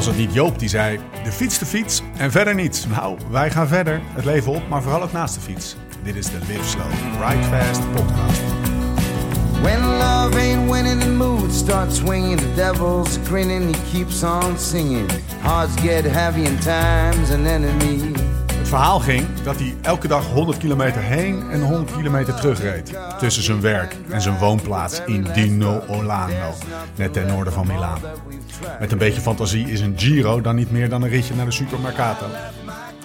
Was het niet Joop die zei: de fiets de fiets en verder niets? Nou, wij gaan verder, het leven op, maar vooral ook naast de fiets. Dit is de Live Slow, Ride Fast podcast. When love ain't winning, the mood starts swinging. The devil's grinning, he keeps on singing. Hearts get heavy and time's an enemy. Het verhaal ging dat hij elke dag 100 kilometer heen en 100 kilometer terugreed. Tussen zijn werk en zijn woonplaats in Dino Olano, net ten noorden van Milaan. Met een beetje fantasie is een Giro dan niet meer dan een ritje naar de Supermercato.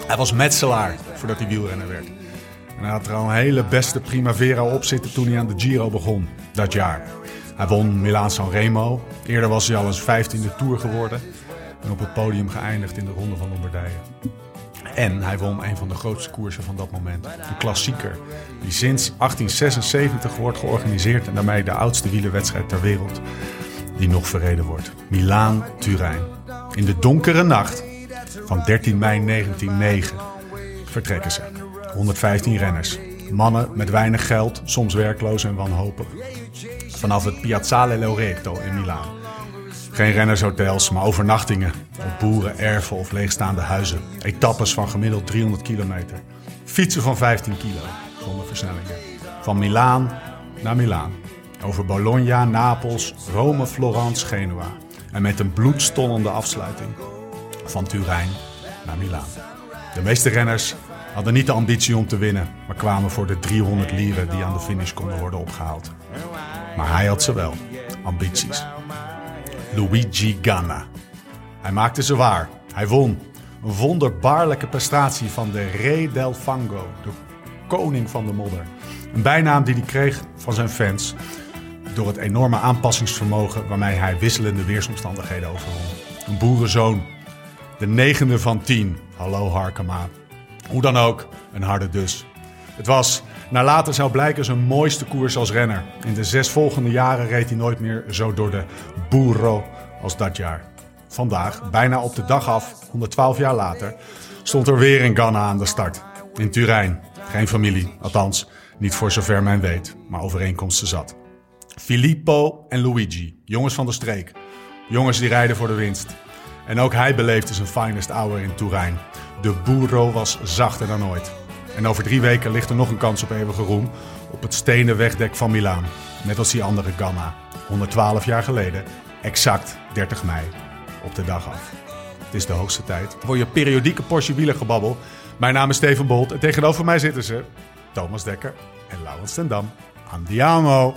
Hij was metselaar voordat hij wielrenner werd. En hij had er al een hele beste Primavera op zitten toen hij aan de Giro begon, dat jaar. Hij won Milaan San Remo. Eerder was hij al eens 15e Tour geworden. En op het podium geëindigd in de Ronde van Lombardije. En hij won een van de grootste koersen van dat moment. Een klassieker. Die sinds 1876 wordt georganiseerd en daarmee de oudste wielerwedstrijd ter wereld. Die nog verreden wordt. Milaan-Turijn. In de donkere nacht van 13 mei 1909 vertrekken ze. 115 renners. Mannen met weinig geld, soms werkloos en wanhopig. Vanaf het Piazzale Loreto in Milaan. Geen rennershotels, maar overnachtingen op boeren, erven of leegstaande huizen. Etappes van gemiddeld 300 kilometer. Fietsen van 15 kilo, zonder versnellingen. Van Milaan naar Milaan. Over Bologna, Napels, Rome, Florence, Genua. En met een bloedstollende afsluiting. Van Turijn naar Milaan. De meeste renners hadden niet de ambitie om te winnen, maar kwamen voor de 300 lieren die aan de finish konden worden opgehaald. Maar hij had ze wel, ambities. Luigi Ganna. Hij maakte ze waar. Hij won. Een wonderbaarlijke prestatie van de Re del Fango, de koning van de modder. Een bijnaam die hij kreeg van zijn fans door het enorme aanpassingsvermogen waarmee hij wisselende weersomstandigheden overwon. Een boerenzoon. De negende van tien. Hallo Harkema. Hoe dan ook, een harde dus. Het was, naar later zou blijken, zijn mooiste koers als renner. In de zes volgende jaren reed hij nooit meer zo door de Burro als dat jaar. Vandaag, bijna op de dag af, 112 jaar later, stond er weer een Ganna aan de start. In Turijn. Geen familie, althans, niet voor zover men weet, maar overeenkomsten zat. Filippo en Luigi, jongens van de streek. Jongens die rijden voor de winst. En ook hij beleefde zijn finest hour in Turijn. De Burro was zachter dan ooit. En over drie weken ligt er nog een kans op eeuwige roem op het stenen wegdek van Milaan. Net als die andere Ganna. 112 jaar geleden, exact 30 mei, op de dag af. Het is de hoogste tijd voor je periodieke Porsche wielergebabbel. Mijn naam is Steven Bolt en tegenover mij zitten ze Thomas Dekker en Laurens ten Dam. Andiamo.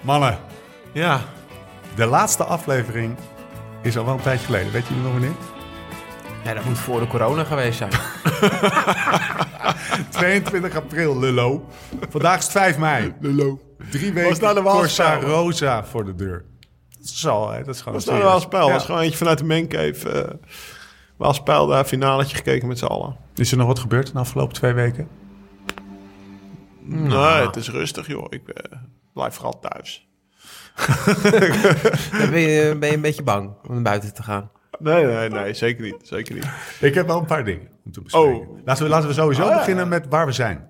Mannen, Ja, de laatste aflevering is al wel een tijdje geleden. Weet jullie nog wanneer? Ja, dat moet voor de corona geweest zijn. 22 april, lullo. Vandaag is het 5 mei. Lullo. Drie weken Was nou? Corsa Rosa voor de deur. Dat is al, hè? Dat is gewoon Dat is nou wel een spel. Ja. Dat is gewoon eentje vanuit de Mancave. Uh, wel spel daar, finaletje gekeken met z'n allen. Is er nog wat gebeurd in de afgelopen twee weken? Nee, het is rustig joh. Ik eh, blijf vooral thuis. Ben je, ben je een beetje bang om naar buiten te gaan. Nee, nee, nee, zeker niet. Zeker niet. Ik heb wel een paar dingen om te bespreken. Oh. Laten, we, laten we sowieso Ah, ja. beginnen met waar we zijn.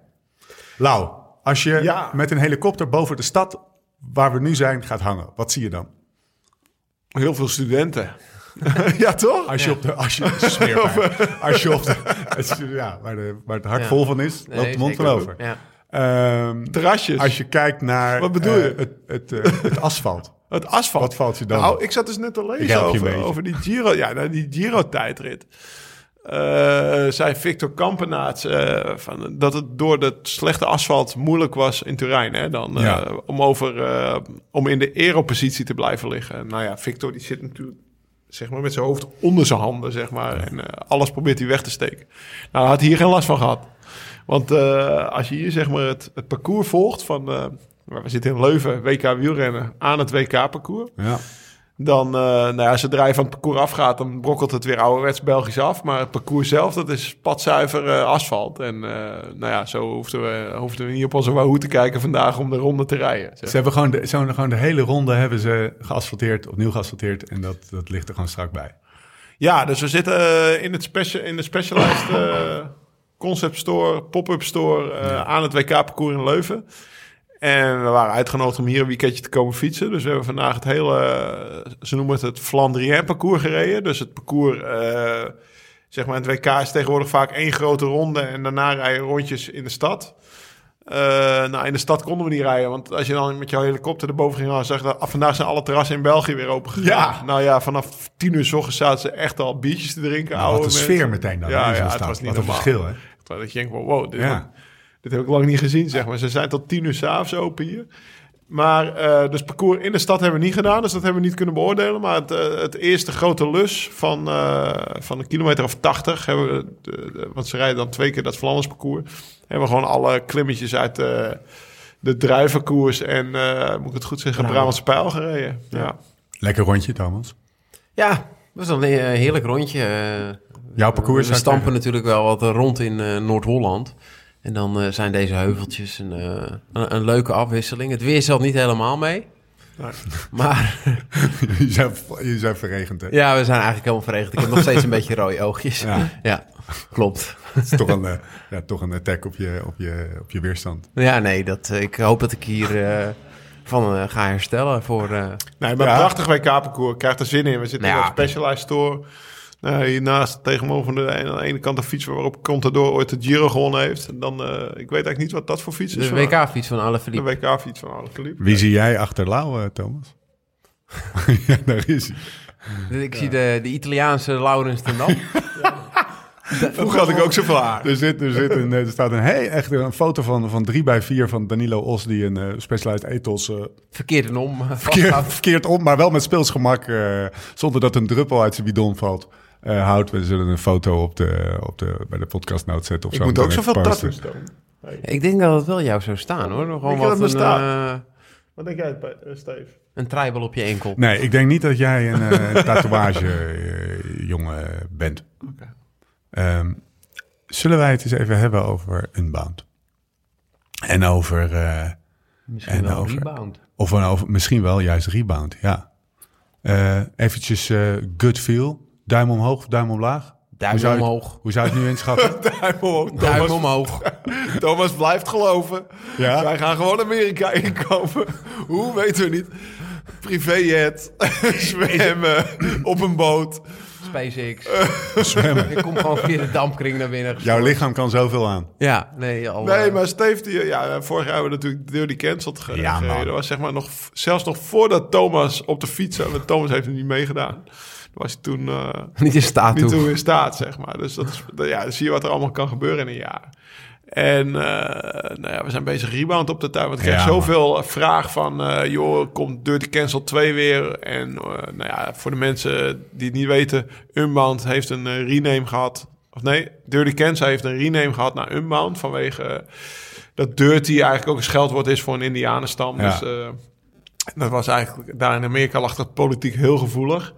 Lau, als je Ja. met een helikopter boven de stad waar we nu zijn gaat hangen, wat zie je dan? Heel veel studenten. ja, toch? Als je op de... Als je, smeerpijn. als je op de... als je- ja, waar, de, waar het hart Ja. vol van is, Nee, loopt de mond van over. Ja. Ehm, Terrasjes. als je kijkt naar Wat bedoel eh, je? het, het, eh, het asfalt. Het asfalt. Wat valt je dan Nou, ik zat dus net te lezen over, die Giro. Ja, nou, die Giro-tijdrit. Eh, zei Victor Kampenaerts eh, van, dat het door het slechte asfalt moeilijk was in Turijn. Hè, dan, eh, om, over, om in de aeropositie te blijven liggen. Nou ja, Victor die zit natuurlijk zeg maar, met zijn hoofd onder zijn handen. Zeg maar, En alles probeert hij weg te steken. Nou, had hij hier geen last van gehad. Want als je hier zeg maar, het, het parcours volgt van... waar we zitten in Leuven, WK wielrennen, aan het WK-parcours. Ja. Dan, eh nou ja, zodra je van het parcours afgaat, dan brokkelt het weer ouderwets Belgisch af. Maar het parcours zelf, dat is padzuiver eh, asfalt. En eh, nou ja, zo hoefden we, hoefden we niet op onze Wahoo te kijken vandaag om de ronde te rijden. zeg. Ze hebben gewoon de, zo, gewoon de hele ronde hebben ze geasfalteerd, opnieuw geasfalteerd. En dat, dat ligt er gewoon strak bij. Ja, dus we zitten in, het special, in de Specialized Concept Store, pop-up store aan het WK-parcours in Leuven. En we waren uitgenodigd om hier een weekendje te komen fietsen. Dus we hebben vandaag het hele, eh, ze noemen het het Flandrien parcours gereden. Dus het parcours, eh, zeg maar, in het WK is tegenwoordig vaak één grote ronde en daarna rijden rondjes in de stad. Eh, nou, in de stad konden we niet rijden, want als je dan met jouw helikopter erboven ging, dan zag je dat ah, vandaag zijn alle terrassen in België weer open gegaan. Ja. Nou ja, vanaf tien uur s ochtends zaten ze echt al biertjes te drinken. Nou, wat een sfeer meteen dan. Ja, ja, het was niet Wat een normaal. verschil, hè? Dat je denkt, wow, dit, Ja. Dit heb ik lang niet gezien, zeg maar. Ze zijn tot tien uur s'avonds open hier. Maar, eh, dus parcours in de stad hebben we niet gedaan, dus dat hebben we niet kunnen beoordelen. Maar het, eh, het eerste grote lus van, eh, van een kilometer of 80 hebben we, de- de- want ze rijden dan twee keer dat Vlaanders parcours, hebben we gewoon alle klimmetjes uit eh, de druivenkoers en, eh, moet ik het goed zeggen, Brabantse Pijl gereden. Ja. Lekker rondje, Thomas. Ja, dat was een heerlijk rondje. Jouw parcours, We stampen natuurlijk wel wat rond in eh, Noord-Holland. En dan eh, zijn deze heuveltjes een, eh, een, een leuke afwisseling. Het weer zat niet helemaal mee. Nee. Maar je, zijn, je zijn verregend, hè? ja, we zijn eigenlijk helemaal verregend. Ik heb nog steeds een beetje rode oogjes. Ja. Ja, klopt. Het is toch een, eh, ja, toch een attack op je, op je, op je weerstand. Ja, nee, dat, ik hoop dat ik hier eh, van ga herstellen voor... eh, Nee, maar Ja. prachtig WK-parcours. Krijgt er zin in. We zitten Nou in een Specialized Store. Nou, hiernaast tegenover de, aan de ene kant de fiets waarop Contador ooit de Giro gewonnen heeft. Dan, eh, ik weet eigenlijk niet wat dat voor fiets is. de WK-fiets van De Alaphilippe. WK-fiets van Alaphilippe. Wie zie jij achter Lau, eh, Thomas? ja, daar is hij. Ik zie de, de Italiaanse Laurens ten Dam. Vroeger had ik ook zoveel haar. Er, zit, er, zit een, er staat een, hey, echt een foto van, van 3 bij 4 van Danilo Os... die een eh, Specialized Ethos eh, Verkeerd en om. eh, verkeerd, om... maar wel met speelsgemak, eh, zonder dat een druppel uit zijn bidon valt... eh, houdt. We zullen een foto op de, op de, bij de podcastnote zetten of Ik zo. moet ook zoveel tattoos. Ik denk dat het wel jou zou staan hoor. Gewoon wat een, eh, Wat denk jij, eh, Steve? een treibel op je enkel. Nee, ik denk niet dat jij een eh, tatoeage-jongen bent. Oké. Ehm, zullen wij het eens even hebben over Unbound? En over... eh, Misschien En wel over- rebound. Of een over, misschien wel juist rebound, ja. Eh eventjes eh good feel. Duim omhoog of duim omlaag? Duim Hoe zou je het- omhoog. Hoe zou je het nu inschatten? Duim omhoog. Duim Thomas, omhoog. Thomas blijft geloven. Ja? Wij gaan gewoon Amerika inkomen. Hoe, weten we niet. Privéjet, zwemmen, op een boot. SpaceX. Zwemmen. Ik kom gewoon via de dampkring naar binnen. Jouw lichaam kan zoveel aan. Ja, nee, al... Nee, eh, maar Steve, die, ja, vorig jaar hebben we natuurlijk Dirty Cancelled ge- Ja, man. gereden. Dat was zeg maar nog, zelfs nog voordat Thomas op de fiets. Want Thomas heeft er niet meegedaan. Was hij toen eh, niet in staat niet toe. toe in staat, zeg maar. Dus dat is, ja, dan zie je wat er allemaal kan gebeuren in een jaar. En eh, nou ja, we zijn bezig rebound op de tuin. Want ik kreeg Ja, zoveel vraag van... eh, joh, komt Dirty Cancel 2 weer? En nou ja, voor de mensen die het niet weten... Unbound heeft een rename gehad. Of nee, Dirty Cancel heeft een rename gehad naar Unbound... vanwege dat Dirty eigenlijk ook een scheldwoord is voor een indianenstam. Ja. Dus dat was eigenlijk... Daar in Amerika lag dat politiek heel gevoelig.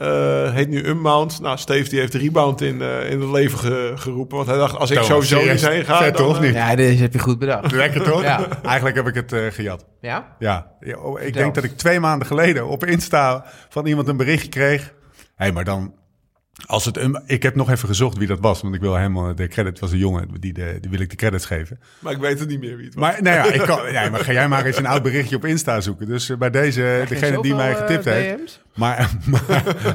Eh, heet nu Unbound. Nou, Steve die heeft Rebound in, eh, in het leven ge- geroepen. Want hij dacht, als ik Thomas, sowieso niet heen ga... Vet, dan, toch? eh, Niet? Ja, deze heb je goed bedacht. Lekker toch? Ja. Eigenlijk heb ik het gejat. Ja? Ja. Ja, oh, ik denk dat ik twee maanden geleden op Insta van iemand een berichtje kreeg. Hé, hey, maar dan... Als het een, ik heb nog even gezocht wie dat was, want ik wil helemaal de credit was een jongen, die, de, die wil ik de credits geven. Maar ik weet het niet meer wie het was. Maar, nou ja, ik kan, ja, maar ga jij maar eens een oud berichtje op Insta zoeken. Dus eh, bij deze, degene die mij getipt eh, heeft. Maar, maar,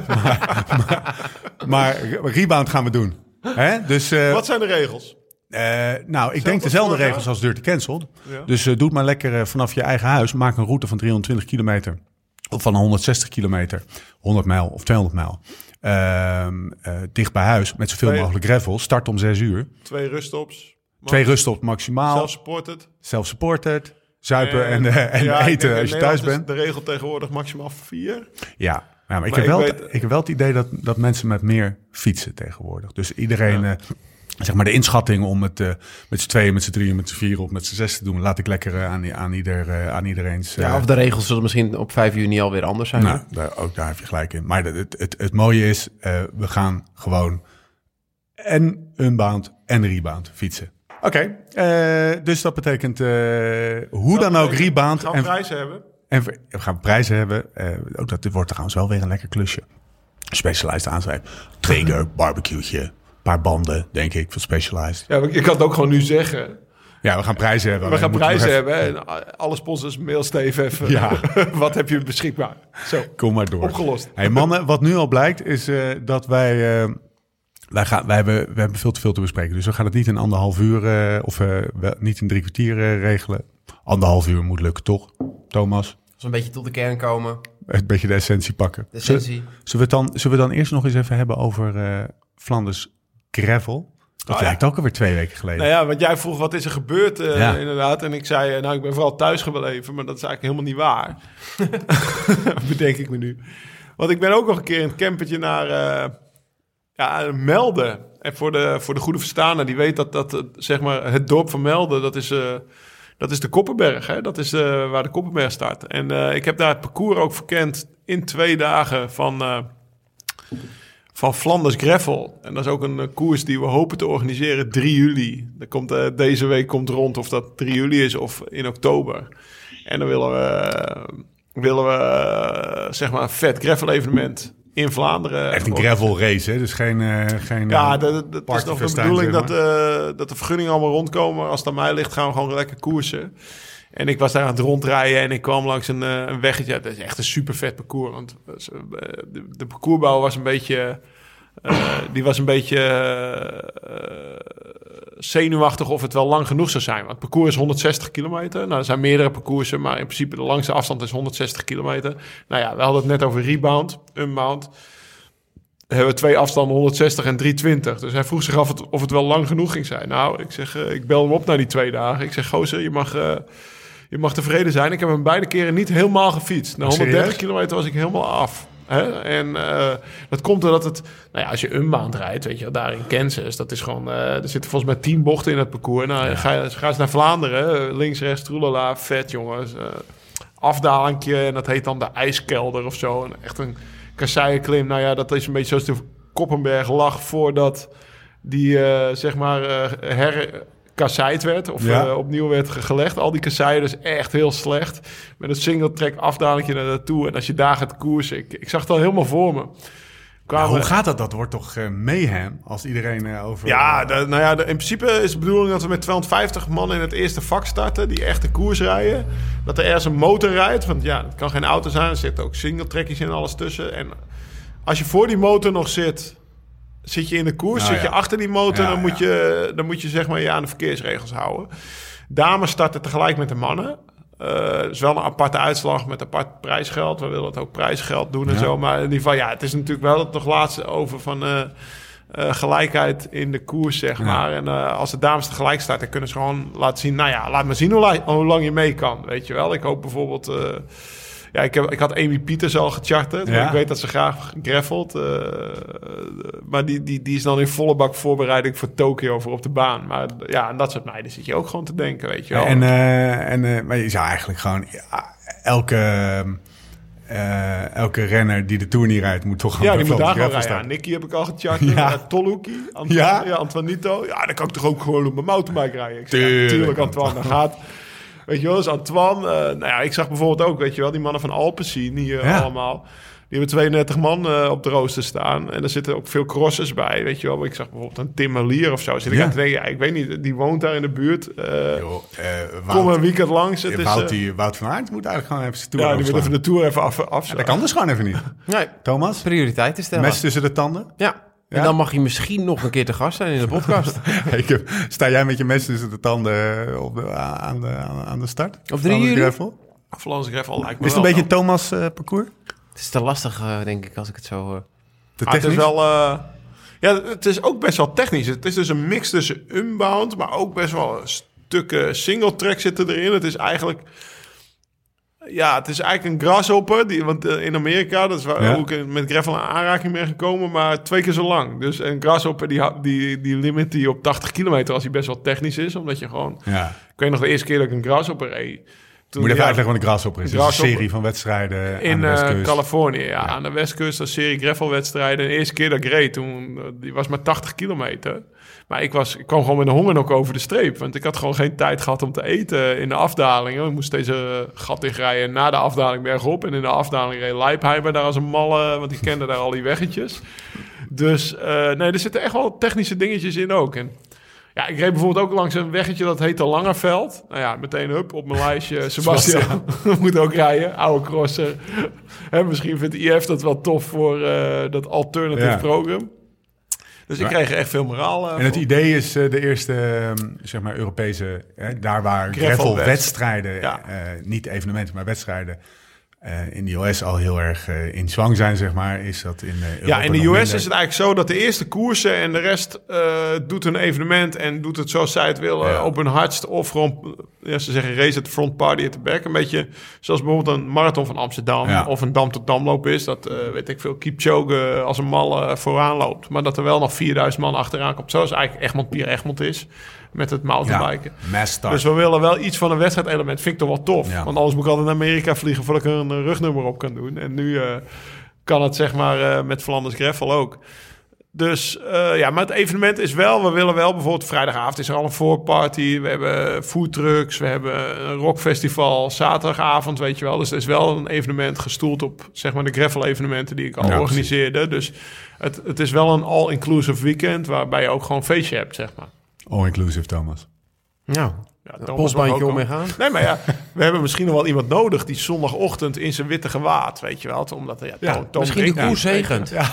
maar, maar, maar rebound gaan we doen. Hè? Dus, eh, Wat zijn de regels? eh, nou, ik denk dezelfde regels als Dirty Cancelled. Ja. Dus eh, doe het maar lekker eh, vanaf je eigen huis. Maak een route van 320 kilometer. Of van 160 kilometer. 100 mijl of 200 mijl. Ehm, eh, dicht bij huis. Met zoveel Twee- mogelijk gravel. Start om 6 uur. Twee ruststops. Twee ruststops maximaal. Self-supported. Self-supported. Zuipen en, eh, en ja, ik eten als je thuis bent. de regel tegenwoordig maximaal vier. Ja, ja maar ik, Maar heb ik wel, weet- ik heb wel het idee dat, dat mensen met meer fietsen tegenwoordig. Dus iedereen, eh, zeg maar de inschatting om het eh, met z'n tweeën, met z'n drieën, met z'n vieren of met z'n zes te doen, laat ik lekker eh, aan, aan, ieder, eh, aan iedereen's... eh, Ja, of de regels zullen misschien op 5 juni alweer anders zijn. nou, daar, ook daar heb je gelijk in. Maar het, het, het, het mooie is, eh, we gaan gewoon en unbound en rebound fietsen. Oké, eh, dus dat betekent eh, hoe dan ook rebound Gaan we en, prijzen hebben. en we gaan prijzen hebben. Eh, ook dat dit wordt trouwens wel weer een lekker klusje. Specialized aanschrijven. Trigger, barbecue'tje, paar banden, denk ik, van Specialized. Ja, ik kan het ook gewoon nu zeggen. Ja, we gaan prijzen hebben. We gaan prijzen even- hebben. En alle sponsors, mail Steve even. Ja. wat heb je beschikbaar? Zo, Kom maar door. opgelost. Hey mannen, wat nu al blijkt is eh, dat wij, eh, wij, gaan, wij, hebben, we hebben veel te veel te bespreken. Dus we gaan het niet in anderhalf uur eh, of eh, wel, niet in drie kwartier regelen. Anderhalf uur moet lukken, toch? Thomas, Als we een beetje tot de kern komen. een beetje de essentie pakken. De Zullen- essentie. Zullen we, dan, zullen we dan eerst nog eens even hebben over eh, Flanders Gravel? Dat Oh, ja. lijkt ook alweer twee weken geleden. Nou ja, want jij vroeg wat is er gebeurd eh, Ja. inderdaad. En ik zei, eh, nou ik ben vooral thuis gebleven. Maar dat is eigenlijk helemaal niet waar. Bedenk ik me nu. Want ik ben ook nog een keer in het campertje naar eh, ja, Melden. En voor de, voor de goede verstaner, die weet dat, dat zeg maar, het dorp van Melden, dat is, dat is de Koppenberg. Hè? Dat is waar de Koppenberg start. En ik heb daar het parcours ook verkend in twee dagen van... van Flanders Gravel. En dat is ook een eh, koers die we hopen te organiseren 3 juli. Dat komt, eh, deze week komt rond of dat 3 juli is of in oktober. En dan willen we, eh, willen we zeg maar een vet gravel evenement in Vlaanderen. Echt een gravel race, hè? Dus geen... eh, geen Ja, dat, dat is nog de bedoeling zeg dat, eh, dat de vergunningen allemaal rondkomen. Als het aan mij ligt, gaan we gewoon lekker koersen. En ik was daar aan het rondrijden en ik kwam langs een, eh, een weggetje. Dat is echt een super vet parcours. Want eh, de, de parcoursbouw was een beetje... eh, die was een beetje eh, zenuwachtig of het wel lang genoeg zou zijn. Want het parcours is 160 kilometer. Nou, er zijn meerdere parcoursen, maar in principe de langste afstand is 160 kilometer. Nou ja, we hadden het net over rebound, unbound hebben we twee afstanden, 160 en 320. Dus hij vroeg zich af het- of het wel lang genoeg ging zijn. Nou, ik zeg, eh, ik bel hem op na die twee dagen. Ik zeg, gozer, je mag, eh, je mag tevreden zijn. Ik heb hem beide keren niet helemaal gefietst. Na Oh, 130 serieus? kilometer was ik helemaal af. Hè? En eh, dat komt doordat het... Nou ja, als je unbound rijdt, weet je daar in Kansas... dat is gewoon... eh, er zitten volgens mij tien bochten in het parcours. Nou, ga, je, ga eens naar Vlaanderen. Links, rechts, troelala, vet jongens. eh afdalingje en dat heet dan de ijskelder of zo. En echt een kasseienklim. Nou ja, dat is een beetje zoals de Koppenberg lag voordat die, zeg maar, eh herkasseid werd. Of Ja. eh, opnieuw werd ge- gelegd. Al die kasseien dus echt heel slecht. Met een single track afdalingje naar naartoe. En als je daar gaat koersen, ik, ik zag het al helemaal voor me. Hoe gaat dat? Dat wordt toch eh, mayhem als iedereen eh, over... ja, de- nou ja, de- in principe is de bedoeling dat we met 250 man in het eerste vak starten. Die echt de koers rijden. Dat er ergens een motor rijdt. Want ja, het kan geen auto zijn. Er zitten ook singletrekjes en alles tussen. En als je voor die motor nog zit, zit je in de koers. Nou zit je achter die motor, dan, moet je, dan moet je zeg maar je aan de verkeersregels houden. Dames starten tegelijk met de mannen. Eh, Het is wel een aparte uitslag met apart prijsgeld. We willen het ook prijsgeld doen en Ja. zo. Maar in ieder geval, ja, het is natuurlijk wel het nog laatste over van eh, eh, gelijkheid in de koers, zeg Ja. maar. En als de dames tegelijk starten, dan kunnen ze gewoon laten zien... Nou ja, laat maar zien hoe, hoe lang je mee kan, weet je wel. Ik hoop bijvoorbeeld... ja, ik, heb, ik had Amy Pieters al gecharterd. Ja. Ik weet dat ze graag gravelt. eh, maar die, die, die is dan in volle bak voorbereiding voor Tokio voor op de baan. Maar ja, aan dat soort meiden zit je ook gewoon te denken, weet je wel. En, eh, en, eh, maar je zou eigenlijk gewoon ja, elke, elke renner die de Tour niet rijdt, moet toch gewoon ja, die moet daar rijden. Ja. Nicky heb ik al gecharterd. Ja. Toluki, Antoine, Ja. ja. Antoinito. Ja, dan kan ik toch ook gewoon op mijn mountainbike rijden. Ik zeg, Tuurlijk, natuurlijk Antoine, dat gaat. Weet je wel, dus Antoine. eh, nou ja, ik zag bijvoorbeeld ook, weet je wel, die mannen van Alpecin hier Ja. allemaal. Die hebben 32 man eh, op de rooster staan. En er zitten ook veel crossers bij, weet je wel. Ik zag bijvoorbeeld een Tim Malier of zo. Zit ik Ja. aan te denken, ja, ik weet niet, die woont daar in de buurt. Eh, Joh, eh, kom een weekend langs. Het eh, is, Wout, eh, die, Wout van Aert moet eigenlijk gewoon even zijn Tour ja, die moet even de Tour even af, af Dat kan dus gewoon even niet. Nee, Thomas, prioriteiten stellen. mes tussen de tanden. Ja. En dan mag je misschien nog een keer te gast zijn in de podcast. Ik heb- Sta jij met je mes tussen de tanden eh, op de, aan, de, aan, de start? Op 3 Flanders juli? Gravel? Vlaams Gravel lijkt me Is het een wel beetje Thomas eh, parcours? Het is te lastig, eh, denk ik, als ik het zo... Te Ah, het is wel. eh, ja, het is ook best wel technisch. Het is dus een mix tussen unbound, maar ook best wel stukken single track zitten erin. Het is eigenlijk. Ja, het is eigenlijk een grasshopper. Die, want eh, in Amerika, dat is waar Ja. ook ik met gravel in aanraking ben gekomen, maar twee keer zo lang. Dus een grasshopper die, die, die limit die op 80 kilometer als hij best wel technisch is. Omdat je gewoon. Ja. Ik weet nog de eerste keer dat ik een grasshopper reed. Toen, Moet je even uitleggen wat een grasshopper is. Is een serie van wedstrijden aan in de eh. Californië, ja, Aan de westkust, een serie gravelwedstrijden. De eerste keer dat ik reed, toen, eh, die was maar 80 kilometer. Maar ik, was, ik kwam gewoon met een honger nog over de streep. Want ik had gewoon geen tijd gehad om te eten in de afdalingen. Ik moest deze gat dichtrijden na de afdaling bergop. En in de afdaling reed Leipheimer daar als een malle, want die kende daar al die weggetjes. Dus eh, nee, er zitten echt wel technische dingetjes in ook. En Ja, ik reed bijvoorbeeld ook langs een weggetje dat heet de Langerveld. Nou ja, meteen hup op mijn lijstje. Sebastian moet ook rijden, oude crosser. Hè, misschien vindt IF dat wel tof voor eh, dat alternative Ja. program. Dus ik kreeg echt veel moraal eh, En het idee is eh, de eerste, ehm, zeg maar, Europese, daar waar Gravel gravel-wedstrijden, Ja. eh, niet evenementen, maar wedstrijden, eh, in de US al heel erg eh, in zwang zijn, zeg maar, is dat in eh, Ja, in de US is het eigenlijk zo dat de eerste koersen en de rest doet een evenement en doet het zoals zij het willen Ja. op hun hardst of gewoon, ja, ze zeggen race at the front, party at the back. Een beetje zoals bijvoorbeeld een marathon van Amsterdam Ja. of een dam tot damloop is. Dat weet ik veel, Kipchoge als een mal eh, vooraan loopt. Maar dat er wel nog 4000 man achteraan komt. Zoals eigenlijk Egmond Pier Egmond is met het mountainbiken. ja. Dus we willen wel iets van een wedstrijdelement. Vind ik toch wel tof. Ja. Want anders moet ik altijd naar Amerika vliegen voordat ik er een eh, rugnummer op kan doen. En nu eh, kan het zeg maar eh, met Flanders Greffel ook. Dus ja, maar het evenement is wel, we willen wel bijvoorbeeld vrijdagavond is er al een voorparty. We hebben foodtrucks, we hebben een rockfestival, zaterdagavond, weet je wel. Dus er is wel een evenement gestoeld op zeg maar de Greffel evenementen die ik al Ja, organiseerde. Dus het, het is wel een all-inclusive weekend waarbij je ook gewoon een feestje hebt, zeg maar. All-inclusive, Thomas. Nou, Ja, ook om mee gaan. Nee, maar ja, we hebben misschien nog wel iemand nodig die zondagochtend in zijn witte gewaad, weet je wel. Omdat, ja, Misschien de koers zegent. Ja,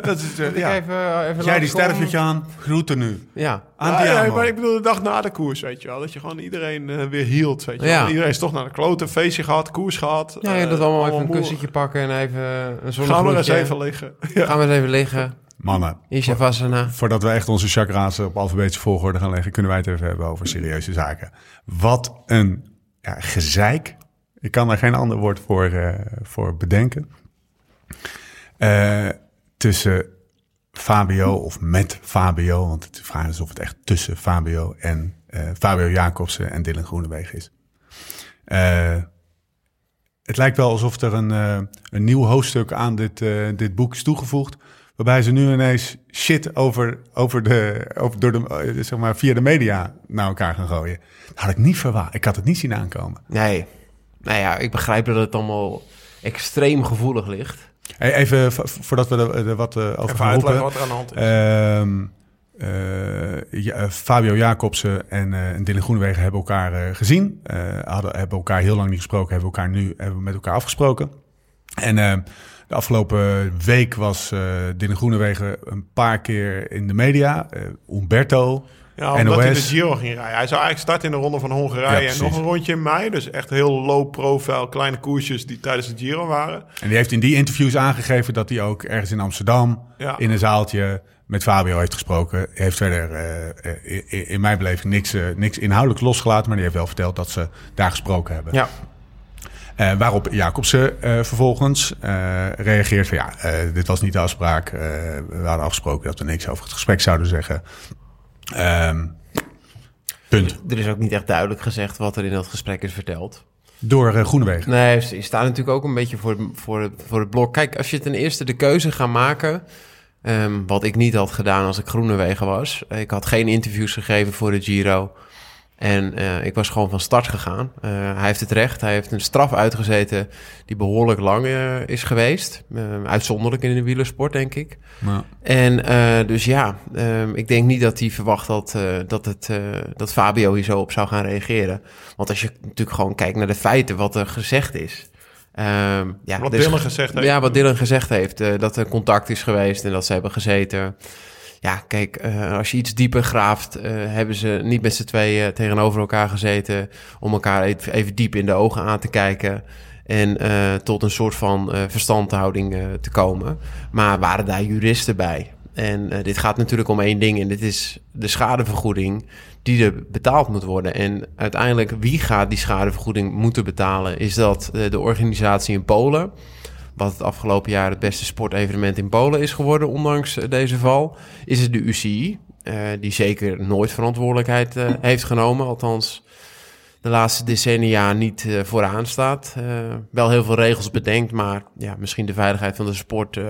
dat is het. ja. Even, eh, even Jij die sterfje aan, groeten nu. Ja. Aan Ja, maar ik bedoel de dag na de koers, weet je wel. Dat je gewoon iedereen eh, weer hield, weet je Ja. wel. Iedereen is toch naar de klote, feestje gehad, koers gehad. Ja, je eh, dat allemaal even een kussentje pakken en even een Gaan we eens even liggen. Ja. Gaan we eens even liggen. Mannen, voordat we echt onze chakra's op alfabetische volgorde gaan leggen, kunnen wij het even hebben over serieuze zaken. Wat een ja, gezeik. Ik kan daar geen ander woord voor, eh, voor bedenken. Eh, tussen Fabio of met Fabio, want het vraag is of het echt tussen Fabio en eh, Fabio Jacobsen en Dylan Groenewegen is. Het lijkt wel alsof er een, een nieuw hoofdstuk aan dit, dit boek is toegevoegd. Waarbij ze nu ineens shit over, over de, over, door de, eh, zeg maar, via de media naar elkaar gaan gooien. Dat had ik niet verwacht. Ik had het niet zien aankomen. Nee. Nou ja, ik begrijp dat het allemaal extreem gevoelig ligt. Hey, even voordat we er, er wat eh, over Even gaan roepen. wat er aan de hand is. Ehm, eh, ja, Fabio Jacobsen en, eh en Dylan Groenewegen hebben elkaar eh, gezien. Eh, hadden, hebben elkaar heel lang niet gesproken. Hebben, elkaar nu, hebben we met elkaar afgesproken. En eh, de afgelopen week was eh Dylan Groenewegen een paar keer in de media. Eh, Umberto. Ja, omdat hij de. Giro ging rijden. Hij zou eigenlijk starten in de ronde van Hongarije Ja, en nog een rondje in mei. Dus echt heel low profile, kleine koersjes die tijdens de Giro waren. En die heeft in die interviews aangegeven dat hij ook ergens in Amsterdam Ja. in een zaaltje met Fabio heeft gesproken. Hij heeft verder eh, in, in mijn beleving niks, niks inhoudelijk losgelaten, maar die heeft wel verteld dat ze daar gesproken hebben. Ja. Eh, waarop Jacobsen eh, vervolgens eh, reageert van ja, dit was niet de afspraak. We hadden afgesproken dat we niks over het gesprek zouden zeggen. Ehm, punt. Er is ook niet echt duidelijk gezegd wat er in dat gesprek is verteld. Door eh, Groenewegen. Nee, ze staan natuurlijk ook een beetje voor, voor, het, voor het blok. Kijk, als je ten eerste de keuze gaat maken... ehm, wat ik niet had gedaan als ik Groenewegen was. Ik had geen interviews gegeven voor de Giro. En eh, ik was gewoon van start gegaan. Eh, hij heeft het recht. Hij heeft een straf uitgezeten die behoorlijk lang eh, is geweest. Uitzonderlijk in de wielersport, denk ik. En eh, dus ja, ehm, ik denk niet dat hij verwacht had eh, dat, het, eh, dat Fabio hier zo op zou gaan reageren. Want als je natuurlijk gewoon kijkt naar de feiten, wat er gezegd is. ehm, ja, Wat is- Dylan gezegd heeft. Ja, wat Dylan gezegd heeft. dat er contact is geweest en dat ze hebben gezeten. Ja, kijk, eh, als je iets dieper graaft, eh, hebben ze niet met z'n tweeën tegenover elkaar gezeten. om elkaar even, diep in de ogen aan te kijken. En eh, tot een soort van verstandhouding te komen. Maar waren daar juristen bij? En dit gaat natuurlijk om één ding. En dit is de schadevergoeding die er betaald moet worden. En uiteindelijk, wie gaat die schadevergoeding moeten betalen? Is dat de organisatie in Polen? Wat het afgelopen jaar het beste sportevenement in Polen is geworden, ondanks eh, deze val. Is het de UCI, eh, die zeker nooit verantwoordelijkheid eh, heeft genomen. Althans, de laatste decennia niet vooraan staat. Wel heel veel regels bedenkt, maar ja, misschien de veiligheid van de sport,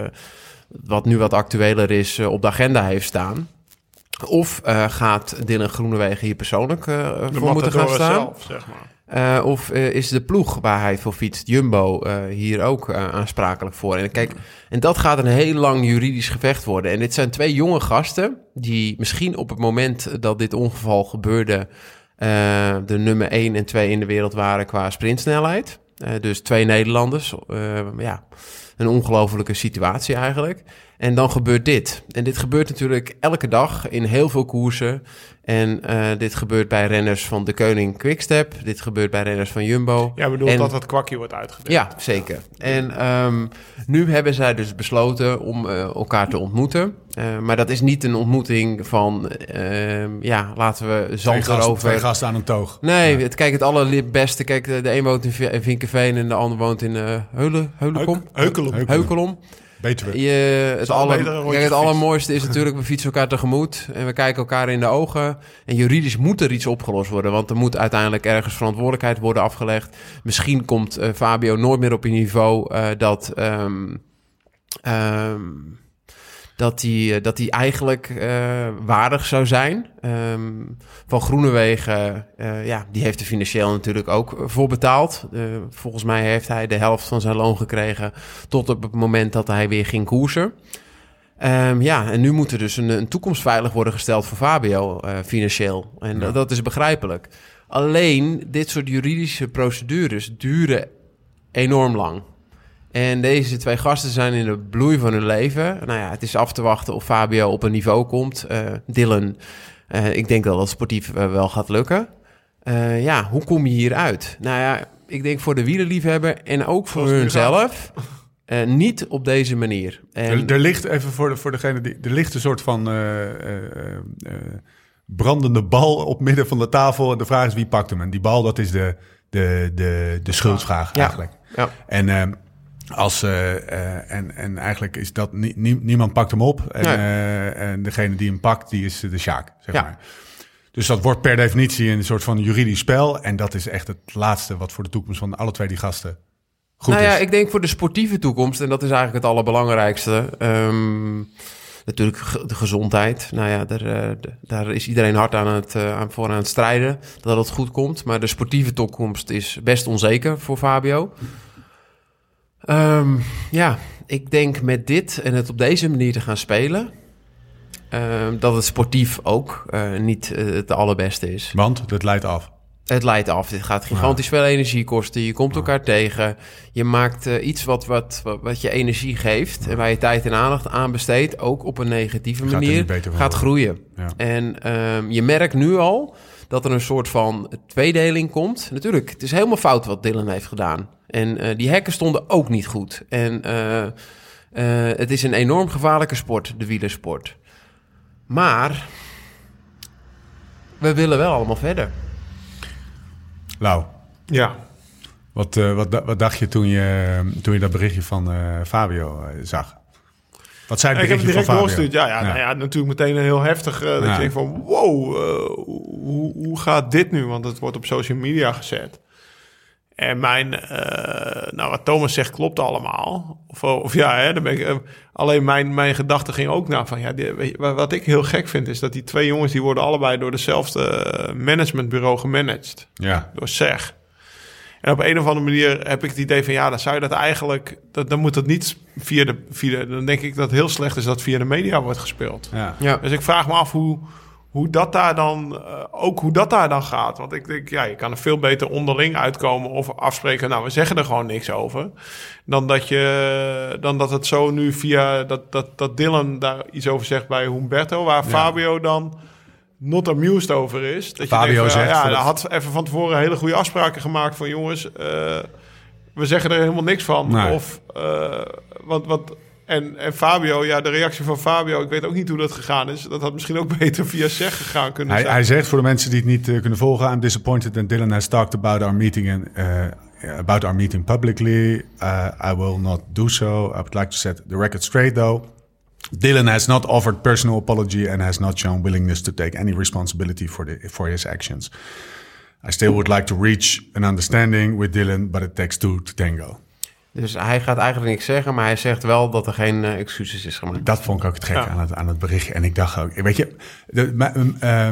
wat nu wat actueler is, op de agenda heeft staan. Of gaat Dylan Groenewegen hier persoonlijk voor moeten gaan staan? zelf, zeg maar. Uh, of uh, is de ploeg waar hij voor fietst, Jumbo, uh, hier ook aansprakelijk voor? En kijk, en dat gaat een heel lang juridisch gevecht worden. En dit zijn twee jonge gasten die misschien op het moment dat dit ongeval gebeurde, de nummer 1 en 2 in de wereld waren qua sprintsnelheid. dus twee Nederlanders. ja, een ongelofelijke situatie eigenlijk. En dan gebeurt dit. En dit gebeurt natuurlijk elke dag in heel veel koersen. En uh, dit gebeurt bij renners van de Koning Quickstep. Dit gebeurt bij renners van Jumbo. Ja, bedoel en, dat het kwakje wordt uitgedeeld. Ja, zeker. En um, nu hebben zij dus besloten om uh, elkaar te ontmoeten. Uh, maar dat is niet een ontmoeting van, ja, laten we zand twee erover... Twee gasten aan een toog. Nee, ja. het, kijk, het allerbeste... Kijk, de, de een woont in Vinkenveen en de ander woont in Heulen, Heulenkom. Heukelom. Heukelom. Heukelom. Je, het, aller, kijk, het allermooiste is natuurlijk, we fietsen elkaar tegemoet en we kijken elkaar in de ogen. En juridisch moet er iets opgelost worden, want er moet uiteindelijk ergens verantwoordelijkheid worden afgelegd. Misschien komt uh, Fabio nooit meer op een niveau uh, dat... Um, um, dat hij dat die eigenlijk uh, waardig zou zijn. Um, van Groenewegen, uh, ja, die heeft er financieel natuurlijk ook voor betaald. Uh, volgens mij heeft hij de helft van zijn loon gekregen tot op het moment dat hij weer ging koersen. Um, ja, en nu moet er dus een, een toekomst veilig worden gesteld voor Fabio financieel. En ja. dat is begrijpelijk. Alleen dit soort juridische procedures duren enorm lang. En deze twee gasten zijn in de bloei van hun leven. Nou ja, het is af te wachten of Fabio op een niveau komt. Uh, Dylan, uh, ik denk dat dat sportief uh, wel gaat lukken. ja, hoe kom je hieruit? Nou ja, ik denk voor de wielerliefhebber en ook voor hunzelf... niet op deze manier. En... Er, er, ligt, even voor, de, voor degene die... Er ligt een soort van brandende bal op midden van de tafel. En de vraag is wie pakt hem. En die bal, dat is de, de, de, de schuldvraag eigenlijk. Ja. En... als, uh, uh, en, en eigenlijk is dat nie, niemand pakt hem op. En, Nee. uh, en degene die hem pakt, die is de Sjaak, zeg Ja. maar. Dus dat wordt per definitie een soort van juridisch spel. En dat is echt het laatste wat voor de toekomst van alle twee die gasten goed nou ja, is. ik denk voor de sportieve toekomst, en dat is eigenlijk het allerbelangrijkste. ehm, natuurlijk de gezondheid. Nou ja, daar, eh, daar is iedereen hard aan het, eh, aan, voor aan het strijden dat het goed komt. Maar de sportieve toekomst is best onzeker voor Fabio. Ehm, ja, ik denk met dit en het op deze manier te gaan spelen. ehm, dat het sportief ook eh, niet eh, het allerbeste is. Want dat leidt af. Het leidt af. Dit gaat gigantisch veel energie kosten. Je komt elkaar tegen. Je maakt eh, iets wat, wat, wat, wat je energie geeft. En waar je tijd en aandacht aan besteedt. Ook op een negatieve Gaat er manier. gaat groeien. Ja. En ehm, je merkt nu al dat er een soort van tweedeling komt. Natuurlijk, het is helemaal fout wat Dylan heeft gedaan. En eh, die hekken stonden ook niet goed. En eh, eh, het is een enorm gevaarlijke sport, de wielersport. Maar we willen wel allemaal verder. Lau, Ja. wat, eh, wat, wat dacht je toen je, toen je dat berichtje van eh, Fabio zag? Wat zei het ik heb het direct doorgestuurd. Ja, ja, Nou ja, natuurlijk meteen een heel heftig. eh, dat Ja. je denkt van, wow, eh, hoe, hoe gaat dit nu? Want het wordt op social media gezet. En mijn, eh, nou wat Thomas zegt klopt allemaal. Of, of ja, hè, dan ben ik, alleen mijn, mijn gedachte ging ook naar van, ja, die- wat ik heel gek vind is dat die twee jongens, die worden allebei door dezelfde managementbureau gemanaged. Ja, door SEG. En op een of andere manier heb ik het idee van ja, dan zou je dat eigenlijk, dat, dan moet dat niet via de, via de, dan denk ik dat het heel slecht is dat via de media wordt gespeeld. ja. Ja. Dus ik vraag me af hoe, hoe dat daar dan, eh, ook hoe dat daar dan gaat. Want ik denk, ja, je kan er veel beter onderling uitkomen of afspreken, nou, we zeggen er gewoon niks over. Dan dat je, dan dat het zo nu via, dat, dat, dat Dylan daar iets over zegt bij Humberto, waar Fabio dan not amused over is. Dat Fabio je denkt zegt ja, dat- hij had even van tevoren hele goede afspraken gemaakt van jongens, eh, we zeggen er helemaal niks van. Nee. Of, eh, want, want, en, en Fabio, ja, de reactie van Fabio, ik weet ook niet hoe dat gegaan is. Dat had misschien ook beter via zeg gegaan kunnen Hij, zijn. hij zegt voor de mensen die het niet eh, kunnen volgen: I'm disappointed that Dylan has talked about our meeting and uh, about our meeting publicly. Uh, I will not do so. I would like to set the record straight, though. Dylan has not offered personal apology and has not shown willingness to take any responsibility for the for his actions. I still would like to reach an understanding with Dylan, but it takes two to tango. Dus hij gaat eigenlijk niks zeggen, maar hij zegt wel dat er geen eh, excuses is gemaakt. Dat vond ik ook het Ja. aan, het, aan het berichtje. En ik dacht ook, weet je, de, maar, eh,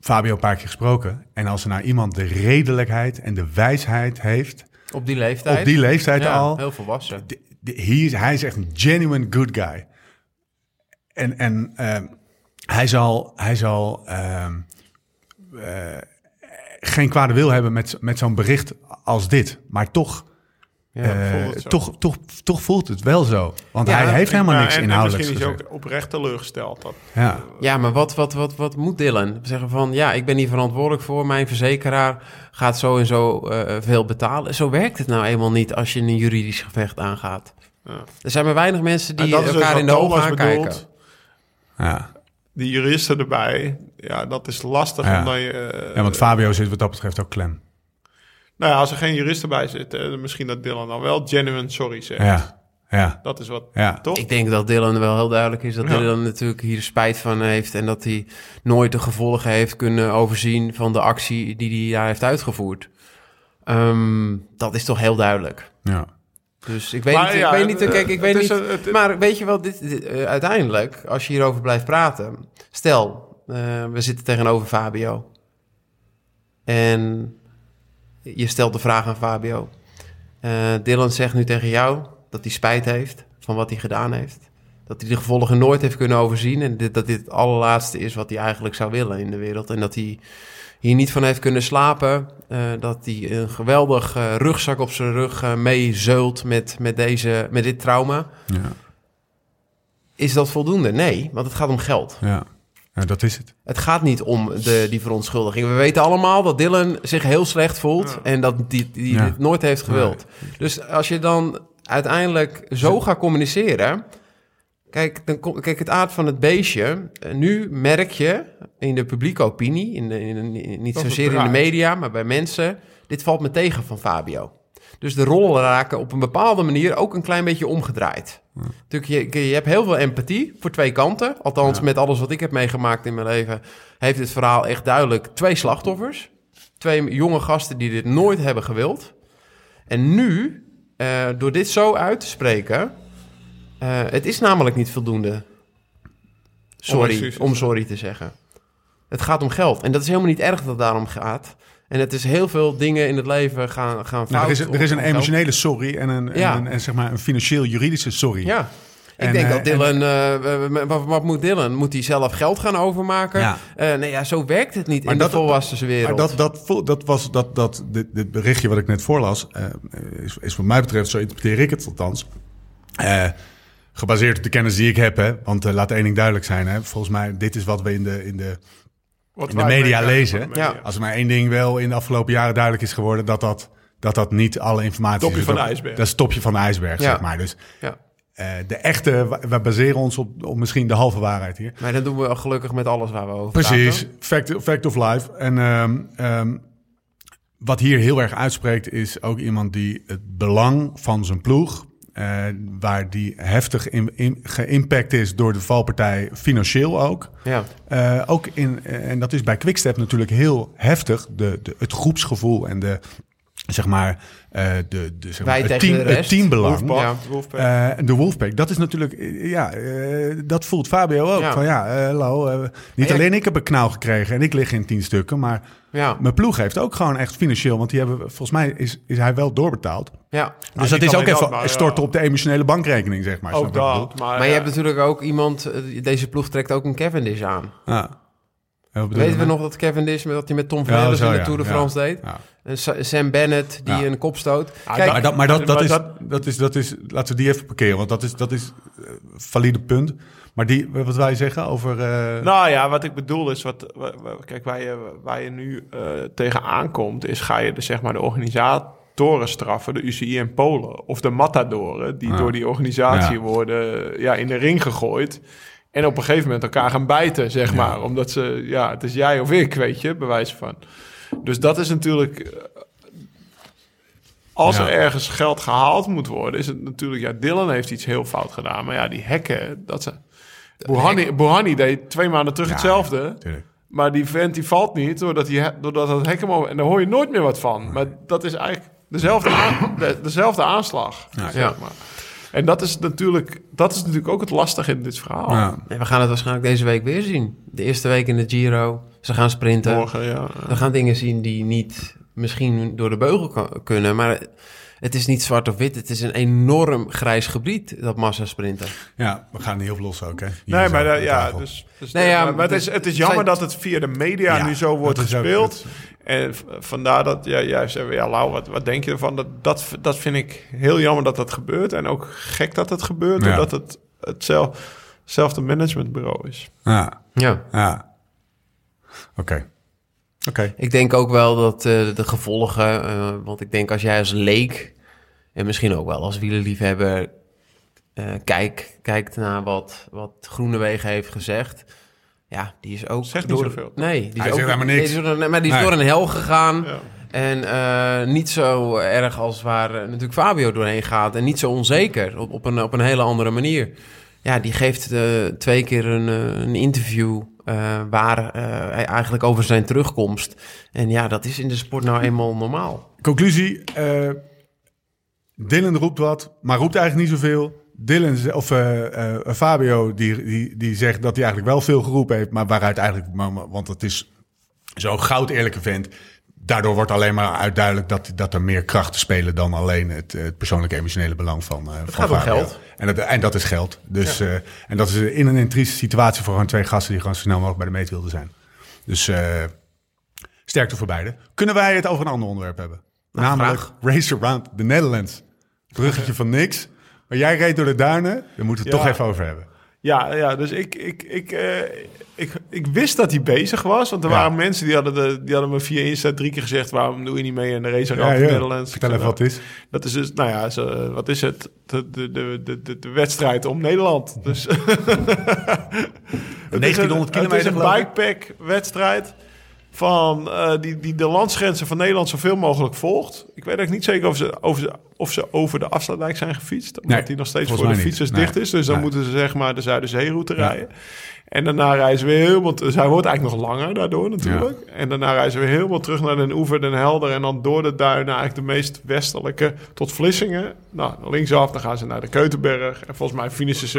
Fabio een paar keer gesproken. En als er nou iemand de redelijkheid en de wijsheid heeft... Op die leeftijd. Op die leeftijd Ja, al. Heel volwassen. Hij, is, hij is echt een genuine good guy. En, en ehm, hij zal, hij zal ehm, eh, geen kwade wil hebben met, met zo'n bericht als dit. Maar toch, Ja, eh, toch, toch, toch voelt het wel zo. Want Ja, hij heeft helemaal niks en- en inhoudelijks Misschien is ook oprecht teleurgesteld. Dat, Ja. Ja, maar wat, wat, wat, wat moet Dylan? Zeggen van, ja, ik ben hier verantwoordelijk voor. Mijn verzekeraar gaat zo en zo eh, veel betalen. Zo werkt het nou eenmaal niet als je een juridisch gevecht aangaat. Ja. Er zijn maar weinig mensen En die dat is dus elkaar wat in de ogen aankijken. Ja. Die juristen erbij, ja, dat is lastig. Ja. Omdat je, eh, ja, want Fabio zit wat dat betreft ook klem. Nou ja, als er geen juristen bij zitten, eh, misschien dat Dylan dan wel genuine sorry zegt. Ja, ja, Dat is wat, ja. toch? Ik denk dat Dylan wel heel duidelijk is dat Ja. Dylan natuurlijk hier spijt van heeft. En dat hij nooit de gevolgen heeft kunnen overzien van de actie die hij daar heeft uitgevoerd. Ehm, dat is toch heel duidelijk. ja. Dus ik weet Maar niet, ja, ik weet niet, kijk, ik weet niet. een- het- maar weet je wel, dit, dit, eh, uiteindelijk, als je hierover blijft praten, stel, eh, we zitten tegenover Fabio en je stelt de vraag aan Fabio. Eh, Dylan zegt nu tegen jou dat hij spijt heeft van wat hij gedaan heeft. Dat hij de gevolgen nooit heeft kunnen overzien. En dit, dat dit het allerlaatste is wat hij eigenlijk zou willen in de wereld. En dat hij hier niet van heeft kunnen slapen. eh, dat hij een geweldig eh, rugzak op zijn rug meezeult met, met, deze, met dit trauma. ja, Is dat voldoende? Nee, want het gaat om geld. ja. Ja dat is het. Het gaat niet om de, die verontschuldiging. We weten allemaal dat Dylan zich heel slecht voelt en dat die, die Ja. dit nooit heeft gewild. Dus als je dan uiteindelijk zo gaat communiceren. Kijk, dan, kijk, het aard van het beestje. eh, Nu merk je in de publieke opinie, in de, in de- niet Dat zozeer in de media, maar bij mensen. Dit valt me tegen van Fabio. Dus de rollen raken op een bepaalde manier ook een klein beetje omgedraaid. Natuurlijk, je, je hebt heel veel empathie voor twee kanten. Althans, met alles wat ik heb meegemaakt in mijn leven, heeft het verhaal echt duidelijk twee slachtoffers. Twee jonge gasten die dit nooit hebben gewild. En nu, eh, door dit zo uit te spreken, eh, het is namelijk niet voldoende. Sorry, excuses. om sorry te zeggen. Het gaat om geld. En dat is helemaal niet erg dat het daarom gaat. En het is heel veel dingen in het leven gaan, gaan fout. Nou, er, is, er is een emotionele sorry en een, en een, en zeg maar een financieel-juridische sorry. Ja. Ik En, denk eh, dat Dylan... eh, wat, wat moet Dylan? Moet hij zelf geld gaan overmaken? Ja. Eh, nee, ja, zo werkt het niet Maar in dat- de volwassen wereld. Maar dat, dat, dat was dat, dat dit, dit berichtje wat ik net voorlas, eh, is, is wat mij betreft, zo interpreteer ik het althans. eh, gebaseerd op de kennis die ik heb, hè, want eh, laat één ding duidelijk zijn. Hè, volgens mij, dit is wat we in de, in de, Wat in de media lezen. van de media. Ja. Als er maar één ding wel in de afgelopen jaren duidelijk is geworden, dat dat, dat, dat niet alle informatie Topje is. van de Dat- ijsberg. Dat is het topje van de ijsberg, Ja. zeg maar. Dus ja. eh, de echte, we- baseren ons op, op misschien de halve waarheid hier. Maar dat doen we gelukkig met alles waar we over Precies, praten. fact, fact of life. En ehm, ehm, wat hier heel erg uitspreekt, is ook iemand die het belang van zijn ploeg, eh, waar die heftig in, in, geïmpact is door de valpartij, financieel ook. Ja. Eh, ook in, eh, en dat is bij Quickstep natuurlijk heel heftig, de, de, het groepsgevoel en de, zeg maar, eh, de, de, zeg maar het, tegen team, de het teambelang. Wolfpack, Ja. Wolfpack. Eh, de Wolfpack, dat is natuurlijk, eh, ja, eh, dat voelt Fabio ook. Ja. Van ja, eh, hallo, niet ja- alleen ik heb een knauw gekregen en ik lig in tien stukken, maar Ja. mijn ploeg heeft ook gewoon echt financieel, want die hebben, volgens mij is, is hij wel doorbetaald. ja. Dus niet dat is ook dat, even storten ja. op de emotionele bankrekening, zeg maar. Ook dat. Maar, Maar je hebt natuurlijk ook iemand... Deze ploeg trekt ook een Cavendish aan. bedoel? Ja. Weten we nou? nog dat Cavendish... met- dat hij met Tom zo, in de Tour de ja. France deed? Ja. Sam Bennett, die Ja. een kopstoot. Ah, Kijk, Maar dat, maar dat, dat, Maar is, dat- dat, is, dat is, laten we die even parkeren, want dat is, dat is eh, valide punt. Maar die, wat wij zeggen over... eh, Nou ja, wat ik bedoel is, wat, wa- wa- kijk, waar je, waar je nu eh tegenaan komt, is ga je de, zeg maar, de organisatoren straffen, de UCI en Polen, of de matadoren, die Ja. door die organisatie Ja. worden ja, in de ring gegooid. En op een gegeven moment elkaar gaan bijten, zeg maar. Omdat ze, ja, het is jij of ik, weet je, bewijs van. Dus dat is natuurlijk... eh, Als Ja. er ergens geld gehaald moet worden, is het natuurlijk... Ja, Dylan heeft iets heel fout gedaan. Maar ja, die hekken, dat ze... Bouhanni, Bouhanni deed twee maanden terug ja, hetzelfde. ja. Maar die vent die valt niet doordat, hij, doordat het hek hem over... En daar hoor je nooit meer wat van. Maar dat is eigenlijk dezelfde, aan- de- dezelfde aanslag. Ja. zeg Ja. maar. En dat is natuurlijk, dat is natuurlijk ook het lastige in dit verhaal. Ja. En we gaan het waarschijnlijk deze week weer zien. De eerste week in de Giro. Ze gaan sprinten. Morgen, ja. We gaan dingen zien die niet misschien door de beugel kan- kunnen. Maar het is niet zwart of wit. Het is een enorm grijs gebied, dat massasprinten. Ja, we gaan niet heel veel los ook, hè? Hier Nee, maar ja, dus, dus Nee, ja, maar, maar het, is, dus- het is jammer dat het via de media Ja, nu zo wordt is gespeeld. dat- En vandaar dat ja, jij zei, ja, Lau, wat, wat denk je ervan? Dat, dat, dat vind ik heel jammer dat dat gebeurt. En ook gek dat het gebeurt, Ja. omdat het hetzelfde managementbureau is. Ja, Ja. ja. Oké. Oké. Ik denk ook wel dat eh, de gevolgen... eh, want ik denk als jij als leek... en misschien ook wel als wielerliefhebber... eh kijk, kijkt naar wat, wat Groenewegen heeft gezegd... Ja, die is ook... Zegt niet zoveel. Nee, die is Hij ook, zegt helemaal niks. nee, die is door, maar die is Nee. door een hel gegaan. Ja. En eh, niet zo erg als waar natuurlijk Fabio doorheen gaat. En niet zo onzeker. Op, op, een, op een hele andere manier. Ja, die geeft eh, twee keer een, een interview. Eh, waar eh, hij eigenlijk over zijn terugkomst. En ja, dat is in de sport nou eenmaal normaal. Conclusie. eh Dylan roept wat, maar roept eigenlijk niet zoveel. Dylan, of Fabio, die, die, die zegt dat hij eigenlijk wel veel geroepen heeft. Maar waaruit eigenlijk, want het is zo'n goud eerlijke vent. Daardoor wordt alleen maar uitduidelijk dat, dat er meer krachten spelen dan alleen het, het persoonlijke emotionele belang van, eh van gaat om geld. En dat, en dat is geld. Dus, eh, en dat is in een trieste situatie voor gewoon twee gasten die gewoon zo snel mogelijk bij de meet wilden zijn. Dus eh, sterkte voor beide. Kunnen wij het over een ander onderwerp hebben? Namelijk graag. Race Around the Netherlands. Bruggetje van niks. Maar jij reed door de duinen. Daar moeten we het Ja. toch even over hebben. Ja, ja dus ik, ik, ik, eh, ik, ik wist dat hij bezig was. Want er Ja. waren mensen die hadden, de, die hadden me via Insta drie keer gezegd... waarom doe je niet mee in de race around Ja. Netherlands? Vertel even wat is. Dat is dus, nou ja, zo, wat is het? De, de, de, de, de, wedstrijd om Nederland. Dus, Het is een- 1900 kilometer, Het is een ik. bikepack-wedstrijd... Van, eh, die, die de landsgrenzen van Nederland zoveel mogelijk volgt. Ik weet eigenlijk niet zeker of ze over, of ze over de afsluitdijk zijn gefietst. Omdat Nee, die nog steeds voor de fietsers Nee. dicht is. Dus dan moeten ze zeg maar de Zuiderzeeroute rijden. En daarna reizen ze weer helemaal... Zij wordt eigenlijk nog langer daardoor natuurlijk. En daarna reizen ze weer helemaal terug naar Den Oever, Den Helder... en dan door de duinen eigenlijk de meest westelijke tot Vlissingen. Nou, linksaf, dan gaan ze naar de Keutenberg. En volgens mij finishen ze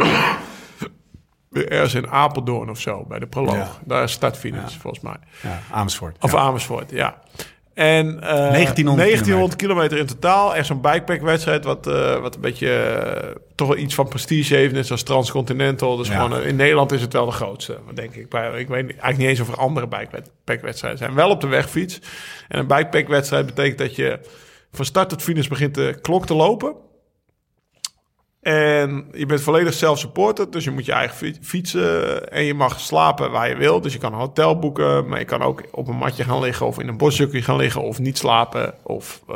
ergens in Apeldoorn of zo... bij de proloog. Ja. Daar is startfinish, Ja. volgens mij. Ja, Amersfoort. Of. Amersfoort, ja. En eh 1900 1900 kilometer in totaal. Echt zo'n bikepack-wedstrijd, wat, eh, wat een beetje eh, toch wel iets van prestige heeft, net zoals Transcontinental. Dus Ja. gewoon eh, in Nederland is het wel de grootste, denk ik. Ik weet eigenlijk niet eens of er andere bikepack-wedstrijden zijn. Wel op de wegfiets. En een bikepack-wedstrijd betekent dat je van start tot finish begint de klok te lopen. En je bent volledig self-supported, dus je moet je eigen fi- fietsen en je mag slapen waar je wil. Dus je kan een hotel boeken, maar je kan ook op een matje gaan liggen of in een bosjukje gaan liggen of niet slapen. Of eh,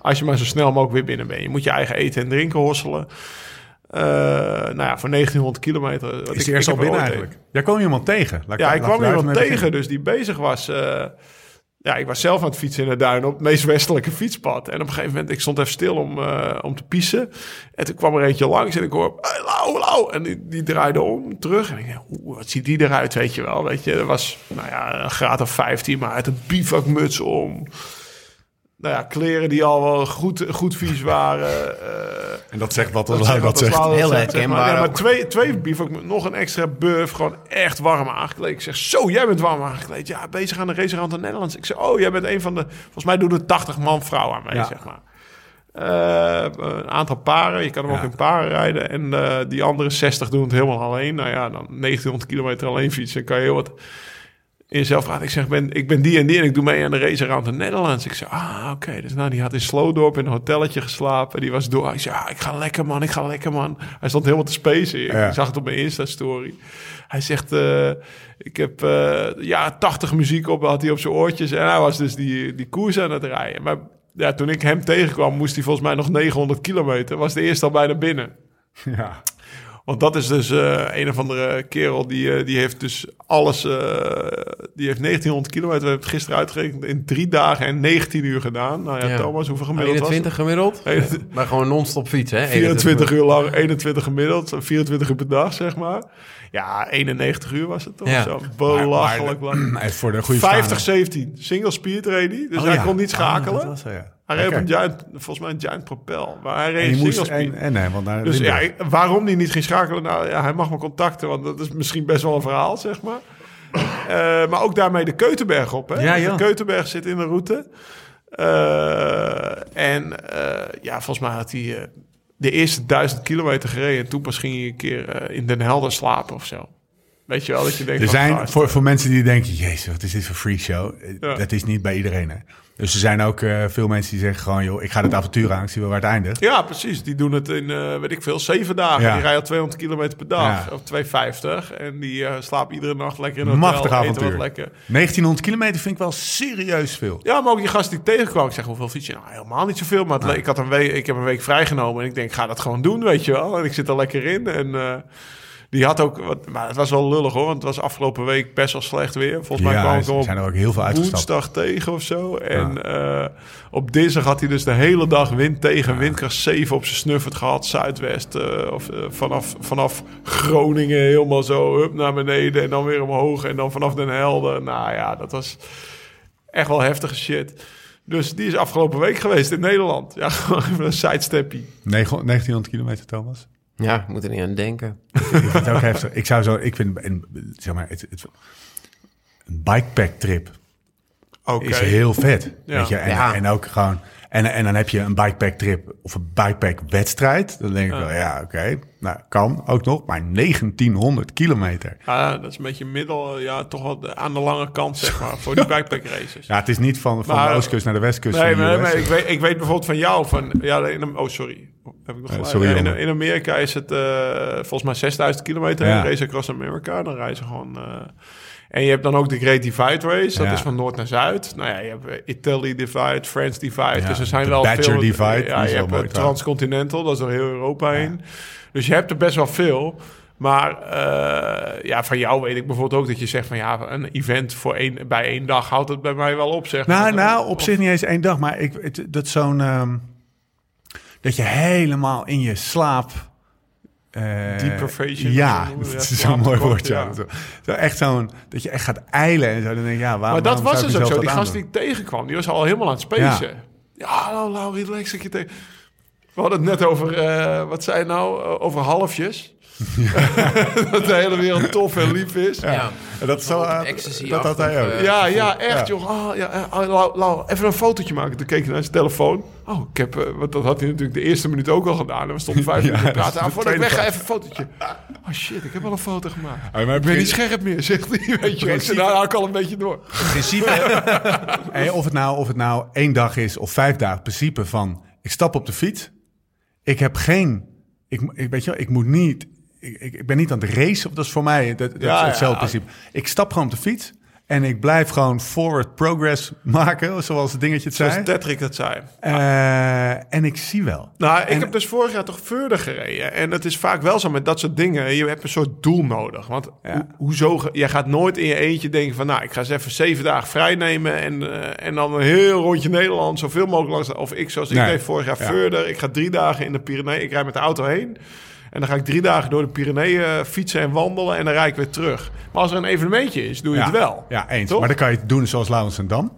als je maar zo snel mogelijk weer binnen bent. Je moet je eigen eten en drinken hosselen. Eh, nou ja, voor 1900 kilometer. wat Is ik- eerst al binnen eigenlijk? Jij kwam iemand tegen. Laat Ja, ik kwam iemand tegen dus die bezig was. eh, ja, ik was zelf aan het fietsen in de duinen op het meest westelijke fietspad. En op een gegeven moment, ik stond even stil om, eh, om te pissen. En toen kwam er eentje langs en ik hoor, Lau. En die, die draaide om, terug. En ik dacht, oeh, wat ziet die eruit, weet je wel. Weet je, er was, nou ja, een graad of 15, maar uit een bivakmuts om. Nou ja, kleren die al wel goed, goed vies waren. eh, En dat zegt wat dat zegt dat wat zegt. Heel zegt, zeg herkenbaar Maar, maar ook. twee, twee bivak met nog een extra buff. Gewoon echt warm aangekleed. Ik zeg, zo, jij bent warm aangekleed. Ja, bezig aan de race rond de Nederlands. Ik zeg, oh, jij bent een van de... Volgens mij doen er 80 man vrouw aan mee, Ja. zeg maar. Eh, een aantal paren. Je kan hem Ja. ook in paren rijden. En eh, die andere 60 doen het helemaal alleen. Nou ja, dan 1900 kilometer alleen fietsen. kan je heel wat in jezelf praten. Ik zeg, ik ben, ik ben die en die en ik doe mee aan de race around the Netherlands. Ik zeg, ah, oké. Dus nou, die had in Slowdorp in een hotelletje geslapen. Die was door. Ik zeg, ah, ik ga lekker, man. Ik ga lekker, man. Hij stond helemaal te spacen. Ik Ja. zag het op mijn Insta-story. Hij zegt, eh, ik heb eh ja, 80 muziek op, had hij op zijn oortjes. En hij was dus die, die koers aan het rijden. Maar ja, toen ik hem tegenkwam, moest hij volgens mij nog 900 kilometer. Was de eerste al bijna binnen. Ja. Want dat is dus eh, een of andere kerel die, eh, die heeft dus alles. eh, die heeft 1900 kilometer. We hebben het gisteren uitgerekend in drie dagen en 19 uur gedaan. Nou ja, Ja. Thomas, hoeveel gemiddeld 21 gemiddeld? was Maar gewoon non-stop fietsen, hè? het? 24 uur lang, 21 gemiddeld, 24 uur per dag, zeg maar. Ja, 91 uur was het toch? Ja. Zo belachelijk lang. Hij voor de goede 50, 17. Single speed hij, dus Oh, hij kon niet Ah, schakelen. dat was hij, ja. Hij reed op een giant, volgens mij een giant propel. Maar hij En reed je moest... En, en nee, want naar Dus ja, waarom die niet ging schakelen? Nou ja, hij mag me contacten, want dat is misschien best wel een verhaal, zeg maar. Eh, maar ook daarmee de Keutenberg op. Hè? Ja, Dus joh. de Keutenberg zit in de route. Eh, en eh, ja, volgens mij had hij de eerste duizend kilometer gereden. En toen pas ging hij een keer in Den Helder slapen of zo. Weet je wel, dat je denkt... Er zijn gast, voor, voor mensen die denken, jezus, wat is dit voor freak show? Ja. Dat is niet bij iedereen. Hè? Dus er zijn ook eh, veel mensen die zeggen gewoon, joh, ik ga dit avontuur aan, ik zie wel waar het eindigt. Ja, precies. Die doen het in, eh, weet ik veel, zeven dagen. Ja. Die rijden al 200 kilometer per dag. Ja. Of 250. En die eh, slapen iedere nacht lekker in een Machtig hotel. avontuur. wat lekker. 1900 kilometer vind ik wel serieus veel. Ja, maar ook die gast die ik tegenkwam. Ik zeg, hoeveel fiets je? Nou, helemaal niet zoveel. Maar ik, had een week, ik heb een week vrijgenomen. En ik denk, ga dat gewoon doen, weet je wel. En ik zit er lekker in. En die had ook... Wat, maar het was wel lullig hoor. Want het was afgelopen week best wel slecht weer. Volgens mij kwam Ja, ik op zijn er ook heel veel woensdag tegen of zo. En eh, op dinsdag had hij dus de hele dag wind tegen. Windkracht 7 op zijn snuffert gehad. Zuidwest. eh, of, eh, vanaf, vanaf Groningen helemaal zo hup, naar beneden. En dan weer omhoog. En dan vanaf Den Helder. Nou ja, dat was echt wel heftige shit. Dus die is afgelopen week geweest in Nederland. Ja, gewoon even een sidesteppie. 900 1900 kilometer, Thomas. Ja, ik moet er niet aan denken. ik vind het ook heftig. Ik zou zo, ik vind, en, zeg maar, het, het, een bikepack trip Oké. is heel vet. Ja. Weet je? En, Ja. en ook gewoon, en, en dan heb je een bikepack trip of een bikepack wedstrijd. Dan denk ik wel, ja, oké, nou kan ook nog, maar 1900 kilometer. Ja, dat is een beetje middel, ja, toch wel aan de lange kant, zeg maar, voor die bikepack races. Ja, het is niet van, van Maar- de oostkust naar de westkust. Nee, nee, nee, ik, weet, ik weet bijvoorbeeld van jou van... Ja, in, oh, sorry. Heb ik nog Eh, sorry, in, in Amerika is het eh, volgens mij 6000 kilometer. Ja. Race across America. Dan reizen gewoon... eh, en je hebt dan ook de Great Divide Race. Dat Ja. is van noord naar zuid. Nou ja, je hebt eh, Italy Divide, France Divide. Ja, dus er zijn wel Badger veel... Divide, Ja, je hebt. Transcontinental. Dat is door heel Europa heen. Dus je hebt er best wel veel. Maar eh, ja, van jou weet ik bijvoorbeeld ook dat je zegt van ja, een event voor één, bij één dag houdt het bij mij wel op. Zeg Nou, nou, op Of- zich niet eens één dag, maar ik, het, dat zo'n... ehm, dat je helemaal in je slaap... Deprivation, Ja, dat is zo'n mooi woord, ja. ja. Zo, echt zo'n... Dat je echt gaat eilen en zo. Dan denk ik, ja, waar, Maar dat was ik dus ook zo. Die gast die ik tegenkwam, die was al helemaal aan het spacen. Ja, hallo, Lau, relax dat je tegen... We hadden het net over, eh, wat zei je nou, Eh, over halfjes. dat de hele wereld tof en lief is. Ja. En dat is zo... Dat had hij ook. eh, ja, echt, Ja. joh. Ah, ja, eh, Lau, Lau, even een fotootje maken. Toen keek hij naar zijn telefoon. Oh, ik heb... eh, want dat had hij natuurlijk de eerste minuut ook al gedaan. En we stonden vijf Ja, minuten is praten. Ah, voordat ik tweede weg ga, even een fotootje. Oh shit, ik heb al een foto gemaakt. Oh, maar Ik ben niet scherp meer, zegt hij. Weet je zei, nou, ik al een beetje door. principe. Hey, of, het nou, of het nou één dag is of vijf dagen, het principe van ik stap op de fiets. Ik heb geen. Ik, ik, weet je wel, ik moet niet. Ik, ik, ben niet aan het racen. Dat is voor mij dat, dat Ja, is hetzelfde ja. principe. Ik stap gewoon op de fiets. En ik blijf gewoon forward progress maken, zoals het dingetje het Zoals zei. Patrick dat zei. Eh, en ik zie wel. Nou, ik En- heb dus vorig jaar toch verder gereden. En het is vaak wel zo met dat soort dingen. Je hebt een soort doel nodig. Want Ja. ho- hoezo... Jij gaat nooit in je eentje denken van... Nou, ik ga eens even zeven dagen vrij nemen. En, eh, en dan een heel rondje Nederland. Zoveel mogelijk langs... Of ik, zoals ik deed vorig jaar Ja. verder. Ik ga drie dagen in de Pyreneeën. Ik rijd met de auto heen. En dan ga ik drie dagen door de Pyreneeën eh, fietsen en wandelen. En dan rijd ik weer terug. Maar als er een evenementje is, doe je ja, het wel. Ja, eens. Toch? Maar dan kan je het doen zoals Laurens en Dam.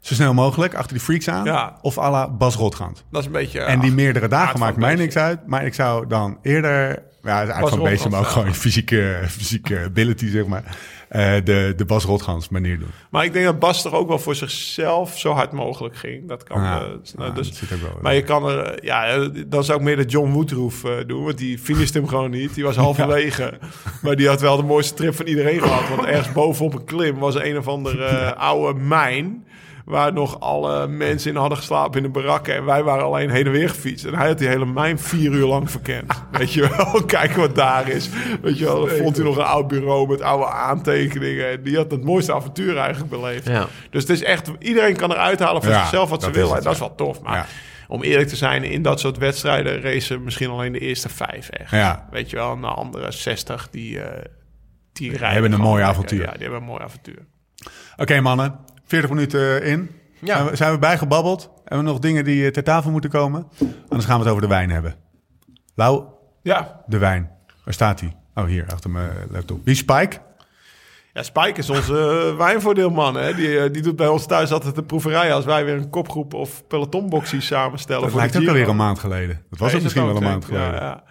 Zo snel mogelijk, achter die freaks aan. Ja. Of à la Bas Rotgans. Dat is een beetje... En die meerdere dagen maakt mij niks uit. Maar ik zou dan eerder... Ja, het Bas van beestje, maar ook gewoon je fysieke, fysieke ability, zeg maar. eh, de, de Bas Rotgans manier doen. Maar ik denk dat Bas toch ook wel voor zichzelf zo hard mogelijk ging. Dat kan. Ja, eh, nou, dus, dat ook wel. maar je kan er, eh, ja, dan zou ik meer de John Woodruff eh, doen, want die finishte hem gewoon niet. Die was halverwege. Maar die had wel de mooiste trip van iedereen gehad. Want ergens bovenop een klim was een of andere oude mijn. Waar nog alle mensen in hadden geslapen in de barakken. En wij waren alleen heen en weer gefietst. En hij had die hele mijn vier uur lang verkend. Weet je wel, kijken wat daar is. Weet je wel, dan vond hij nog een oud bureau met oude aantekeningen. En die had het mooiste avontuur eigenlijk beleefd. Ja. Dus het is echt, iedereen kan eruit halen voor Ja, zichzelf wat ze willen. En dat is wel tof. Maar Ja. om eerlijk te zijn, in dat soort wedstrijden racen misschien alleen de eerste vijf echt. Ja. Weet je wel, en de andere 60 die, eh die rijden. hebben een mooi lekker. avontuur. Ja, die hebben een mooi avontuur. Oké mannen, 40 minuten in. Ja. Zijn, we, zijn we bijgebabbeld? Hebben we nog dingen die eh, ter tafel moeten komen? Anders gaan we het over de wijn hebben. Lau, Ja, de wijn. Waar staat hij? Oh, hier, achter mijn laptop. Wie is Spike? Ja, Spike is onze uh, wijnvoordeelman. Hè? Die, die doet bij ons thuis altijd de proeverij als wij weer een kopgroep of pelotonboxie samenstellen. Dat voor lijkt ook alweer een maand geleden. Dat was Ja, is misschien het wel een maand geleden. Ja, ja.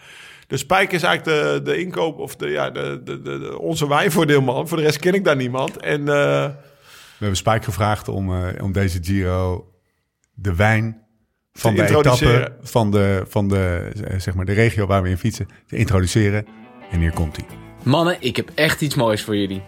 Dus Spike is eigenlijk de, de inkoop of de, ja, de, de, de, onze wijnvoordeelman. Voor de rest ken ik daar niemand. En eh, hebben Spike gevraagd om, eh, om deze Giro de wijn van de etappe van de, van de, eh, zeg maar de regio waar we in fietsen te introduceren. En hier komt hij. Mannen, ik heb echt iets moois voor jullie.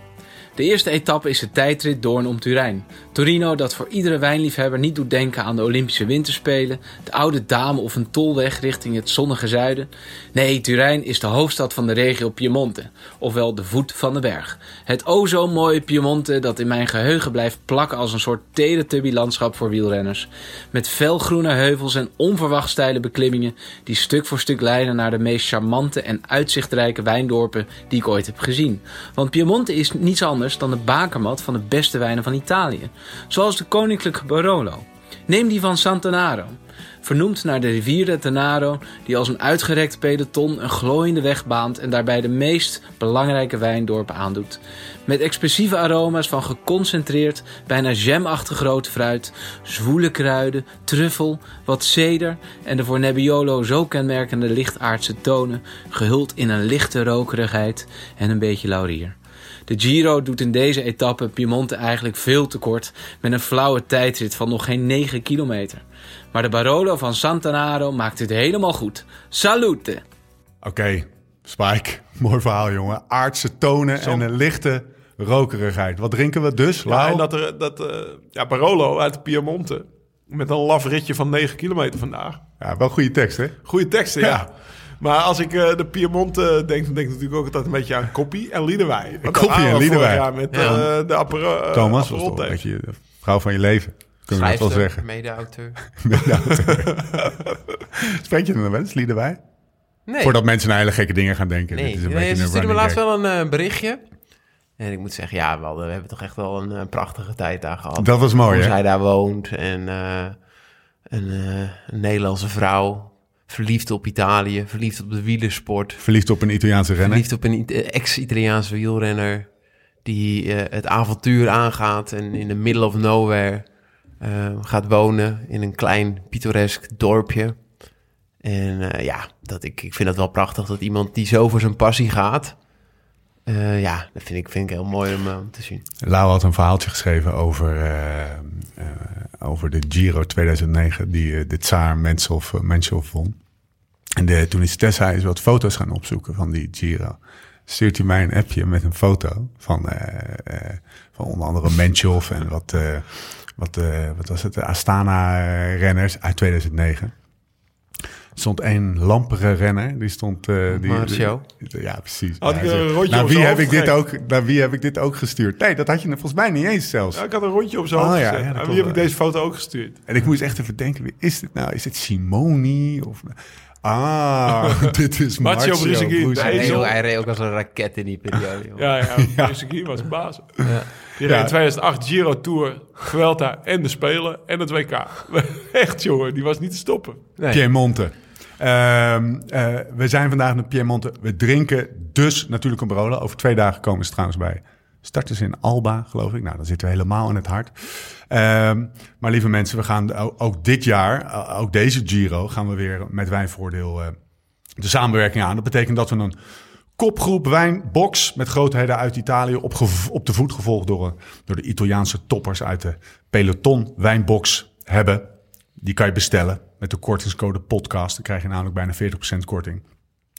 De eerste etappe is de tijdrit Doorn om Turijn. Torino dat voor iedere wijnliefhebber niet doet denken aan de Olympische Winterspelen, de oude dame of een tolweg richting het zonnige zuiden. Nee, Turijn is de hoofdstad van de regio Piemonte, ofwel de voet van de berg. Het o zo mooie Piemonte dat in mijn geheugen blijft plakken als een soort teletubby-landschap voor wielrenners. Met felgroene heuvels en onverwacht steile beklimmingen die stuk voor stuk leiden naar de meest charmante en uitzichtrijke wijndorpen die ik ooit heb gezien. Want Piemonte is niets anders dan de bakermat van de beste wijnen van Italië. Zoals de koninklijke Barolo. Neem die van Santanaro. Vernoemd naar de rivier de Tanaro, die als een uitgerekt peloton een glooiende weg baant en daarbij de meest belangrijke wijndorpen aandoet. Met expressieve aroma's van geconcentreerd, bijna jamachtig rood fruit, zwoele kruiden, truffel, wat ceder en de voor Nebbiolo zo kenmerkende lichtaardse tonen, gehuld in een lichte rokerigheid en een beetje laurier. De Giro doet in deze etappe Piemonte eigenlijk veel tekort met een flauwe tijdrit van nog geen 9 kilometer. Maar de Barolo van Santanaro maakt het helemaal goed. Salute! Oké, Spike. Mooi verhaal, jongen. Aardse tonen en een lichte rokerigheid. Wat drinken we dus? ja, en dat, er, dat eh, ja, Barolo uit Piemonte. Met een laf ritje van 9 kilometer vandaag. Ja, wel goede tekst, hè? Goede teksten, ja. Ja. Maar als ik eh, de Piemonte denk, dan denk ik natuurlijk ook altijd een beetje aan Koppie en Liederwij. Want Koppie en vorig jaar met Ja. eh, de eh, Thomas was toch een tape. beetje de vrouw van je leven. Kunnen we dat wel zeggen. mede-auteur. Spreek je nog wel eens lieden bij? Nee, Voordat mensen naar hele gekke dingen gaan denken. nee. Dit is een nee beetje ze een stuurde me laatst wel een eh, berichtje. En ik moet zeggen, ja, we, hadden- we hebben toch echt wel een, eh, prachtige tijd daar gehad. Dat was mooi, Hoe hè? zij daar woont en eh, een, eh, een Nederlandse vrouw. Verliefd op Italië, verliefd op de wielersport. Verliefd op een Italiaanse renner. Verliefd op een eh, ex-Italiaanse wielrenner die eh, het avontuur aangaat en in the middle of nowhere eh, gaat wonen in een klein pittoresk dorpje. En eh, ja, dat ik, ik vind het wel prachtig dat iemand die zo voor zijn passie gaat. Eh, ja, dat vind ik, vind ik heel mooi om, eh, te zien. Lau had een verhaaltje geschreven over, eh, over de Giro 2009, die de Tsaar Menshoff, eh, Menshoff won. En de, toen is Tessa eens wat foto's gaan opzoeken van die Giro. Stuurt hij mij een appje met een foto van, van onder andere Menshoff en wat, wat, wat was het, Astana-renners uit 2009. Er stond één lampere renner, die stond... eh die, Marcio. die- ja, precies. Had Ja, ik een rondje naar wie heb ik dit ook, naar wie heb ik dit ook gestuurd? Nee, dat had je volgens mij niet eens zelfs. Ja, ik had een rondje op zijn Oh, ja, ja, Aan wie heb ik deze foto ook gestuurd? En ik moest echt even denken, wie is dit nou? Is dit Simoni? Of... Ah, dit is Marcio Marcio Brusegui. Brusegui. Hij reed, ook, hij reed ook als een raket in die periode. Ja, ja, ja. was baas. Die Ja. in 2008 Giro Tour, Vuelta en de Spelen en het WK. Echt, jongen, die was niet te stoppen. Nee. Piemonte. Ehm, eh, we zijn vandaag in Piemonte. We drinken dus natuurlijk een Barolo. Over twee dagen komen ze trouwens bij. Starten ze in Alba, geloof ik. Nou, dan zitten we helemaal in het hart. Ehm, maar lieve mensen, we gaan ook dit jaar, ook deze Giro, gaan we weer met wijnvoordeel eh, de samenwerking aan. Dat betekent dat we een kopgroep wijnbox met grootheden uit Italië op, op de voet gevolgd door, een- door de Italiaanse toppers uit de peloton wijnbox hebben. Die kan je bestellen met de kortingscode podcast. Dan krijg je namelijk bijna 40% korting.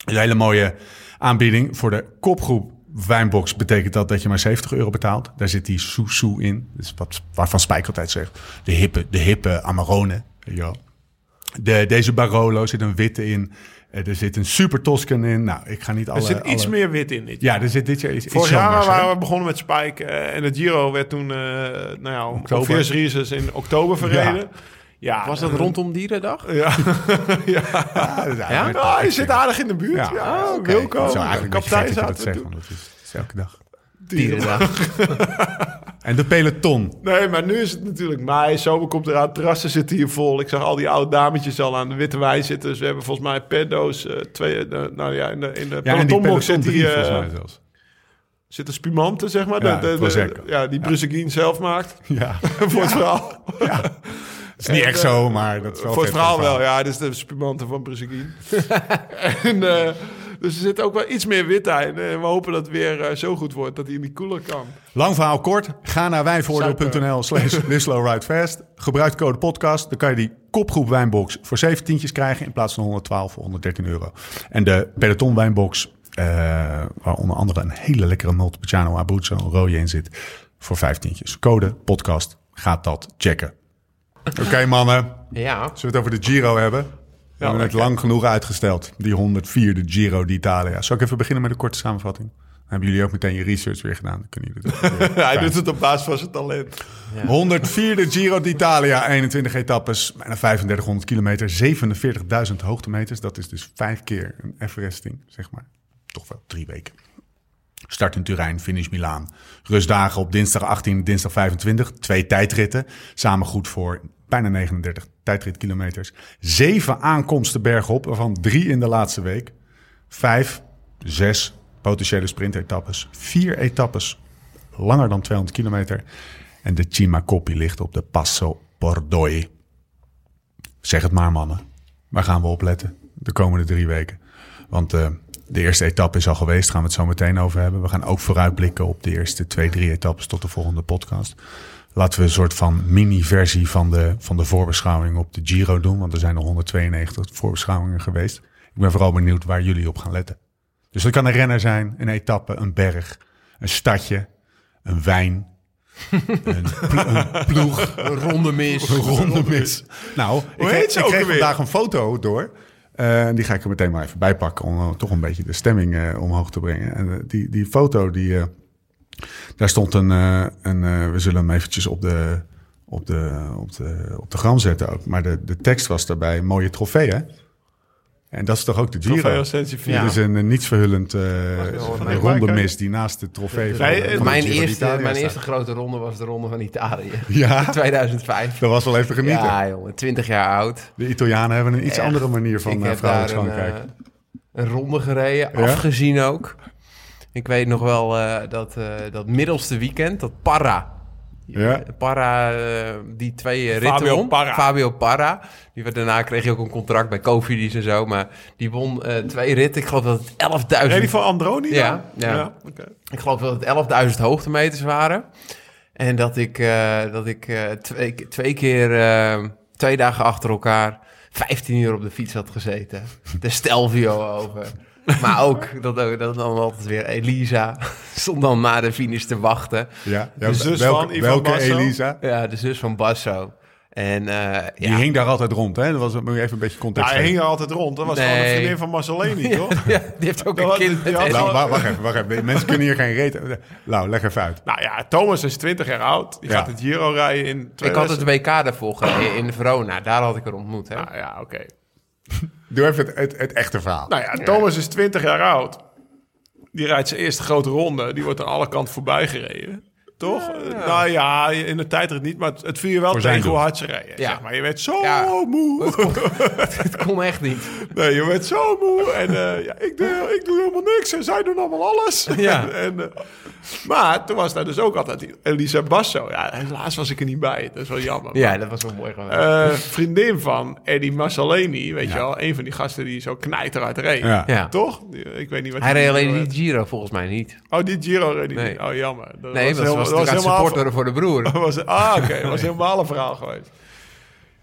Een hele mooie aanbieding voor de kopgroep wijnbox betekent dat dat je maar 70 euro betaalt. Daar zit die Sousou in. Dus wat, waarvan Spijk altijd zegt. De hippe, de hippe Amarone. wel. De, deze Barolo zit een witte in. Eh, Er zit een Super Toscan in. Nou, ik ga niet alle... Er zit iets alle- meer wit in dit. Ja, er zit dit jaar iets, iets Vorig jaar zomers, hè? waren we begonnen met Spike eh, en het Giro werd toen, eh nou ja, Oktober. in oktober verreden. Ja, Was dat rondom Dierendag? Ja, Ja, dat Ja? met- Ah, je zit aardig in de buurt. Ja, Ja. oké. Wilco, Ik zou eigenlijk een beetje kapitein dat je dat zaten zegt, toen. want dat is, dat elke dag. Dierendag. En de peloton. Nee, maar nu is het natuurlijk mei, zomer komt eraan, terrassen zitten hier vol. Ik zag al die oude dametjes al aan de witte wijn zitten. Dus we hebben volgens mij per doos eh, twee, eh, nou ja, in de, in de Ja, pelotonbox peloton zit mij zelfs. zitten spumanten, zeg maar. Ja, de, de, de- Prosecco. ja, die Brusselin zelf maakt. Ja, Voor het verhaal. het is niet echt zo, maar dat is wel Voor het verhaal wel, ja. Dit is de spumanten van Brusselin. en, dus er zit ook wel iets meer wit in. En we hopen dat het weer eh, zo goed wordt dat hij in die koeler kan. Lang verhaal kort. Ga naar wijnvoordeel.nl slash Fast. Gebruik code podcast. Dan kan je die kopgroep wijnbox voor 7 tientjes krijgen in plaats van 112 voor 113 euro. En de peloton wijnbox, eh, waar onder andere een hele lekkere Montepulciano Abruzzo rode in zit, voor 5 tientjes. Code podcast. Gaat dat checken. Oké mannen, Ja. zullen we het over de Giro hebben? We hebben het lang genoeg uitgesteld. Die 104e Giro d'Italia. Zal ik even beginnen met een korte samenvatting? Dan hebben jullie ook meteen je research weer gedaan. Dan kunnen jullie weer Hij doet het op basis van zijn talent. 104e Giro d'Italia, 21 etappes, bijna 3500 kilometer, 47.000 hoogtemeters. Dat is dus vijf keer een Everesting, zeg maar. Toch wel drie weken. Start in Turijn, finish Milaan. Rustdagen op dinsdag 18, dinsdag 25. Twee tijdritten, samen goed voor bijna 39 tijdritkilometers. Zeven aankomsten bergop, waarvan drie in de laatste week. Vijf, zes potentiële sprintetappes. Vier etappes langer dan 200 kilometer. En de Cima Coppi ligt op de Passo Pordoi. Zeg het maar, mannen. Waar gaan we op letten de komende drie weken? Want eh, de eerste etappe is al geweest, gaan we het zo meteen over hebben. We gaan ook vooruitblikken op de eerste twee, drie etappes tot de volgende podcast. Laten we een soort van mini-versie van de, van de voorbeschouwing op de Giro doen. Want er zijn er 192 voorbeschouwingen geweest. Ik ben vooral benieuwd waar jullie op gaan letten. Dus dat kan een renner zijn, een etappe, een berg, een stadje, een wijn, een, plo- een ploeg, Een ronde mis. een ronde mis. Nou, ik, kreeg- ik kreeg vandaag een foto door. Eh, die ga ik er meteen maar even bij pakken om eh, toch een beetje de stemming eh, omhoog te brengen. En die, die foto, die, daar stond een, eh, een eh, we zullen hem eventjes op de, op de, op de, op de gram zetten ook. Maar de, de tekst was daarbij, mooie trofee hè? En dat is toch ook de Giro? Trofeo Sensifier. Dit is een nietsverhullend eh een een ronde mis die naast de trofee van, Nee, Mijn, eerste, mijn staat. eerste grote ronde was de ronde van Italië. Ja, 2005. dat was wel even genieten. Ja, jongen. 20 jaar oud. De Italianen hebben een iets Echt. andere manier van vrouwelijk daar een, een ronde gereden, Ja? afgezien ook. Ik weet nog wel eh, dat, eh, dat middelste weekend, dat Parra. Ja. Parra, eh, die twee ritten Fabio won. Parra. Fabio Parra. Die werd, daarna kreeg hij ook een contract bij Cofidis en zo. Maar die won eh, twee ritten. Ik geloof dat het 11.000... Nee, die van Androni dan? Ja, ja. oké. Ik geloof dat het 11.000 hoogtemeters waren. En dat ik, eh, dat ik eh, twee, twee keer, eh, twee dagen achter elkaar, 15 uur op de fiets had gezeten. De Stelvio over. Maar ook dat, ook- dat dan altijd weer Elisa stond dan na de finish te wachten. Ja, ja, De zus welke, van Ivan welke Basso? Elisa? Ja, de zus van Basso. En eh, Die ja, hing daar altijd rond, hè? Dat was, moet je even een beetje context Nou, hij hing er altijd rond. Dat was Nee. gewoon een vriendin van Marcelini, toch? ja, die heeft ook Dat een had- kind had-. Nou, wa- wacht even, wacht even. Mensen kunnen hier geen reet... Nou, leg even uit. Nou ja, Thomas is 20 jaar oud. Die Ja. gaat het Giro rijden in Ik had het 2000. WK daarvoor gereden in Verona. Daar had ik er ontmoet. Hè? Nou ja, oké. Doe even het, het, het echte verhaal. Nou ja, Thomas is 20 jaar oud. Die rijdt zijn eerste grote ronde. Die wordt aan alle kanten voorbij gereden. Toch? Nou ja, in de tijdrit niet, maar het, viel je wel Voor tegen hoe hard ze rijden. Ja. Zeg maar. Je werd zo Ja. moe. Het kon echt niet. Nee, je werd zo moe. En eh, ja, ik, doe, ik doe helemaal niks. En zij doen allemaal alles. Ja. en, eh, maar toen was daar dus ook altijd Elisa Basso. Ja, helaas was ik er niet bij. Dat is wel jammer. Ja, dat was wel mooi geweest. Eh, vriendin van Eddie Marcelini, weet Ja. je wel. Een van die gasten die zo knijteruit reed. Ja. ja. Toch? Ik weet niet wat Hij die reed alleen die Giro volgens mij niet. Oh, die Giro reed hij Nee. niet. Oh, jammer. Dat Nee, dat was, was het helemaal- supporteren voor de broer. dat was, ah, oké. Dat was helemaal een verhaal geweest.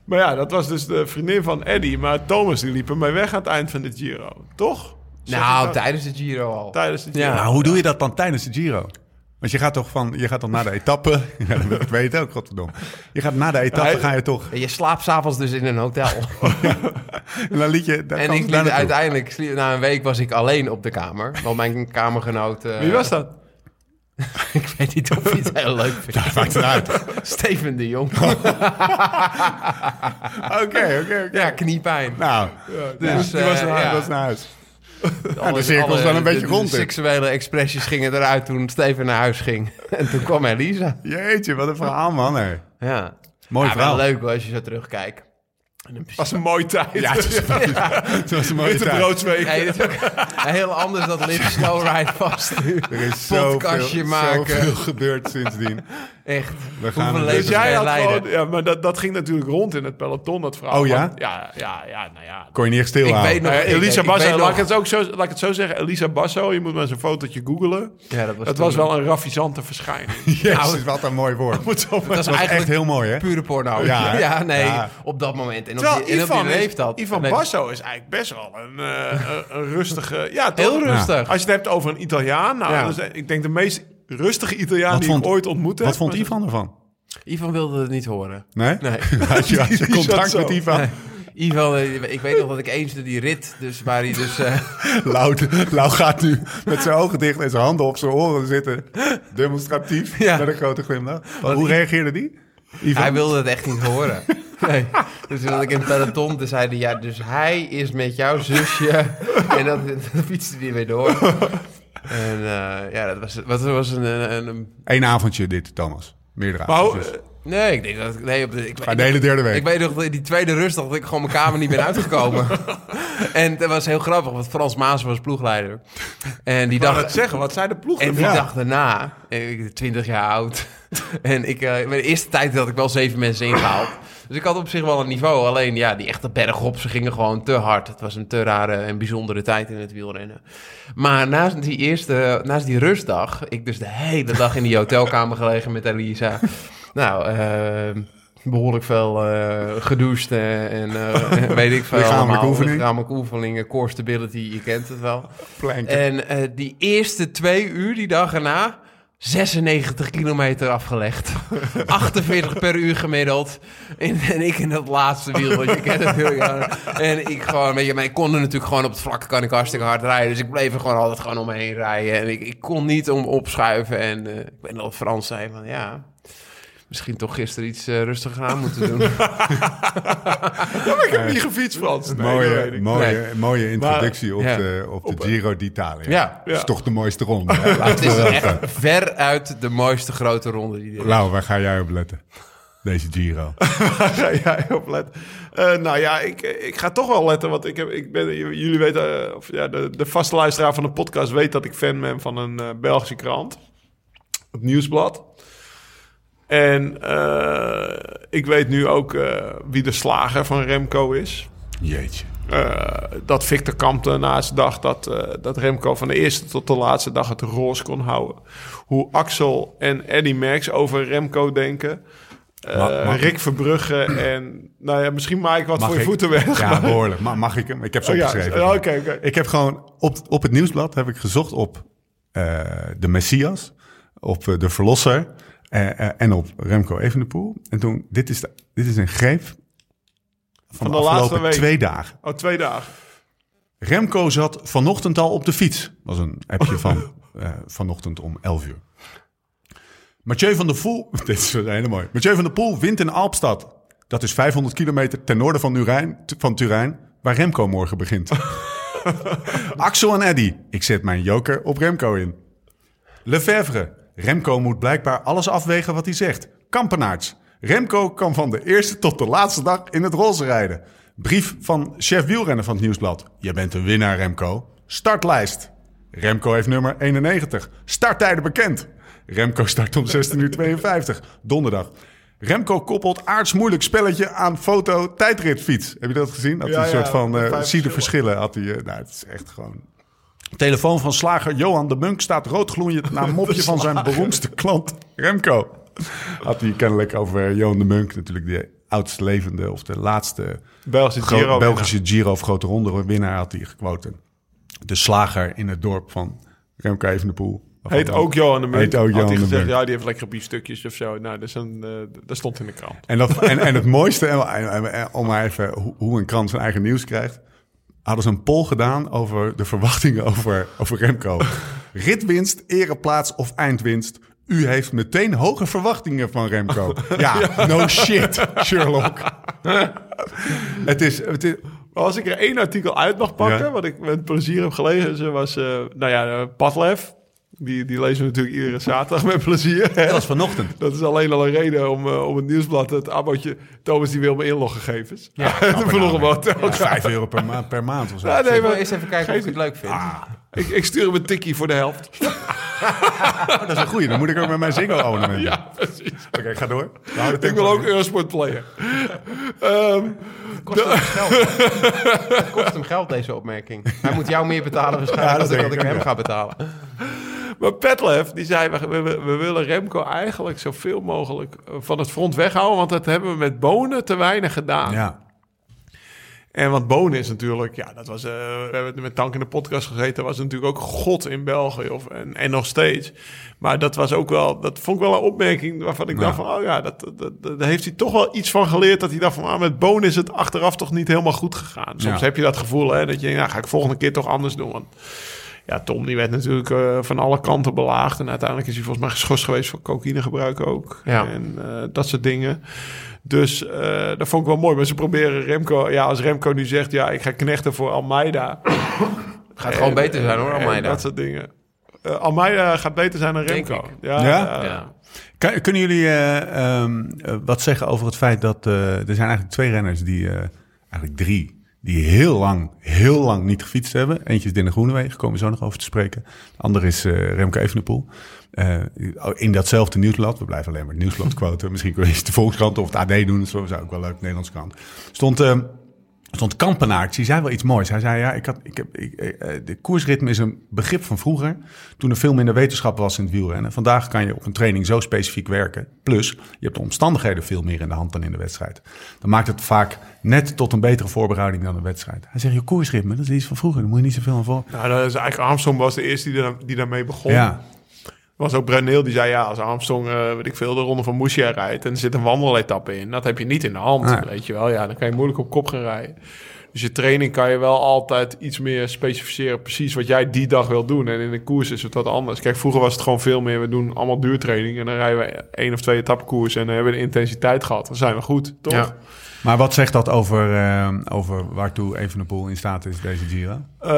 Maar ja, dat was dus de vriendin van Eddie. Maar Thomas die liep ermee weg aan het eind van de Giro. Toch? Zeg Nou, tijdens de Giro al. tijdens de Giro. Ja. Maar hoe doe je dat dan tijdens de Giro? Want je gaat toch van, je gaat dan na de etappe, ja, dat wil ik weet ook, godverdomme. Je gaat na de etappe, ga je toch, Je slaapt s'avonds dus in een hotel. en dan liet je, daar en ik naartoe. uiteindelijk, na een week was ik alleen op de kamer. Want mijn kamergenoot... eh, Wie was dat? ik weet niet of hij het heel leuk vindt. Maakt het uit. Steven de Jong. Oké, oké, oké. ja, kniepijn. Nou, Dus, die was eh, naar, ja. was naar huis. Alle- de cirkel is alle- dan een beetje de- rond, De seksuele expressies gingen eruit toen Steven naar huis ging. En toen kwam Elisa. Jeetje, wat een verhaal, man. Hè. Ja. Mooi ja, verhaal. Wel leuk hoor, als je zo terugkijkt. Was een mooie tijd. Ja, het was, het was een mooie Witte tijd. Nee, dat is ook heel anders dan Live Slow Ride vast nu. Er is Podcastje zoveel, maken. zoveel gebeurd sindsdien. Echt. We gaan Hoeveel Dus jij had leiden? gewoon, ja, maar dat, dat ging natuurlijk rond in het peloton, dat verhaal. Oh ja? Ja, ja, ja, nou ja. Kon je niet echt Ik stilhouden. weet nog- Nou Elisa ik Basso, weet laat nog- ik, het ook zo, laat ik het zo zeggen. Elisa Basso, je moet maar eens een fotootje googelen. Ja, dat was, Het was wel een raffisante verschijning. Jezus, wat een mooi woord. Dat is Dat was echt eigenlijk heel mooi, hè? pure porno. Ja, nee, Ja. op dat moment. En op die, en op Ivan, die is, leeftijd. Ivan Basso is eigenlijk best wel een, eh, een, een rustige... Ja, toch? Heel rustig. Als je het hebt over een Italiaan. Nou, dat ik denk de meest rustige Italiaan Wat die vond- ik ooit ontmoet heb. Wat vond Ivan ervan? Ivan wilde het niet horen. Nee? Nee. Had je, had contact met Ivan? Ivan, eh, ik weet nog dat ik eens door die rit, dus waar hij dus... eh, Lau, Lau gaat nu met zijn ogen dicht en zijn handen op zijn oren zitten. Demonstratief, Ja. met een grote glimlach. Hoe reageerde die? Ivan? hij wilde het echt niet horen. Nee. Dus toen ik in het peloton, toen zei hij, ja, dus hij is met jouw zusje. en dat, dat fietste hij weer door. En eh, ja, dat was, wat was een, een, een- Eén avondje dit, Thomas. Meerdere Maar avondjes. Nee, ik denk dat ik... Nee, op de, ik, de hele derde week. Ik weet nog, dat die tweede rustdag dat ik gewoon mijn kamer niet ben uitgekomen. en dat was heel grappig, want Frans Maas was ploegleider. En die net zeggen, wat zei de ploeg? En die Ja. dag daarna, ik ben 20 jaar oud. en ik, bij de eerste tijd had ik wel zeven mensen ingehaald. Dus ik had op zich wel een niveau. Alleen ja, die echte bergop, ze gingen gewoon te hard. Het was een te rare en bijzondere tijd in het wielrennen. Maar naast die eerste, naast die rustdag, ik dus de hele dag in die hotelkamer gelegen met Elisa. Nou, eh, behoorlijk veel eh gedoucht en eh, weet ik veel. Lichamelijke allemaal. oefening. Lichamelijke oefeningen, core stability, je kent het wel. Planken. En die eerste twee uur, die dag erna, 96 kilometer afgelegd. 48 per uur gemiddeld. En, en ik in dat laatste wiel, want je kent het heel ja. En ik gewoon, weet je, maar ik kon er natuurlijk gewoon op het vlak kan ik hartstikke hard rijden. Dus ik bleef er gewoon altijd gewoon omheen rijden. En ik, ik kon niet om opschuiven. En eh, ik nog dat Frans zei van, ja... Misschien toch gisteren iets eh, rustiger aan moeten doen. Ja, maar ik heb niet gefietst, Frans. Nee, mooie, weet ik. mooie, mooie introductie op, ja. de, op de Giro d'Italia. Ja. Dat is toch de mooiste ronde. Het is echt veruit de mooiste grote ronde die er is. Lau, waar ga jij op letten? Deze Giro. Waar ga jij op letten? Eh, nou ja, ik, ik ga toch wel letten, want ik heb, ik ben, jullie weten, eh, of ja, de, de vaste luisteraar van de podcast weet dat ik fan ben van een eh, Belgische krant, het Nieuwsblad. En eh, ik weet nu ook eh, wie de slager van Remco is. Jeetje. Eh, dat Victor Kampte naast dacht dat, dat Remco van de eerste tot de laatste dag het roos kon houden. Hoe Axel en Eddy Merckx over Remco denken. Mag- mag- Rick Verbrugge en... Nou ja, misschien maak ik wat Mag voor je voeten weg. Ja, behoorlijk. Ma- Mag ik hem? Ik heb ze Oh ja, oh. Ik heb gewoon op, op het nieuwsblad heb ik gezocht op de Messias, op de Verlosser eh, eh, en op Remco Evenepoel. En toen, dit is, de, dit is een greep van, Van de, de laatste afgelopen week. twee dagen. Oh, twee dagen. Remco zat vanochtend al op de fiets. was een appje van eh, vanochtend om 11 uur. Mathieu van der Poel, dit is hele mooi. Mathieu van der Poel wint in Alpstad. Dat is 500 kilometer ten noorden van, Urijn, van Turijn, waar Remco morgen begint. Axel en Eddy, ik zet mijn joker op Remco in. Lefevre, Remco moet blijkbaar alles afwegen wat hij zegt. Kampenaerts, Remco kan van de eerste tot de laatste dag in het roze rijden. Brief van chef wielrenner van het Nieuwsblad. Je bent een winnaar, Remco. Startlijst. Remco heeft nummer 91. Starttijden bekend. Remco start om 16 uur 52. Donderdag. Remco koppelt aardsmoeilijk spelletje aan foto tijdritfiets. Heb je dat gezien? Hij Ja, een soort ja, van... met eh zie de verschillen. verschillen. Had hij, eh, nou, het is echt gewoon... Telefoon van slager Johan de Munk staat roodgloeiend na een mopje van zijn beroemdste klant Remco. Had hij kennelijk over Johan de Munk, natuurlijk de oudst levende of de laatste Belgische Giro. Belgische Giro of grote ronde winnaar had hij gequote. De slager in het dorp van Remco Evenepoel. Heet ook Johan de Munt. Heet ook Had Johan hij de gezegd, Munt. ja, die heeft lekkere biefstukjes of zo. Nou, dat, is een, eh, dat stond in de krant. En, dat, en, en het mooiste, en, en- en- om maar even hoe, hoe een krant zijn eigen nieuws krijgt. Hadden ze een poll gedaan over de verwachtingen over, over Remco. Ritwinst, ereplaats of eindwinst. U heeft meteen hoge verwachtingen van Remco. Ja, no shit, Sherlock. het is, het is als ik er één artikel uit mag pakken, Ja. wat ik met plezier heb gelezen, was, eh, nou ja, Padlef. Die, die lezen we natuurlijk iedere zaterdag met plezier. hè. Dat was vanochtend. Dat is alleen al een reden om, eh, om het nieuwsblad, het abonje... Thomas die wil mijn inloggegevens. Ja, de vloggen wat. Ja, Vijf euro per, ma per maand of zo. Ja, nee, Ik wil maar eerst even kijken of ik het leuk vind. ik, ik stuur hem een tikkie voor de helft. Oh, dat is een goeie. Dan moet ik ook met mijn Ziggo abonnement. Ja, precies. Oké, ga door. We Ik wil ook Eurosport player. Ehm, Kost hem geld. kost hem geld, deze opmerking. Hij moet jou meer betalen Ja, waarschijnlijk dat dan dat ik hem ga betalen. Maar Petlef, die zei, we, we, we willen Remco eigenlijk zoveel mogelijk eh, van het front weghouden. Want dat hebben we met Bonen te weinig gedaan. Ja. En want Bonen is natuurlijk, ja, dat was, eh, we hebben met Tank in de podcast gezeten, was natuurlijk ook god in België of, en, en nog steeds. Maar dat was ook wel, dat vond ik wel een opmerking waarvan ik Ja. dacht van, oh ja, dat, dat, heeft hij toch wel iets van geleerd. Dat hij dacht van, ah, met Bonen is het achteraf toch niet helemaal goed gegaan. Soms Ja. heb je dat gevoel, hè, dat je, nou, ga ik volgende keer toch anders doen. Want ja, Tom die werd natuurlijk eh, van alle kanten belaagd. En uiteindelijk is hij volgens mij geschorst geweest voor cocaïnegebruik ook. Ja. En eh, dat soort dingen. Dus eh, dat vond ik wel mooi. Maar ze proberen Remco... Ja, als Remco nu zegt... Ja, ik ga knechten voor Almeida. Gaat gewoon beter zijn hoor, Almeida. Dat soort dingen. Eh, Almeida gaat beter zijn dan Remco. Ja, Ja? ja. Ja. Kan- Kunnen jullie eh, ehm, eh, wat zeggen over het feit dat eh, er zijn eigenlijk twee renners die, eh, eigenlijk drie, die heel lang, heel lang niet gefietst hebben. Eentje is Dinne Groenewegen, komen we zo nog over te spreken. De andere is eh, Remco Evenepoel. Eh, in datzelfde nieuwsblad, we blijven alleen maar het nieuwsblad quoten. Misschien kun je eens de Volkskrant of het AD doen, zo zou ook wel leuk, Nederlandse krant. Stond... ehm, stond Kampenaerts, die zei wel iets moois. Hij zei, ja, ik had, ik heb, ik, eh, eh, de koersritme is een begrip van vroeger, toen er veel minder wetenschap was in het wielrennen. Vandaag kan je op een training zo specifiek werken. Plus, je hebt de omstandigheden veel meer in de hand dan in de wedstrijd. Dan maakt het vaak net tot een betere voorbereiding dan een wedstrijd. Hij zegt, je koersritme, dat is iets van vroeger, daar moet je niet zoveel aan voor. Nou, dat is eigenlijk Armstrong was de eerste die, daar, die daarmee begon. Ja, was ook Bruneel die zei ja, als Armstrong, eh weet ik veel, de ronde van Moesia rijdt en er zit een wandeletappe in, dat heb je niet in de hand, Nee. weet je wel. Ja, dan kan je moeilijk op kop gaan rijden. Dus je training kan je wel altijd iets meer specificeren, precies wat jij die dag wil doen. En in de koers is het wat anders. Kijk, vroeger was het gewoon veel meer, we doen allemaal duurtraining en dan rijden we één of twee etappekoers en dan hebben we de intensiteit gehad. Dan zijn we goed, toch? Ja. Maar wat zegt dat over, eh, over waartoe Evenepoel in staat is deze Giro? Eh,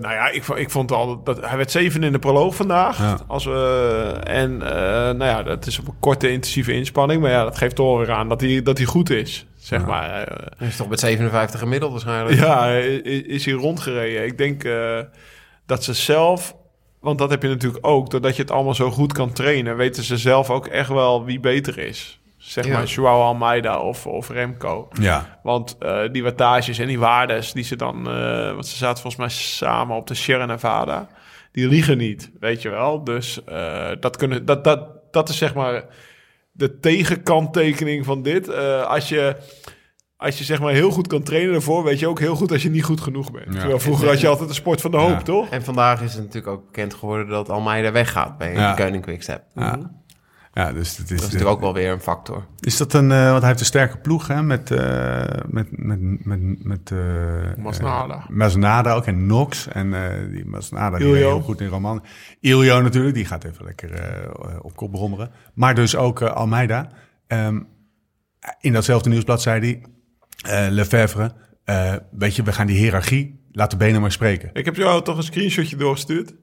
nou ja, ik, ik vond al dat hij werd zeven in de proloog vandaag. Ja. Als we, en eh, nou ja, dat is op een korte intensieve inspanning. Maar ja, dat geeft toch weer aan dat hij, dat hij goed is. Zeg Ja. maar. Eh, Hij is toch met 57 gemiddeld waarschijnlijk. ja, i- i- is hij rondgereden. Ik denk eh, dat ze zelf, want dat heb je natuurlijk ook, doordat je het allemaal zo goed kan trainen, weten ze zelf ook echt wel wie beter is. Zeg Ja. maar Joao Almeida of, of Remco. Ja, Want eh, die wattages en die waardes die ze dan... eh want ze zaten volgens mij samen op de Sierra Nevada. Die liegen niet, weet je wel. Dus eh, dat, kunnen, dat, dat, dat is zeg maar de tegenkanttekening van dit. Eh, als je... Als je zeg maar heel goed kan trainen daarvoor, weet je ook heel goed als je niet goed genoeg bent. Ja. Terwijl vroeger had je altijd de sport van de hoop, Ja. toch? En vandaag is het natuurlijk ook bekend geworden dat Almeida weggaat bij Ja. de Koning Quickstep. ja. Ja dus het is, Dat is natuurlijk ook wel weer een factor. Is dat een, eh, want hij heeft een sterke ploeg hè, met, eh met, met, met, met eh, Masnada. eh, Masnada ook en Nox. En eh, die Masnada die Iljo. heel goed in Roman. Iljo natuurlijk, die gaat even lekker eh, op kop brommeren. Maar dus ook eh, Almeida. Ehm, in datzelfde nieuwsblad zei hij, eh Lefevre, eh, weet je, we gaan die hiërarchie, laat de benen maar spreken. Ik heb jou toch een screenshotje doorgestuurd.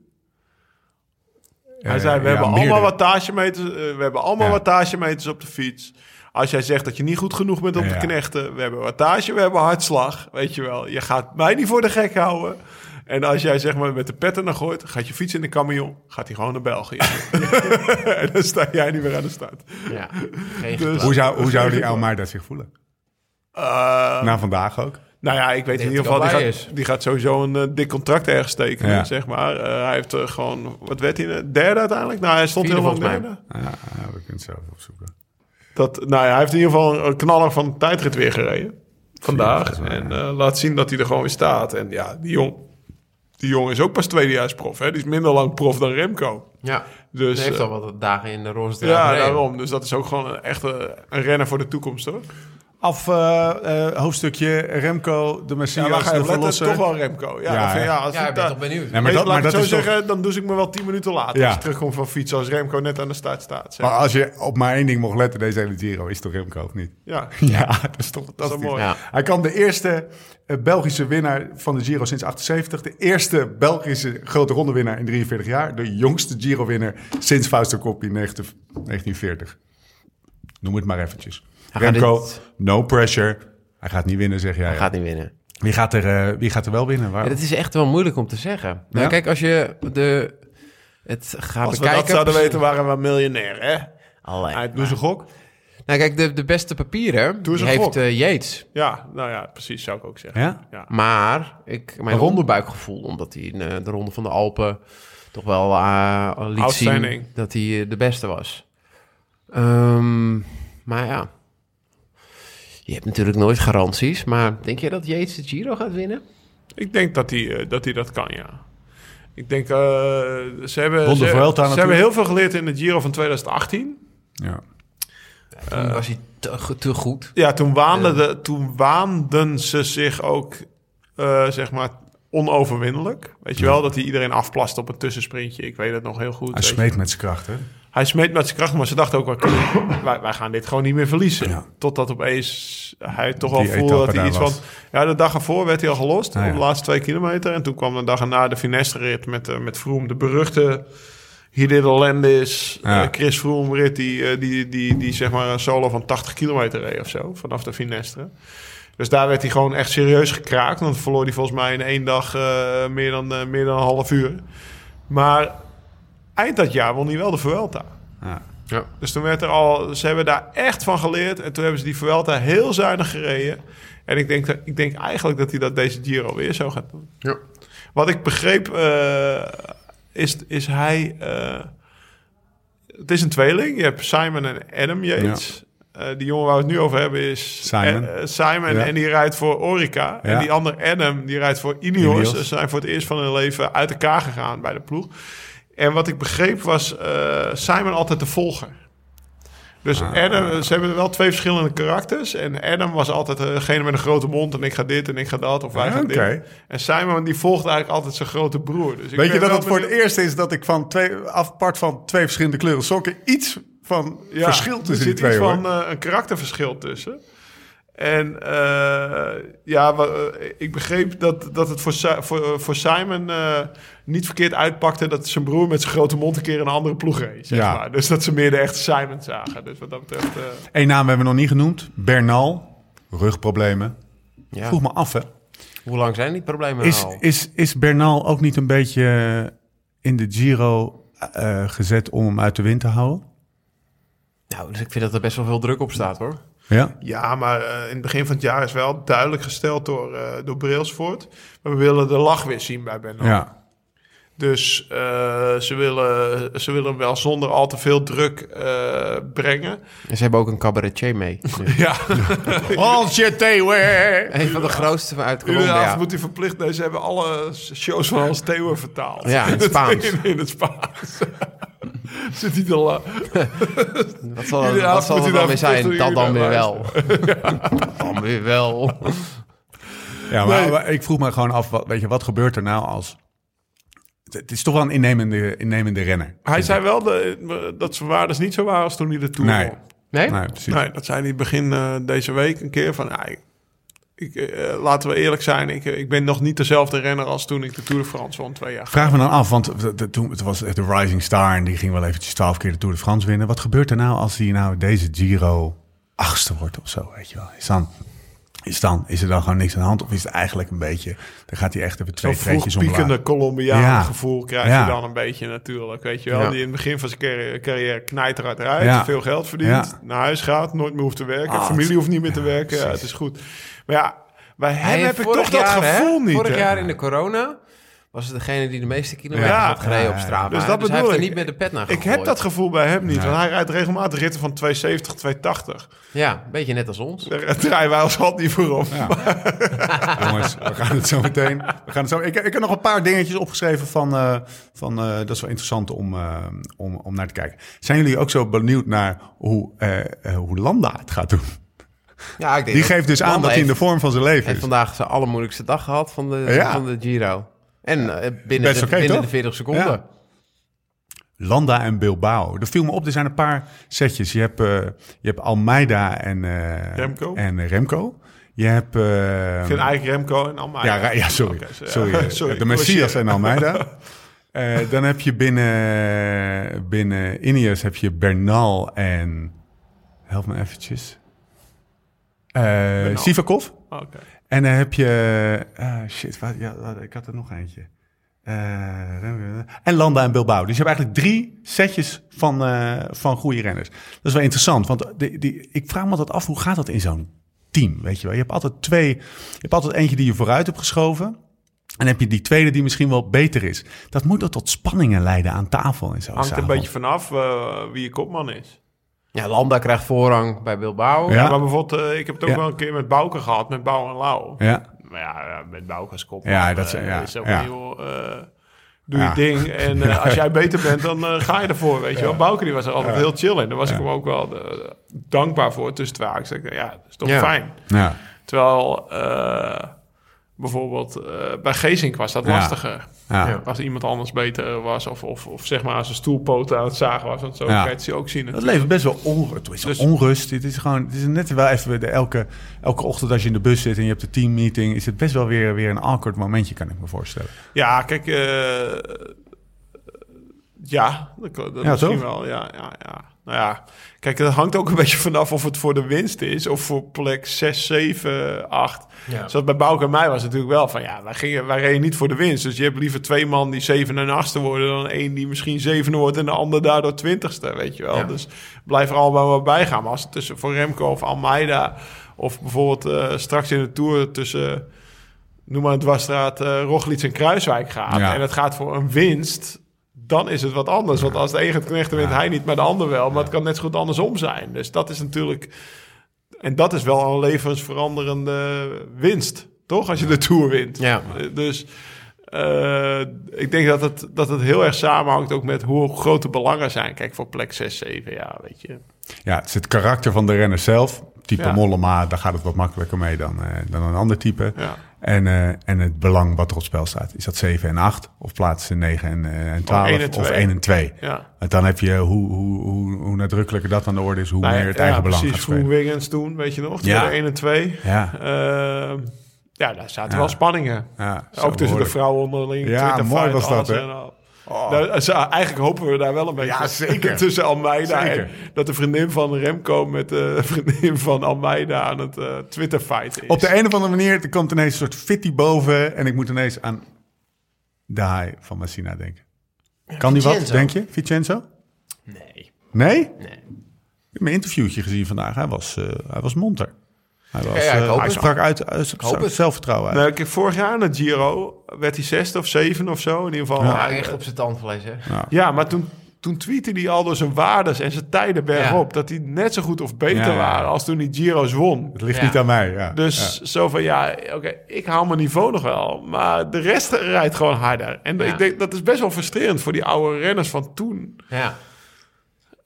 Hij Eh, zei, we ja, hebben allemaal wattagemeters, eh, we hebben allemaal Ja. wattagemeters op de fiets. Als jij zegt dat je niet goed genoeg bent om Ja. te knechten, we hebben wattage, we hebben hartslag, weet je wel. Je gaat mij niet voor de gek houden. En als jij zeg maar met de petten naar gooit, gaat je fiets in de camion, gaat hij gewoon naar België. en dan sta jij niet meer aan de start. Ja, geen Dus-. Hoe zou, hoe zou die Almeida zich voelen? Eh, Na vandaag ook? Nou ja, ik weet in ieder geval, die gaat, die gaat sowieso een eh, dik contract ergens tekenen, Ja. zeg maar. Eh, hij heeft eh, gewoon, wat werd hij, derde uiteindelijk? Nou, hij stond heel lang derde. Ja, we kunnen het zelf opzoeken. Dat, nou ja, hij heeft in ieder geval een knaller van de tijdrit weer gereden. Vandaag. En eh, laat zien dat hij er gewoon weer staat. En ja, die jong, die jong is ook pas tweedejaars prof. Hè? Die is minder lang prof dan Remco. Ja, Dus, hij heeft al wat dagen in de roze ja, daarom. Dus dat is ook gewoon een, echt eh, een renner voor de toekomst, hoor. Af eh, eh, hoofdstukje Remco, de Ja, Messias, ga je de verlosser. Toch wel Remco. Ja, Ja, vind je, ja, als Ja, ik ben toch benieuwd. Nee, maar je, dat, maar ik dat het zo is toch- zeggen, dan doe ik me wel tien minuten later Ja. als ik terugkom van fietsen als Remco net aan de start staat. zeg. Maar als je op maar één ding mocht letten, deze hele Giro, is toch Remco of niet? Ja, Ja, dat is toch dat is mooi. Ja. Hij kan de eerste eh, Belgische winnaar van de Giro sinds 78. De eerste Belgische grote rondewinnaar in 43 jaar. De jongste Giro-winnaar sinds Fausto Coppi in 1940. Noem het maar eventjes. Remco, dit- no pressure. Hij gaat niet winnen, zeg jij. Hij ja. gaat niet winnen. Wie, gaat er, eh, wie gaat er wel winnen? Waar? Ja, dat is echt wel moeilijk om te zeggen. Nou, Ja? kijk, als je de, het gaat Als we bekijken... dat zouden weten, waren we miljonair, hè? Allee. Hij doet zijn gok. Nou, kijk, de, de beste papieren Doe heeft eh, Yates. Ja, nou ja, precies zou ik ook zeggen. Ja? Ja. Maar ik, mijn Waarom? onderbuikgevoel, omdat hij in eh, de ronde van de Alpen toch wel eh, liet zien dat hij de beste was. Ehm, maar ja, je hebt natuurlijk nooit garanties. Maar denk je dat Yates de Giro gaat winnen? Ik denk dat hij, eh, dat hij dat kan, ja. Ik denk, eh, ze, hebben, ze, Vuelta ze hebben heel veel geleerd in de Giro van 2018. Ja. Toen was hij te, te goed. Ja, toen waanden, de, toen waanden ze zich ook, eh, zeg maar, onoverwinnelijk. Weet je wel, dat hij iedereen afplast op een tussensprintje. Ik weet het nog heel goed. Hij smeet met zijn kracht, hè? Hij smeet met zijn kracht, maar ze dachten ook, wij, kunnen- wij, wij gaan dit gewoon niet meer verliezen. Ja. Totdat opeens hij toch wel Die voelde dat hij iets was. van... Ja, de dag ervoor werd hij al gelost, Ah, ja. op de laatste twee kilometer. En toen kwam de dag erna de Finestre-rit met, eh, met Vroom, de beruchte... Did a Landis, Ja. eh, Chris Froome rit die, eh, die, die, die, zeg maar een solo van 80 kilometer reed of zo, vanaf de Finestre. Dus daar werd hij gewoon echt serieus gekraakt. Want verloor hij volgens mij in één dag meer, dan, meer dan een half uur. Maar eind dat jaar won hij wel de Vuelta. Ja. Ja. Dus toen werd er al, ze hebben daar echt van geleerd. En toen hebben ze die Vuelta heel zuinig gereden. En ik denk, dat, ik denk eigenlijk dat hij dat deze Giro weer zo gaat doen. Ja. Wat ik begreep, eh, is, is hij... eh, het is een tweeling. Je hebt Simon en Adam Yates. Eh, die jongen waar we het nu over hebben is Simon. Simon Ja. en die rijdt voor Orica. En die andere Adam, die rijdt voor Ineos. Ineos. Ze zijn voor het eerst van hun leven uit elkaar gegaan bij de ploeg. En wat ik begreep was eh, Simon altijd de volger. Dus Ah. Adam, ze hebben wel twee verschillende karakters. En Adam was altijd eh, degene met een grote mond. En ik ga dit en ik ga dat. Of wij Ah, gaan dit. En Simon die volgt eigenlijk altijd zijn grote broer. Dus ik Weet je dat het voor het eerst is dat ik van twee, apart van twee verschillende kleuren sokken iets van Ja, verschil er tussen die zit twee iets hoor. van eh, een karakterverschil tussen. En eh, ja, eh, ik begreep dat, dat het voor, Si- voor, voor Simon eh, niet verkeerd uitpakte dat zijn broer met zijn grote mond een keer een andere ploeg reed. Zeg Ja. maar. Dus dat ze meer de echte Simon zagen. Dus wat dat betreft. eh, Eén naam hebben we nog niet genoemd. Bernal. Rugproblemen. Ja. Vroeg me af hè. Hoe lang zijn die problemen Is, al? is, is Bernal ook niet een beetje in de Giro eh, gezet om hem uit de wind te houden? Nou, dus ik vind dat er best wel veel druk op staat, hoor. Ja? ja, maar eh, in het begin van het jaar is wel duidelijk gesteld door, eh door Brailsford. Maar we willen de lach weer zien bij Bernal. Ja. Dus eh, ze, willen, ze willen hem wel zonder al te veel druk eh, brengen. En ze hebben ook een cabaretier mee. nu. Ja, Als je Thewe. een van de grootste uit inderdaad Colombia. moet hij verplicht. Nee, ze hebben alle shows van Hans Theo vertaald. Ja, in het Spaans. in, in het Spaans. Zit hij la- Wat zal, wat zal er dan weer zijn? Dat dan weer wel. Dat dan weer wel. Ja, maar, Nee. maar ik vroeg me gewoon af, wat, weet je, wat gebeurt er nou als... Het- is toch wel een innemende, innemende renner. Hij zei wel de, dat zijn waardes niet zo waren als toen hij de Tour Nee. Nee? Nee, precies. Nee, dat zei hij begin eh, deze week een keer. Van, ja, ik, ik, eh, laten we eerlijk zijn, ik, ik ben nog niet dezelfde renner als toen ik de Tour de France won twee jaar Vraag me dan af, want toen het was echt de Rising Star en die ging wel eventjes twaalf keer de Tour de France winnen. Wat gebeurt er nou als hij nou deze Giro achtste wordt of zo, weet je wel? Is dan, is dan, is er dan gewoon niks aan de hand of is het eigenlijk een beetje, dan gaat hij echt even twee treetjes omlaag. piekende Colombiaan Ja. gevoel krijg Ja. je dan een beetje natuurlijk. Weet je wel, Ja. die in het begin van zijn carrière, carrière knijteruit rijdt, Ja. veel geld verdient, naar huis gaat, nooit meer hoeft te werken, Ah, familie hoeft niet meer te werken, het is goed. Maar ja, bij hem Hij heb heeft ik vorig toch dat jaar, hè, gevoel niet. Vorig hè? jaar in de corona was het degene die de meeste kilometers Ja. had gereden Ja, op ja, Strava. Dus dat dus hij bedoel er ik. niet met de pet naar Ik heb dat gevoel bij hem niet, Nee. want hij rijdt regelmatig ritten van 270, 280. Ja, een beetje net als ons. Daar draaien wij als hand niet voor op. Jongens, we gaan het zo meteen. We gaan het zo, ik, ik heb nog een paar dingetjes opgeschreven van, eh, van eh, dat is wel interessant om, eh, om, om naar te kijken. Zijn jullie ook zo benieuwd naar hoe, hoe Landa het gaat doen? Ja, ik denk Die geeft dus aan dat hij in de vorm van zijn leven heeft is. vandaag zijn allermoeilijkste dag gehad van de, Ja. van de Giro. En eh, binnen, Best de, binnen toch? de 40 seconden. Ja. Landa en Bilbao. Er viel me op, er zijn een paar setjes. Je hebt, eh, je hebt Almeida en, eh, Remco. en Remco. Je hebt... eh, Ik vind eigenlijk Remco en Almeida. ja, ja, sorry. Sorry. Sorry, De Messias en Almeida. Eh, dan heb je binnen, binnen Ineos heb je Bernal en... Help me eventjes. Eh Sivakov. Oké. En dan heb je... ah, shit, wat, ja, wat- ik had er nog eentje. Eh, en Landa en Bilbao. Dus je hebt eigenlijk drie setjes van, eh, van goede renners. Dat is wel interessant, want die, die, ik vraag me altijd af... hoe gaat dat in zo'n team, weet je wel? Je hebt altijd twee... Je hebt altijd eentje die je vooruit hebt geschoven... En dan heb je die tweede die misschien wel beter is. Dat moet toch tot spanningen leiden aan tafel en zo. Hangt er een beetje vanaf wie je kopman is. Ja, Landa krijgt voorrang bij Bilbao. Ja. Maar bijvoorbeeld, eh, ik heb het ook Ja. wel een keer met Bouke gehad, met Bouw en Lau. Ja, Maar ja, met Bouke als kopman. Ja, dat is- eh, ja, is ook heel... eh, doe je ding. En als jij beter bent, dan ga je ervoor, weet je wel. Bouke die was er altijd heel chill in. Daar was ik hem ook wel dankbaar voor tussen twee Ja, dat is toch fijn. ja. Terwijl bijvoorbeeld eh, bij Gezink was dat Ja. lastiger. ja. Ja. Als iemand anders beter was of, of, of zeg maar aan zijn stoelpoten aan het zagen was. Want zo Ja. kan je het ook zien. Dat levert best wel onrust. Het is Dus- onrust. Het is gewoon, het is net wel even de, elke, elke ochtend als je in de bus zit en je hebt de teammeeting, is het best wel weer, weer een awkward momentje, kan ik me voorstellen. Ja, kijk, eh, ja, dat, dat Ja, misschien toch? wel. Ja, ja, ja. Nou ja, kijk, het hangt ook een beetje vanaf of het voor de winst is of voor plek 6, 7, 8. Ja. Zoals bij Bouke en mij was het natuurlijk wel van, ja, wij, gingen, wij reden niet voor de winst. Dus je hebt liever twee man die 7 en 8 worden dan één die misschien 7 wordt en de ander daardoor 20ste, weet je wel. Ja. Dus blijf er allemaal bij gaan. Maar als het tussen voor Remco of Almeida of bijvoorbeeld eh, straks in de Tour tussen noem maar een dwarsstraat, eh Roglic en Kruiswijk gaat. Ja. En het gaat voor een winst, dan is het wat anders. Want als de een gaat knechten, wint hij niet, maar de ander wel. Maar het kan net zo goed andersom zijn. Dus dat is natuurlijk... En dat is wel een levensveranderende winst, toch? Als je de Tour wint. Ja. Eh, Dus eh, ik denk dat het, dat het heel erg samenhangt ook met hoe groot de belangen zijn. Kijk, voor plek 6, 7, ja, weet je. Ja, het is het karakter van de renner zelf. Type Ja. Mollema, daar gaat het wat makkelijker mee dan, eh, dan een ander type. Ja. En, eh, en het belang wat er op spel staat. Is dat 7 en 8? Of plaatsen 9 en, eh, en 12? 1 en of 2. 1 en 2? Ja. En dan heb je hoe, hoe, hoe, hoe nadrukkelijker dat aan de orde is, hoe Nou ja, meer het eigen ja, belang precies. gaat spelen. Groen Wiggins toen, weet je nog? Toen Ja. ja. 1 en 2. Ja, Ehm, ja, daar zaten Ja. wel spanningen. ja, Ook tussen de vrouwen onderling. Ja, mooi was dat, hè? Al. Nou, eigenlijk hopen we daar wel een beetje Ja, zeker. tussen Almeida Zeker. en dat de vriendin van Remco met de vriendin van Almeida aan het eh, Twitter fighten is. Op de een of andere manier er komt ineens een soort fitty boven. En ik moet ineens aan de haai van Messina denken. Kan die wat, denk je? Vincenzo? Nee. Nee? Ik Nee. heb mijn interviewtje gezien vandaag. Hij was, eh, hij was monter. Hij, was, ja, eh, hij sprak uit, uit hoop het. zelfvertrouwen uit. Nou, vorig jaar in het Giro werd hij zesde of zeven of zo. In ieder geval. Ja, eh, echt op zijn tandvlees, hè? Ja, maar toen, toen tweette hij al door zijn waardes en zijn tijden bergop... dat die net zo goed of beter Ja, ja, ja. waren als toen hij Giro's won. Het ligt Ja. niet aan mij. Ja. Dus zo van, ja, oké, ik hou mijn niveau nog wel. Maar de rest rijdt gewoon harder. En Ja. ik denk, dat is best wel frustrerend voor die oude renners van toen. Ja.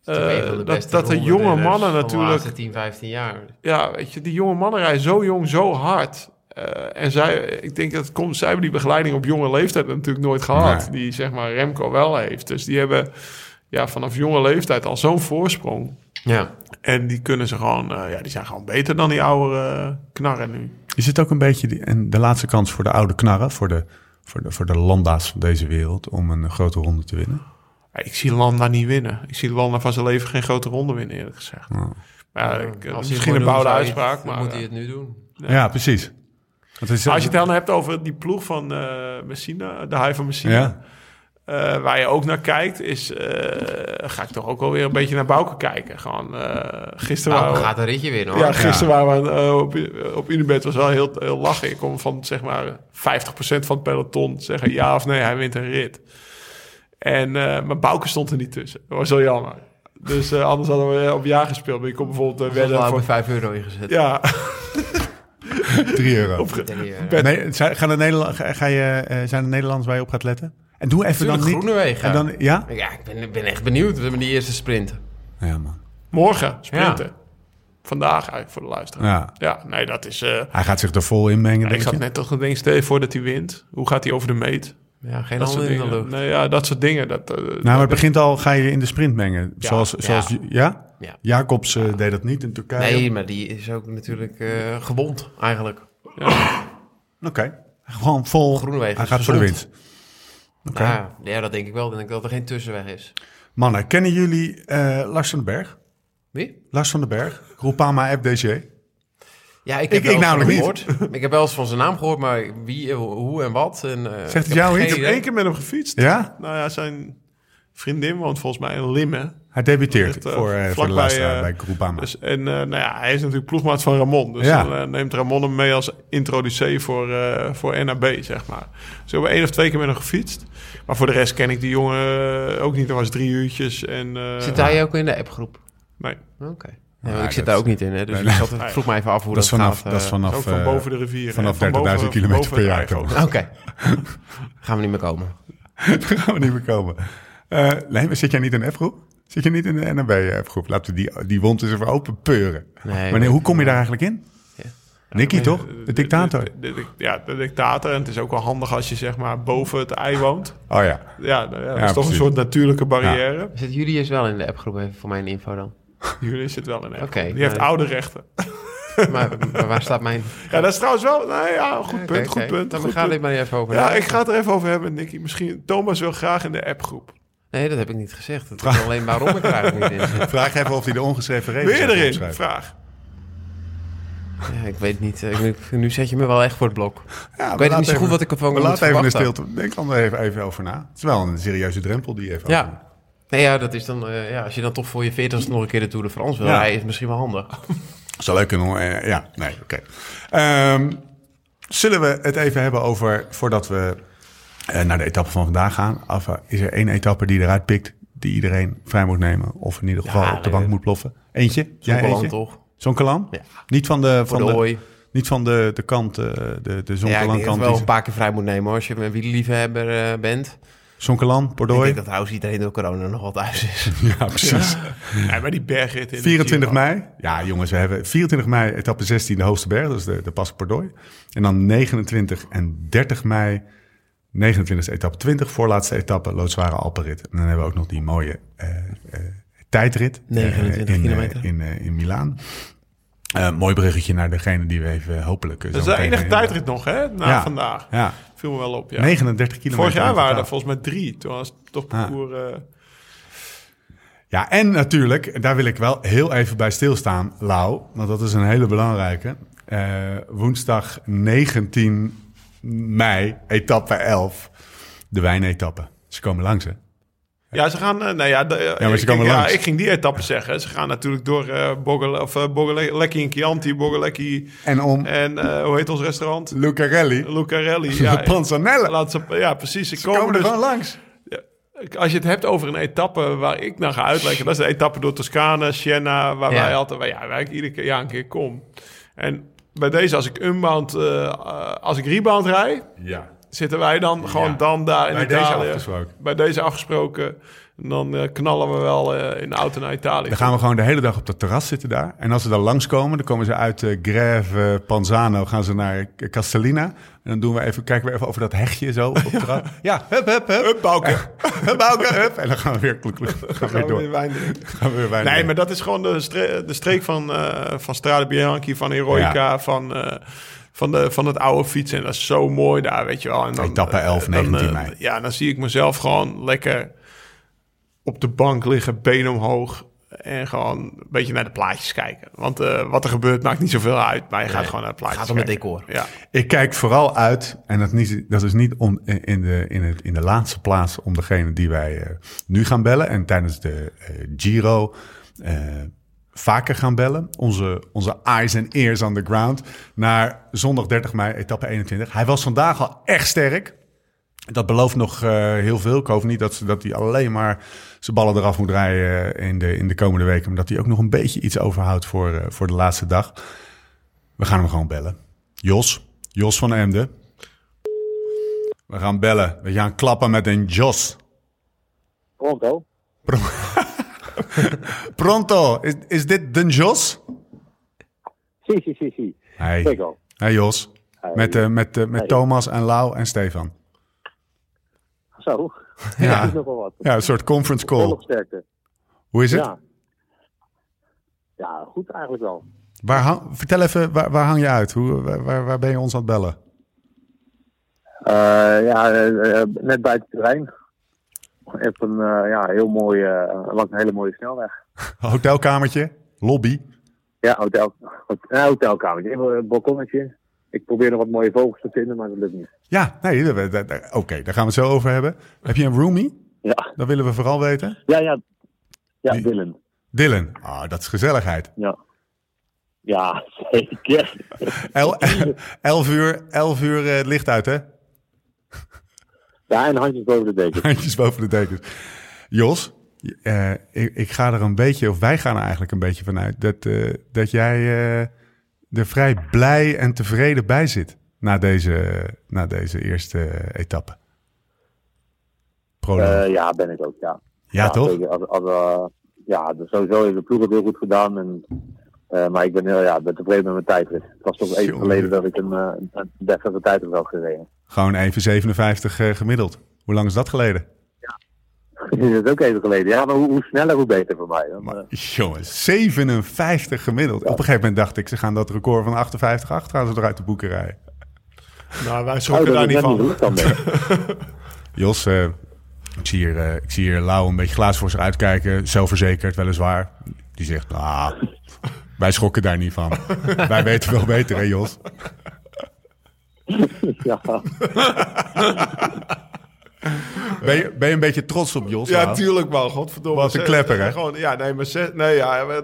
Eh, dat, dat de jonge mannen de natuurlijk... laatste 10, 15 jaar. Ja, weet je, die jonge mannen rijden zo jong, zo hard. Eh, en zij, ik denk dat het komt, zij hebben die begeleiding op jonge leeftijd natuurlijk nooit gehad. Nee. Die zeg maar Remco wel heeft. Dus die hebben ja, vanaf jonge leeftijd al zo'n voorsprong. Ja. En die kunnen ze gewoon, eh, ja, die zijn gewoon beter dan die oude knarren nu. Is het ook een beetje die, en de laatste kans voor de oude knarren, voor de, voor de, voor de landa's van deze wereld, om een grote ronde te winnen? Ik zie Landa niet winnen. Ik zie Landa van zijn leven geen grote ronde winnen, eerlijk gezegd. Ja. Maar ja, Ja, ik, eh, misschien een bouwde het- uitspraak, dan maar... moet hij eh, het nu doen. Ja, precies. Is, als je het dan hebt over die ploeg van eh Messina, de High van Messina... Ja. Eh, waar je ook naar kijkt, is... eh, ga ik toch ook wel weer een beetje naar Bouke kijken. Gewoon, eh, gisteren Nou, waren we- gaat een ritje winnen, hoor. Ja, gisteren waren we eh, op, op Unibet was wel heel, heel lachen. Ik kom van zeg maar 50% van het peloton zeggen ja of nee, hij wint een rit. En, eh maar Bouke stond er niet tussen. Dat was wel jammer. Dus eh, anders hadden we op ja gespeeld. Maar je kon bijvoorbeeld uh, wedden voor... met 5 euro ingezet. Ja, 3 euro. Ik eh, Nee, gaan de Nederland, ga, ga je, eh, zijn er Nederlanders waar je op gaat letten? En doe even dan niet... Groenewegen. En dan, ja? Ja, ik ben, ben echt benieuwd. We hebben die eerste sprint. Ja, man. morgen sprinten. vandaag eigenlijk voor de luisteraar. Ja. Ja, nee, dat is... eh, Hij gaat zich er vol in mengen, ja, denk ik zat je? net toch te denken, stel je voor dat hij wint. Hoe gaat hij over de meet? Ja, geen Dat in de dingen. lucht. Nee, ja, dat soort dingen. Dat, eh, Nou, maar het begint al, ga je in de sprint mengen. Ja. zoals, Ja. zoals, ja? Ja. Jacobs eh, deed dat niet in Turkije. Nee, maar die is ook natuurlijk eh, gewond eigenlijk. Oké. Gewoon vol. Groenewegen Hij gaat voor de winst. Oké. Nou, ja, dat denk ik wel. Ik denk dat er geen tussenweg is. Mannen, kennen jullie eh, Lars van den Berg? Wie? Lars van den Berg? Groupama FDG? Ja, ik Ik- heb ik wel eens namelijk van hem gehoord. Ik heb wel eens van zijn naam gehoord, maar wie, eh, hoe en wat. En, eh, het ik jou iets? ik heb één keer met hem gefietst. Ja? Nou ja, zijn vriendin woont volgens mij in Limmen. Hij debuteert eh, voor, eh, voor de eh, bij Groupama. Dus, en eh, nou ja, hij is natuurlijk ploegmaat van Ramon. Dus Ja. dan eh, neemt Ramon hem mee als introducee voor, eh, voor NAB, zeg maar. Dus we hebben één of twee keer met hem gefietst. Maar voor de rest ken ik die jongen ook niet. Dat was drie uurtjes. En, eh, Zit hij ook in de appgroep? Nee, Oké. Nee, want ik dat- zit daar ook niet in, hè, dus Nee, ik vroeg me even af hoe dat vanaf, gaat. dat is eh. vanaf, ook van eh, boven de rivier. vanaf hè, van 30.000 boven- kilometer per jaar. Oké. Gaan we niet meer komen. Gaan we niet meer komen. Eh, nee, maar zit jij niet in de F-groep? Zit je niet in de NAB-F-groep? Laten we die, die wond eens even open peuren. Nee, maar nee, hoe kom je daar eigenlijk in? Ja. Nicky, Ja, toch? De dictator. de- de- de- ja, de dictator. En het is ook wel handig als je zeg maar boven het ei woont. Oh ja. Ja, nou ja, dat Ja, is toch precies. een soort natuurlijke barrière. Zit Julius wel in de appgroep even voor mijn info dan? Jullie zit wel in. Oké, Die heeft maar- oude rechten. maar, maar waar staat mijn... Ja, dat is trouwens wel. Nou ja, goed punt. Goed punt. Dan goed gaan we punt. dit maar even over. Ja, ik ga het er even over hebben, Nicky. Misschien Thomas wil graag in de appgroep. Nee, dat heb ik niet gezegd. Het is alleen waarom ik er eigenlijk niet in zit. Vraag even of hij de ongeschreven regels heeft erin? Vraag. Ja, ik weet niet. eh, Nu, zet je me wel echt voor het blok. Ja, ik we weet niet zo goed even- wat ik ervan We moet laten even in verwachten. stilte. Denk er even, even over na. Het is wel een serieuze drempel die je even Ja. Nee, ja, dat is dan... eh, ja, als je dan toch voor je 40 nog een keer de Tour de France wil Ja. rijden, is misschien wel handig. Zou leuk kunnen. eh, ja, nee, oké. Ehm, zullen we het even hebben over, voordat we eh, naar de etappe van vandaag gaan, af, is er één etappe die eruit pikt, die iedereen vrij moet nemen, of in ieder geval Ja, op de bank moet ploffen? Eentje? Jij Zonkeland eentje? toch? Zonkelan? Ja. Niet van de, van de niet van de, de kant, de, de Ja, ik Zonkelan dat je kant. wel die- een paar keer vrij moet nemen hoor, als je een wielerliefhebber eh bent. Zonkelan, Ik denk dat trouwens iedereen door corona nog wel thuis is. Ja, precies. Ja, maar die bergrit in de 24 Giro. mei. Ja, jongens, we hebben 24 mei etappe 16 de hoogste berg, dat is de, de Pas Bordeaux. En dan 29 en 30 mei, 29e etappe 20, voorlaatste etappe, loodzware Alpenrit. En dan hebben we ook nog die mooie eh, eh, tijdrit. eh, 29 in, eh, kilometer. in, eh, in Milaan. Eh, mooi bruggetje naar degene die we even hopelijk... eh, Dat is zo de enige tijdrit nog, hè? Na Ja. vandaag. Ja, Viel me wel op, ja. 39 kilometer. Vorig jaar waren er volgens mij drie. Toen was het toch parcours... eh, Ja, en natuurlijk, daar wil ik wel heel even bij stilstaan, Lau. Want dat is een hele belangrijke. Eh, woensdag 19 mei, etappe 11. De wijnetappe. Ze komen langs, hè? Ja, ze gaan... eh, nou ja, de, maar ze ik, komen ja, langs. ik ging die etappe zeggen. Ze gaan natuurlijk door eh Bogel, of, uh, Bogelecki en Chianti, Bogelecki En om en eh, hoe heet ons restaurant? Lucarelli, Lucarelli. de Ja, Panzanella. laat ze, ja, precies. Ze Ze komen komen er dus, gewoon langs. als je het hebt over een etappe waar ik naar ga uitleggen, dat is de etappe door Toscane, Siena, waar Ja. wij altijd, waar, ja, waar ik iedere keer, ja, een keer kom. En bij deze, als ik unbound, eh, eh, als ik rebound rij, Ja. Zitten wij dan gewoon Ja. dan daar in Bij deze Italië. afgesproken. Bij deze afgesproken. En dan eh, knallen we wel eh, in de auto naar Italië. Dan gaan we gewoon de hele dag op dat terras zitten daar. En als ze dan langskomen, dan komen ze uit uh, Greve, Panzano, gaan ze naar Castellina. En dan doen we even, kijken we even over dat hegje zo op het terras. ja, hup, hup, hup. Hup, Bouke. Hup, Bouke, hup. En dan gaan we weer, kloek, kloek, gaan we weer door. weer wijn drinken. Gaan we weer wijn Nee, maar dat is gewoon de, stre- de streek van, eh van Strade Bianchi, van Heroica, Ja. van, eh, van, de, van het oude fietsen. En dat is zo mooi daar, weet je wel. En Etappe 11, eh, 19 eh, mei. Ja, dan zie ik mezelf gewoon lekker op de bank liggen, been omhoog. En gewoon een beetje naar de plaatjes kijken. Want eh, wat er gebeurt maakt niet zoveel uit. Maar je gaat Nee, gewoon naar de plaatjes gaat om het decor. Ja. Ik kijk vooral uit, en dat, niet, dat is niet om, in, de, in, het, in de laatste plaats om degene die wij eh, nu gaan bellen. En tijdens de eh, Giro eh, vaker gaan bellen. Onze, onze eyes and ears on the ground. Naar zondag 30 mei, etappe 21. Hij was vandaag al echt sterk. Dat belooft nog eh, heel veel. Ik hoop niet dat, ze- dat hij alleen maar zijn ballen eraf moet rijden eh, in de, in de komende weken. Maar dat hij ook nog een beetje iets overhoudt voor, eh, voor de laatste dag. We gaan hem gewoon bellen. Jos, Jos van Emden. We gaan bellen. We gaan klappen met een Jos. Pronto? Pronto, is, is dit de Jos? Si, si, si, si. Hey, Jos. Hey. Met, eh, met, eh, met Hey. Thomas en Lau en Stefan. Zo. Ja. Is wel wat. Ja, een soort conference call. Sterkte. Hoe is het? Ja. Ja, goed eigenlijk wel. Waar hang- vertel even, waar, waar hang je uit? Hoe, waar, waar- ben je ons aan het bellen? Eh, ja, net bij het terrein. Op een uh, ja, heel mooi, uh, langs een hele mooie snelweg. Hotelkamertje? Lobby? Ja, hotel, hotel, hotelkamertje. Even een balkonnetje. Ik probeer nog wat mooie vogels te vinden, maar dat lukt niet. Ja, nee, daar- oké, daar gaan we het zo over hebben. Heb je een roomie? Ja, Dat willen we vooral weten. ja, ja. Ja? Dylan. Dylan. Ah, dat is gezelligheid. Ja. Ja, zeker. El, elf uur, elf uur eh, het licht uit, hè? Ja, en handjes boven de deken. Handjes boven de dekens. Jos, eh, ik, ik ga er een beetje, of wij gaan er eigenlijk een beetje vanuit, dat, eh, dat jij eh, er vrij blij en tevreden bij zit na deze, na deze eerste etappe. Ja, ben ik ook, ja. ja, toch? Als, als, ja, dus sowieso heeft de ploeg het heel goed gedaan. En, maar ik ben, heel, ja, ben tevreden met mijn tijdrit. Het was toch even geleden dat ik een, eh, een deftige tijdrit had gereden. Gewoon even 57 eh, gemiddeld. Hoe lang is dat geleden? dat is ook even geleden. Ja, maar hoe, hoe sneller, hoe beter voor mij. Dan, Maar, jongens, 57 gemiddeld. Op een gegeven moment dacht ik, ze gaan dat record van 58 8 gaan ze eruit de boeken rijden. Nou, wij oh, schrokken daar niet van. niet dan. Jos, eh, ik, zie hier, eh, ik zie hier Lau een beetje glaas voor zich uitkijken. Zelfverzekerd, weliswaar. Die zegt, nou, wij schrokken daar niet van. wij weten wel beter, hè Jos? ja. Ben je, ben je een beetje trots op Jos? Ja, Lau? tuurlijk wel. Godverdomme. Wat een Zes- klepper, hè? Gewoon, ja, nee, maar zes, nee, ja, eh,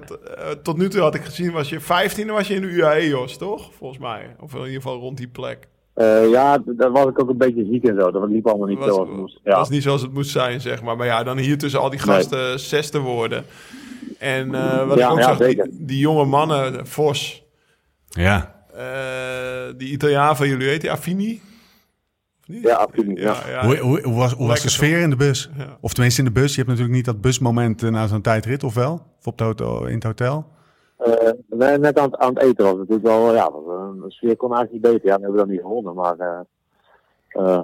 tot nu toe had ik gezien, was je 15 en was je in de UAE, Jos, toch? Volgens mij. Of in ieder geval rond die plek. Eh, ja, daar was ik ook een beetje ziek en zo. Dat liep allemaal niet was, zoals het moest. Ja. was niet zoals het moest zijn, zeg maar. Maar ja, dan hier tussen al die gasten zes te worden. En eh, wat Ja, ik ook ja, zag, die, zeker. die jonge mannen, Vos, Ja. Eh, die Italiaan van jullie, heet die Affini? Ja, absoluut. Ja. Ja, ja. Hoe, hoe, hoe was, hoe was de sfeer in de bus? Ja. Of tenminste in de bus. Je hebt natuurlijk niet dat busmoment eh, na zo'n tijdrit, of wel? Of op het hotel, in het hotel? Eh, nee, net aan, het- aan het eten was het natuurlijk wel, ja, de sfeer kon eigenlijk niet beter. Ja, we hebben dan niet gewonnen, maar eh, eh,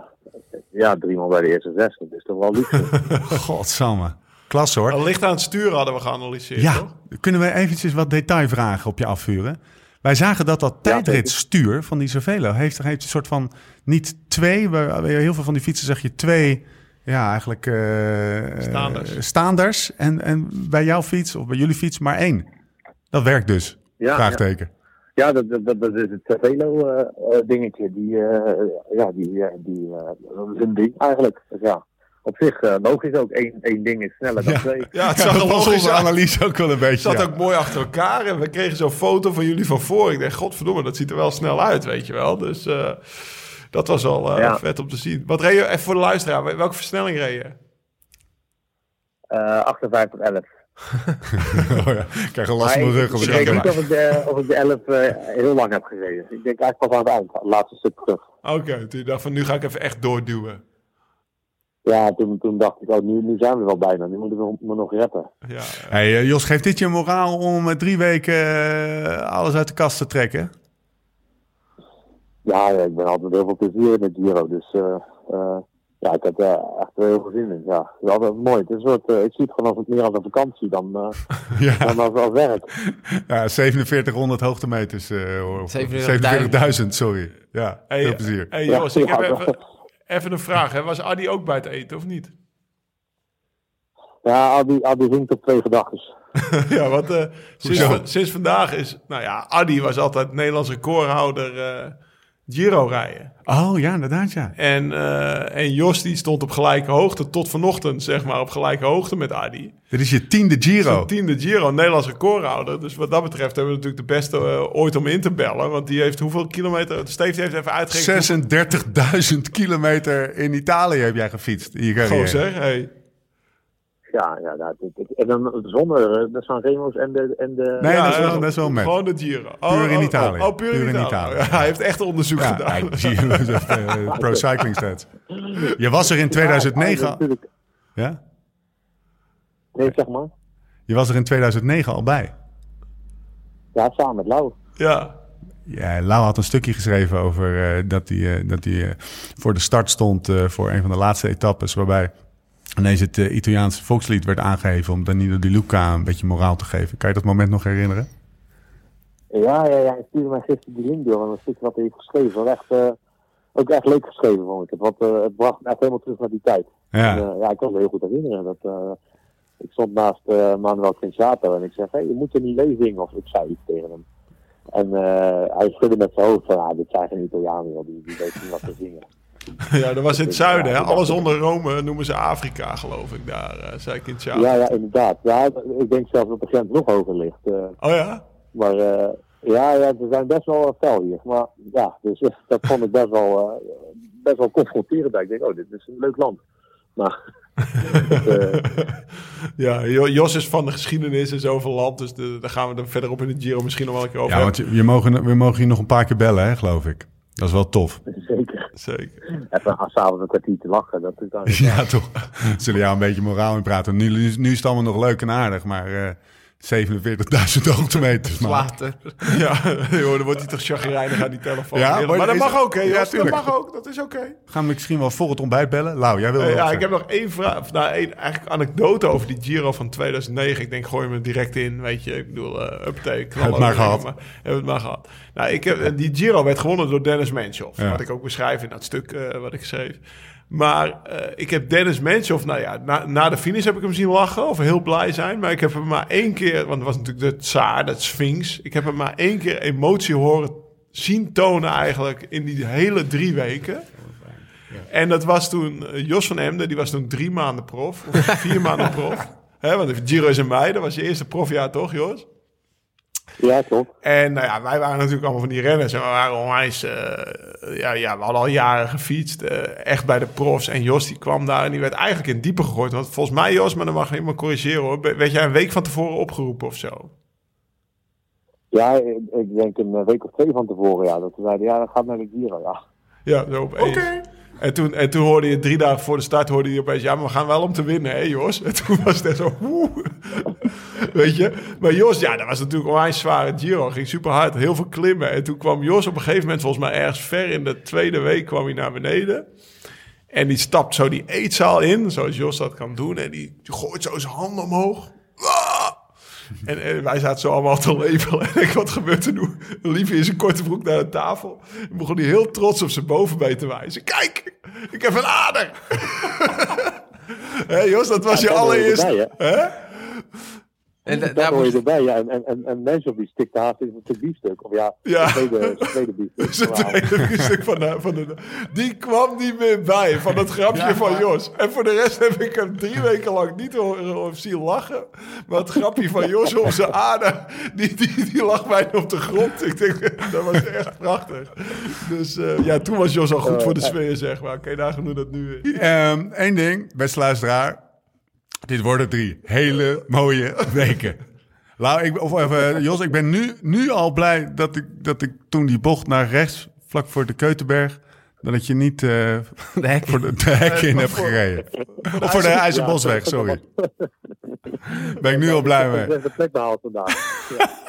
ja, drie man bij de eerste zes, dat is toch wel lief. Godsamme. Klas hoor. Al licht aan het sturen hadden we geanalyseerd, Ja, toch? kunnen we eventjes wat detailvragen op je afvuren? Wij zagen dat dat tijdritstuur van die Cervelo heeft, heeft een soort van niet twee, waar- heel veel van die fietsen zeg je twee, ja eigenlijk eh, Staanders. eh, staanders. En, en bij jouw fiets of bij jullie fiets maar één. Dat werkt dus. Ja, Vraagteken. Ja, dat, dat, dat, dat is het Cervelo eh, dingetje. Die, eh, ja, die, die, eh, dat is een ding eigenlijk. Dus ja, op zich eh, logisch ook. Eén één ding is sneller dan Ja. twee. Ja, het Ja, zag dat was logisch onze analyse ook wel een beetje. Het zat ja. ook mooi achter elkaar en we kregen zo'n foto van jullie van voor. Ik dacht, godverdomme, dat ziet er wel snel uit, weet je wel. Dus eh, dat was al eh, Ja. vet om te zien. Wat reed je, even voor de luisteraar, welke versnelling reed je? Eh 58, 11. Oh ja, ik krijg een last van mijn rug. als ik weet niet of ik, de, of ik de 11 eh, heel lang heb gereden. Ik denk eigenlijk pas aan het eind, het laatste stuk terug. Oké, toen dacht van nu ga ik even echt doorduwen. Ja, toen, toen dacht ik, oh, nu, nu zijn we wel bijna. Nu moeten we me nog reppen. Ja, Hey, eh, Jos, geeft dit je moraal om eh, drie weken eh, alles uit de kast te trekken? Ja, ja, ik ben altijd heel veel plezier in het Giro. Dus eh, eh, ja, ik heb er echt wel heel veel zin in. Ja, het is altijd mooi. Het is een soort, eh, ik zie het gewoon als, meer als een vakantie dan, eh, Ja, dan als, als werk. ja 4700 hoogtemeters. eh, hoor. 47.000. 47.000, sorry. Ja, Hey, veel plezier. Hey Ja, Jos, ik heb ja, even, even een vraag. Hè. Was Adi ook bij het eten of niet? Ja, Adi, Adi zingt op twee gedachten. ja, want eh, sinds vandaag is... Nou ja, Adi was altijd Nederlands recordhouder eh, Giro rijden. Oh ja, inderdaad ja. En, eh, en Jos die stond op gelijke hoogte tot vanochtend, zeg maar, op gelijke hoogte met Adi. Dit is je tiende Giro. Zijn tiende Giro, Nederlands recordhouder. Dus wat dat betreft hebben we natuurlijk de beste eh, ooit om in te bellen. Want die heeft hoeveel kilometer... Steve heeft even uitgerekend. 36.000 kilometer in Italië heb jij gefietst je carrière. Goh zeg, hey. Ja, ja dat, ik- ik- en dan zonder eh, de Sanremo's en de... En de Nee, Ja, dat, is wel, dat is wel met. Gewoon de Giro. Puur in Italië. Oh, oh, puur, in Italië. Ja, hij heeft echt onderzoek Ja, gedaan. eh, Pro Cycling Stats. Je was er in Ja, 2009... natuurlijk. Ja? Nee, zeg maar. Je was er in 2009 al bij. Ja, samen met Lau. Ja. Ja, Lau had een stukje geschreven over eh, dat hij, dat hij voor de start stond eh, voor een van de laatste etappes. Waarbij ineens het eh, Italiaanse volkslied werd aangeheven om Danilo Di Luca een beetje moraal te geven. Kan je dat moment nog herinneren? Ja, ja, ja. Ik stuurde mij gisteren die link door en een stuk wat hij heeft geschreven. Echt, eh, ook echt leuk geschreven, vond ik het. Want eh, het bracht me echt helemaal terug naar die tijd. Ja. En, ja, ik kan me heel goed herinneren. Dat, ik stond naast Manuel Trinciato en ik zeg, hey, je moet er niet lezingen. Of ik zei iets tegen hem. En hij schudde met zijn hoofd van, ah, dit zijn geen Italianen, die, die weten niet wat te zingen. ja, dat was in het zuiden. Hè? Alles onder Rome noemen ze Afrika, geloof ik, daar. eh, zei ik in het Ja, ja, inderdaad. Ja, ik denk zelfs dat de grens nog hoger ligt. eh. Oh ja? Maar eh, ja, ja, ze zijn best wel uh, fel hier. Maar ja, dus dat vond ik best wel, eh, best wel confronterend. Ik denk, oh, dit is een leuk land. Maar eh, ja, Jo- Jos is van de geschiedenis en zoveel land. Dus de, daar gaan we er verderop in de Giro misschien nog wel een keer over Ja, want je, je mogen, we mogen je nog een paar keer bellen, hè, geloof ik. Dat is wel tof. zeker. Zeker. Even s'avonds een kwartier te lachen. Dat is dan Ja, toch. Zullen jou een beetje moraal in praten. Nu, nu is het allemaal nog leuk en aardig, maar eh 47.000 hoogtemeters. Later. Ja, joh, dan wordt hij toch chagrijnig aan die telefoon. Ja, maar maar dat mag ook, hè Ja, dat mag ook, dat is oké. Gaan we misschien wel voor het ontbijt bellen? Lau, jij wil Eh, ja, ik heb nog één vraag, nou, één eigenlijk anekdote over die Giro van 2009. Ik denk, gooi me direct in, weet je. Ik bedoel, uh, uptake. knallen het maar gehad. Maar, heb het maar gehad. Nou, ik heb, eh, die Giro werd gewonnen door Dennis Menshoff. Ja. Wat ik ook beschrijf in dat stuk eh, wat ik schreef. Maar eh, ik heb Dennis Menshoff, nou ja, na, na de finish heb ik hem zien lachen of heel blij zijn. Maar ik heb hem maar één keer, want het was natuurlijk de tsaar, dat Sphinx. Ik heb hem maar één keer emotie horen zien tonen eigenlijk in die hele drie weken. En dat was toen eh, Jos van Emden, die was toen drie maanden prof, of vier maanden prof. Want Giro is in mei, dat was je eerste profjaar toch, Jos? Ja, klopt. En nou ja, wij waren natuurlijk allemaal van die renners. En we waren onwijs... eh, ja, ja, we hadden al jaren gefietst. eh, echt bij de profs. En Jos die kwam daar en die werd eigenlijk in diepe gegooid. Want volgens mij, Jos, maar dan mag je me corrigeren hoor. Werd jij een week van tevoren opgeroepen of zo? Ja, ik, ik denk een week of twee van tevoren, ja. Dat we zeiden, ja, dat gaat naar de Giro, ja. Ja, zo opeens. En toen, en toen hoorde je drie dagen voor de start hoorde je opeens... Ja, maar we gaan wel om te winnen, hè Jos? En toen was het echt zo... woe. Weet je? Maar Jos, ja, dat was natuurlijk een zware Giro. Ging super hard, heel veel klimmen. En toen kwam Jos op een gegeven moment... volgens mij ergens ver in de tweede week kwam hij naar beneden. En die stapt zo die eetzaal in, zoals Jos dat kan doen. En die gooit zo zijn handen omhoog. En, en wij zaten zo allemaal te lepelen. En ik, wat gebeurt er nu? Hij in zijn korte broek naar de tafel. En begon hij heel trots op zijn bovenbeen te wijzen. Kijk, ik heb een ader. Hé Jos, dat was Ja, je Hè? En da- daar hoor je erbij, ja. En, en, en, en mensen op die stikte haast in een biefstuk. Of ja, Ja. zijn tweede, tweede biefstuk. Wauw. tweede biefstuk van de, van de... Die kwam niet meer bij van dat grapje Ja, van maar- Jos. En voor de rest heb ik hem drie weken lang niet horen of zien lachen. Maar het grapje van Jos op zijn ader, die, die, die lag bijna op de grond. Ik denk, dat was echt prachtig. Dus eh, ja, toen was Jos al goed voor de sfeer, zeg maar. Oké, daar genoeg dat nu weer. Eén Ehm, ding, beste luisteraar. Dit worden drie hele mooie weken. Lau, ik, of, of, eh, Jos, ik ben nu, nu al blij dat ik, dat ik toen die bocht naar rechts, vlak voor de Keutenberg, dat je niet eh, de hek. voor de, de hek in hebt voor- gereden. Of voor de IJzerbosweg, sorry. Ben ik nu al blij mee. Ik heb de plek behaald vandaag.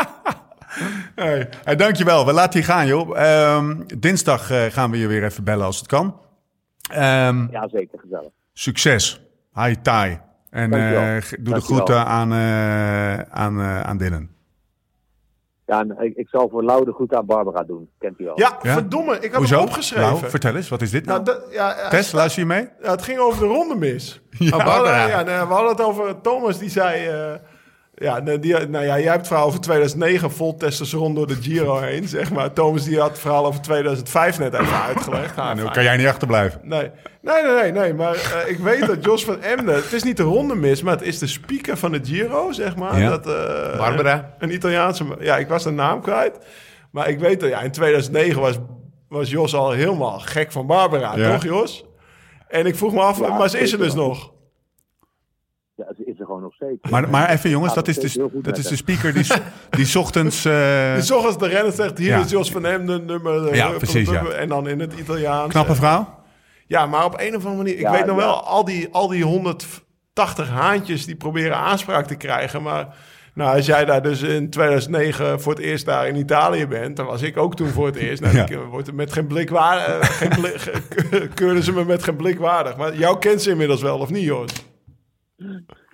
Hey, hey, dankjewel. We laten je gaan, joh. Ehm, dinsdag eh, gaan we je weer even bellen als het kan. Ehm, Ja, zeker, gezellig. Succes. Hi, Tai. En Dankjewel. eh, doe de groeten aan, eh, aan, eh, aan Dylan. Ja, en ik, ik zal voor Lau de goed aan Barbara doen. Kent u al. Ja, Ja? verdomme, ik had Hoezo? hem opgeschreven. Nou, vertel eens, wat is dit nou? nou, ja, Tess, luister je mee? Ja, het ging over de ronde mis. Ja, we, Barbara. hadden, ja, we hadden het over Thomas, die zei... eh, ja, nee, die, nou ja, jij hebt het verhaal over 2009 vol testosteron door de Giro heen, zeg maar. Thomas die had het verhaal over 2005 net even uitgelegd. Nou, Ah, kan jij niet achterblijven. Nee, nee, nee, nee, nee maar eh, ik weet dat Jos van Emden... Het is niet de ronde mis, maar het is de speaker van de Giro, zeg maar. Ja. Dat, eh, Barbara. Een Italiaanse... Ja, ik was de naam kwijt. Maar ik weet dat ja, in 2009 was, was Jos al helemaal gek van Barbara, Ja. toch Jos? En ik vroeg me af, Ja, maar ze is er dus nog? Ja, ze is gewoon nog steeds. Maar, maar even jongens, Ja, dat is, dat is de, dat is de speaker die, s- die 's ochtends... eh, Die zocht de renner zegt, hier Ja. is Jos van Emden, nummer... eh, Ja, eh, precies, ja. En dan in het Italiaans. knappe vrouw? Ja, maar op een of andere manier... Ik Ja, weet nog ja. wel, al die, al die 180 haantjes die proberen aanspraak te krijgen, maar... Nou, als jij daar dus in 2009 voor het eerst daar in Italië bent, dan was ik ook toen voor het eerst. Nou, Ja. ik, eh, wordt met geen blik waardig, geen blik, ze me met geen blik waardig. Maar jou kent ze inmiddels wel, of niet, joh?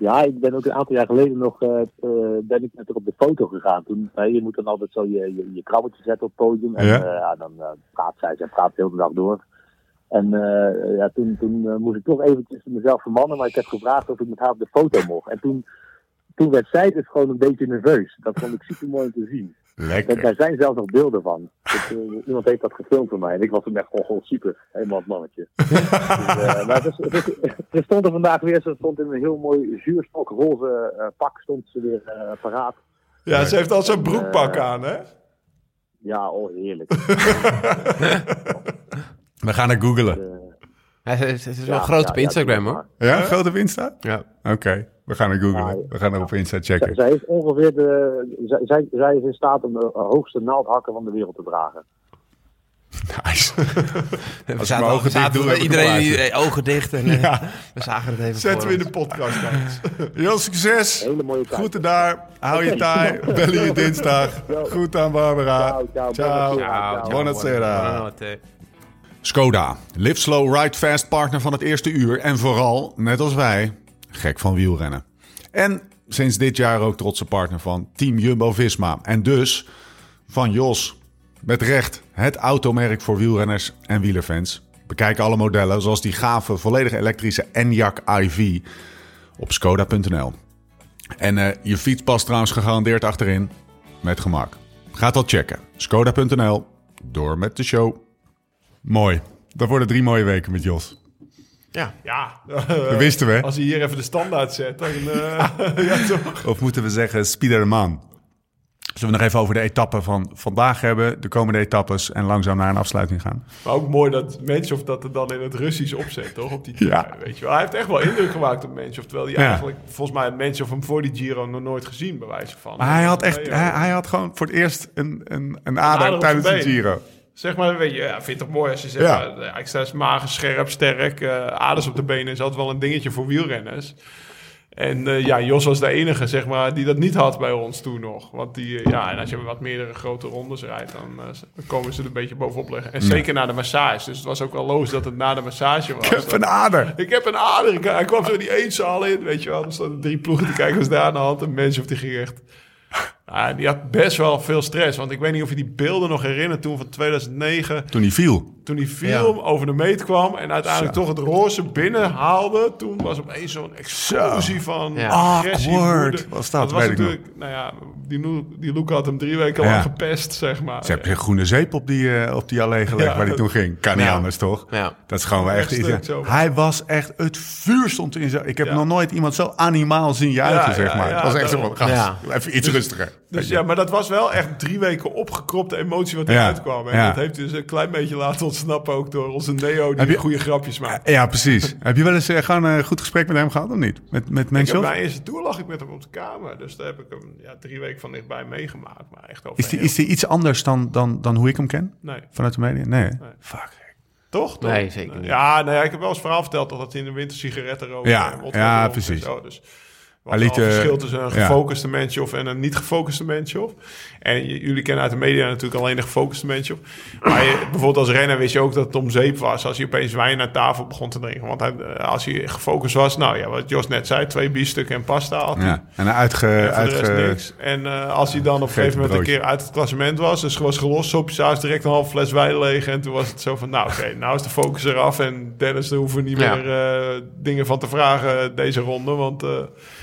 Ja, ik ben ook een aantal jaar geleden nog eh, eh, ben ik met haar op de foto gegaan. Toen, eh, je moet dan altijd zo je, je, je krabbeltje zetten op het podium. En Ja. ja, dan eh, praat zij, zij praat de hele dag door. En eh, ja, toen, toen eh, moest ik toch eventjes mezelf vermannen, maar ik heb gevraagd of ik met haar op de foto mocht. En toen, toen werd zij dus gewoon een beetje nerveus. Dat vond ik super mooi om te zien. Lekker. daar zijn zelfs nog beelden van. Dat, eh, iemand heeft dat gefilmd voor mij. En ik was toen echt gewoon, super. Helemaal het mannetje. dus, eh, maar het is, het is- er stond er vandaag weer, ze stond in een heel mooi zuurstokroze eh, pak, stond ze weer eh, paraat. Ja, ze heeft al zo'n broekpak aan, hè? Ja, oh heerlijk. We gaan er googlen. Eh, Ja, het is, het is wel ja, groot ja, op Instagram, hoor. maar. Ja, grote op Insta? Ja. Oké, we gaan er googlen. We gaan er op Insta checken. zij heeft ongeveer de. Zij, zij, zij is in staat om de hoogste naaldhakken van de wereld te dragen. Nice. We zaten, ogen zaten- dicht iedereen die, eh, ogen dicht en eh, Ja. we zagen het even Zetten we in de podcast thuis. Jos, succes. Hele mooie tijd. Groeten daar. Hou je taai. Bellen je dinsdag. Goed aan Barbara. Ciao, ciao. Ciao. Buonasera. Buonanotte. Skoda, Live Slow Ride Fast partner van het eerste uur. En vooral, net als wij, gek van wielrennen. En sinds dit jaar ook trotse partner van Team Jumbo-Visma. En dus van Jos. Met recht het automerk voor wielrenners en wielerfans. Bekijk alle modellen, zoals die gave volledig elektrische Enyaq iV op skoda.nl. En eh, je fiets past trouwens gegarandeerd achterin met gemak. Ga dat checken. Skoda.nl. Door met de show. Mooi. Dat worden drie mooie weken met Jos. Ja. Ja, Dat wisten we. als hij hier even de standaard zet, dan... eh, ja, toch? Of moeten we zeggen Spiderman? Zullen we nog even over de etappen van vandaag hebben, de komende etappes en langzaam naar een afsluiting gaan? Maar ook mooi dat Menschov dat er dan in het Russisch opzet, toch? Op die Ja. weet je wel. Hij heeft echt wel indruk gemaakt op Menschov. Terwijl hij Ja. eigenlijk, volgens mij, Menschov hem voor die Giro nog nooit gezien, bij wijze van. Maar hij had echt, Nee, hij, had gewoon voor het eerst een, een, een ader tijdens de. Giro. Zeg maar, weet je, ja, vind het toch mooi als je zegt, Ja. ja. ik sta mager, scherp, sterk, eh, aders op de benen is altijd wel een dingetje voor wielrenners. En eh, ja, Jos was de enige, zeg maar, die dat niet had bij ons toen nog. Want die, eh, ja, en als je wat meerdere grote rondes rijdt, dan eh, dan komen ze er een beetje bovenop liggen. En zeker na de massage. Dus het was ook wel logisch dat het na de massage was. Ik heb een ader. Ik heb een ader. Ik- Hij kwam zo die eenzaal in, weet je wel. Er stonden drie ploegen te kijken, was daar aan de hand. En mensen of die ging echt... Ja, die had best wel veel stress. Want ik weet niet of je die beelden nog herinnert toen van 2009. Toen hij viel. Toen die film over de meet kwam en uiteindelijk Zo. toch het roze binnen haalde. Toen was opeens zo'n explosie van Ja. agressie. Awkward woede. was dat, was weet ik natuurlijk, nou ja, die, die Luca had hem drie weken Ja. lang gepest, zeg maar. Ze hebben groene zeep op die, eh, op die allee gelegd Ja. waar hij toen ging. Kan niet Ja. anders, toch? Ja. Dat is gewoon wel echt iets. Hij was echt, het vuur stond in zijn... Ik heb Ja. nog nooit iemand zo animaal zien juichen, Ja, zeg maar. ja, het was echt zo even iets rustiger. Dus ja, maar dat was wel echt drie weken opgekropte emotie wat Ja, eruit kwam. En ja. dat heeft dus een klein beetje laten ontsnappen ook door onze Neo die je- goede grapjes maakt. Ja, precies. heb je wel eens eh, gewoon een goed gesprek met hem gehad of niet? Met, met mensen? mijn eerste tour lag ik met hem op de kamer. Dus daar heb ik hem ja, drie weken van dichtbij meegemaakt. Maar echt over Is die, heel- is die iets anders dan, dan, dan hoe ik hem ken? Nee. Vanuit de media? Nee. hè? Fuck. Toch? Toch? Nee, zeker niet. Ja, nee, ik heb wel eens verhaal verteld dat het in de winter sigaretten roken. Ja, ja, precies. en Zo, dus wat Hij liet, een eh, verschil tussen een ja. gefocuste mensje of en een niet gefocuste mensje of. En jullie kennen uit de media natuurlijk alleen de gefocuste mensje of. Maar je, bijvoorbeeld als renner wist je ook dat het om zeep was als je opeens wijn naar tafel begon te drinken. Want hij, eh, als hij gefocust was, nou ja, wat Jos net zei, twee biefstukken en pasta had hij. Ja. En uitge... En uitge niks. En eh, als hij dan op een gegeven moment een keer uit het klassement was, dus was gelost, op je saus direct een half fles wijn leeg. En toen was het zo van, nou oké, nou is de focus eraf. En Dennis, daar hoeven we niet Ja. meer dingen van te vragen deze ronde. Want,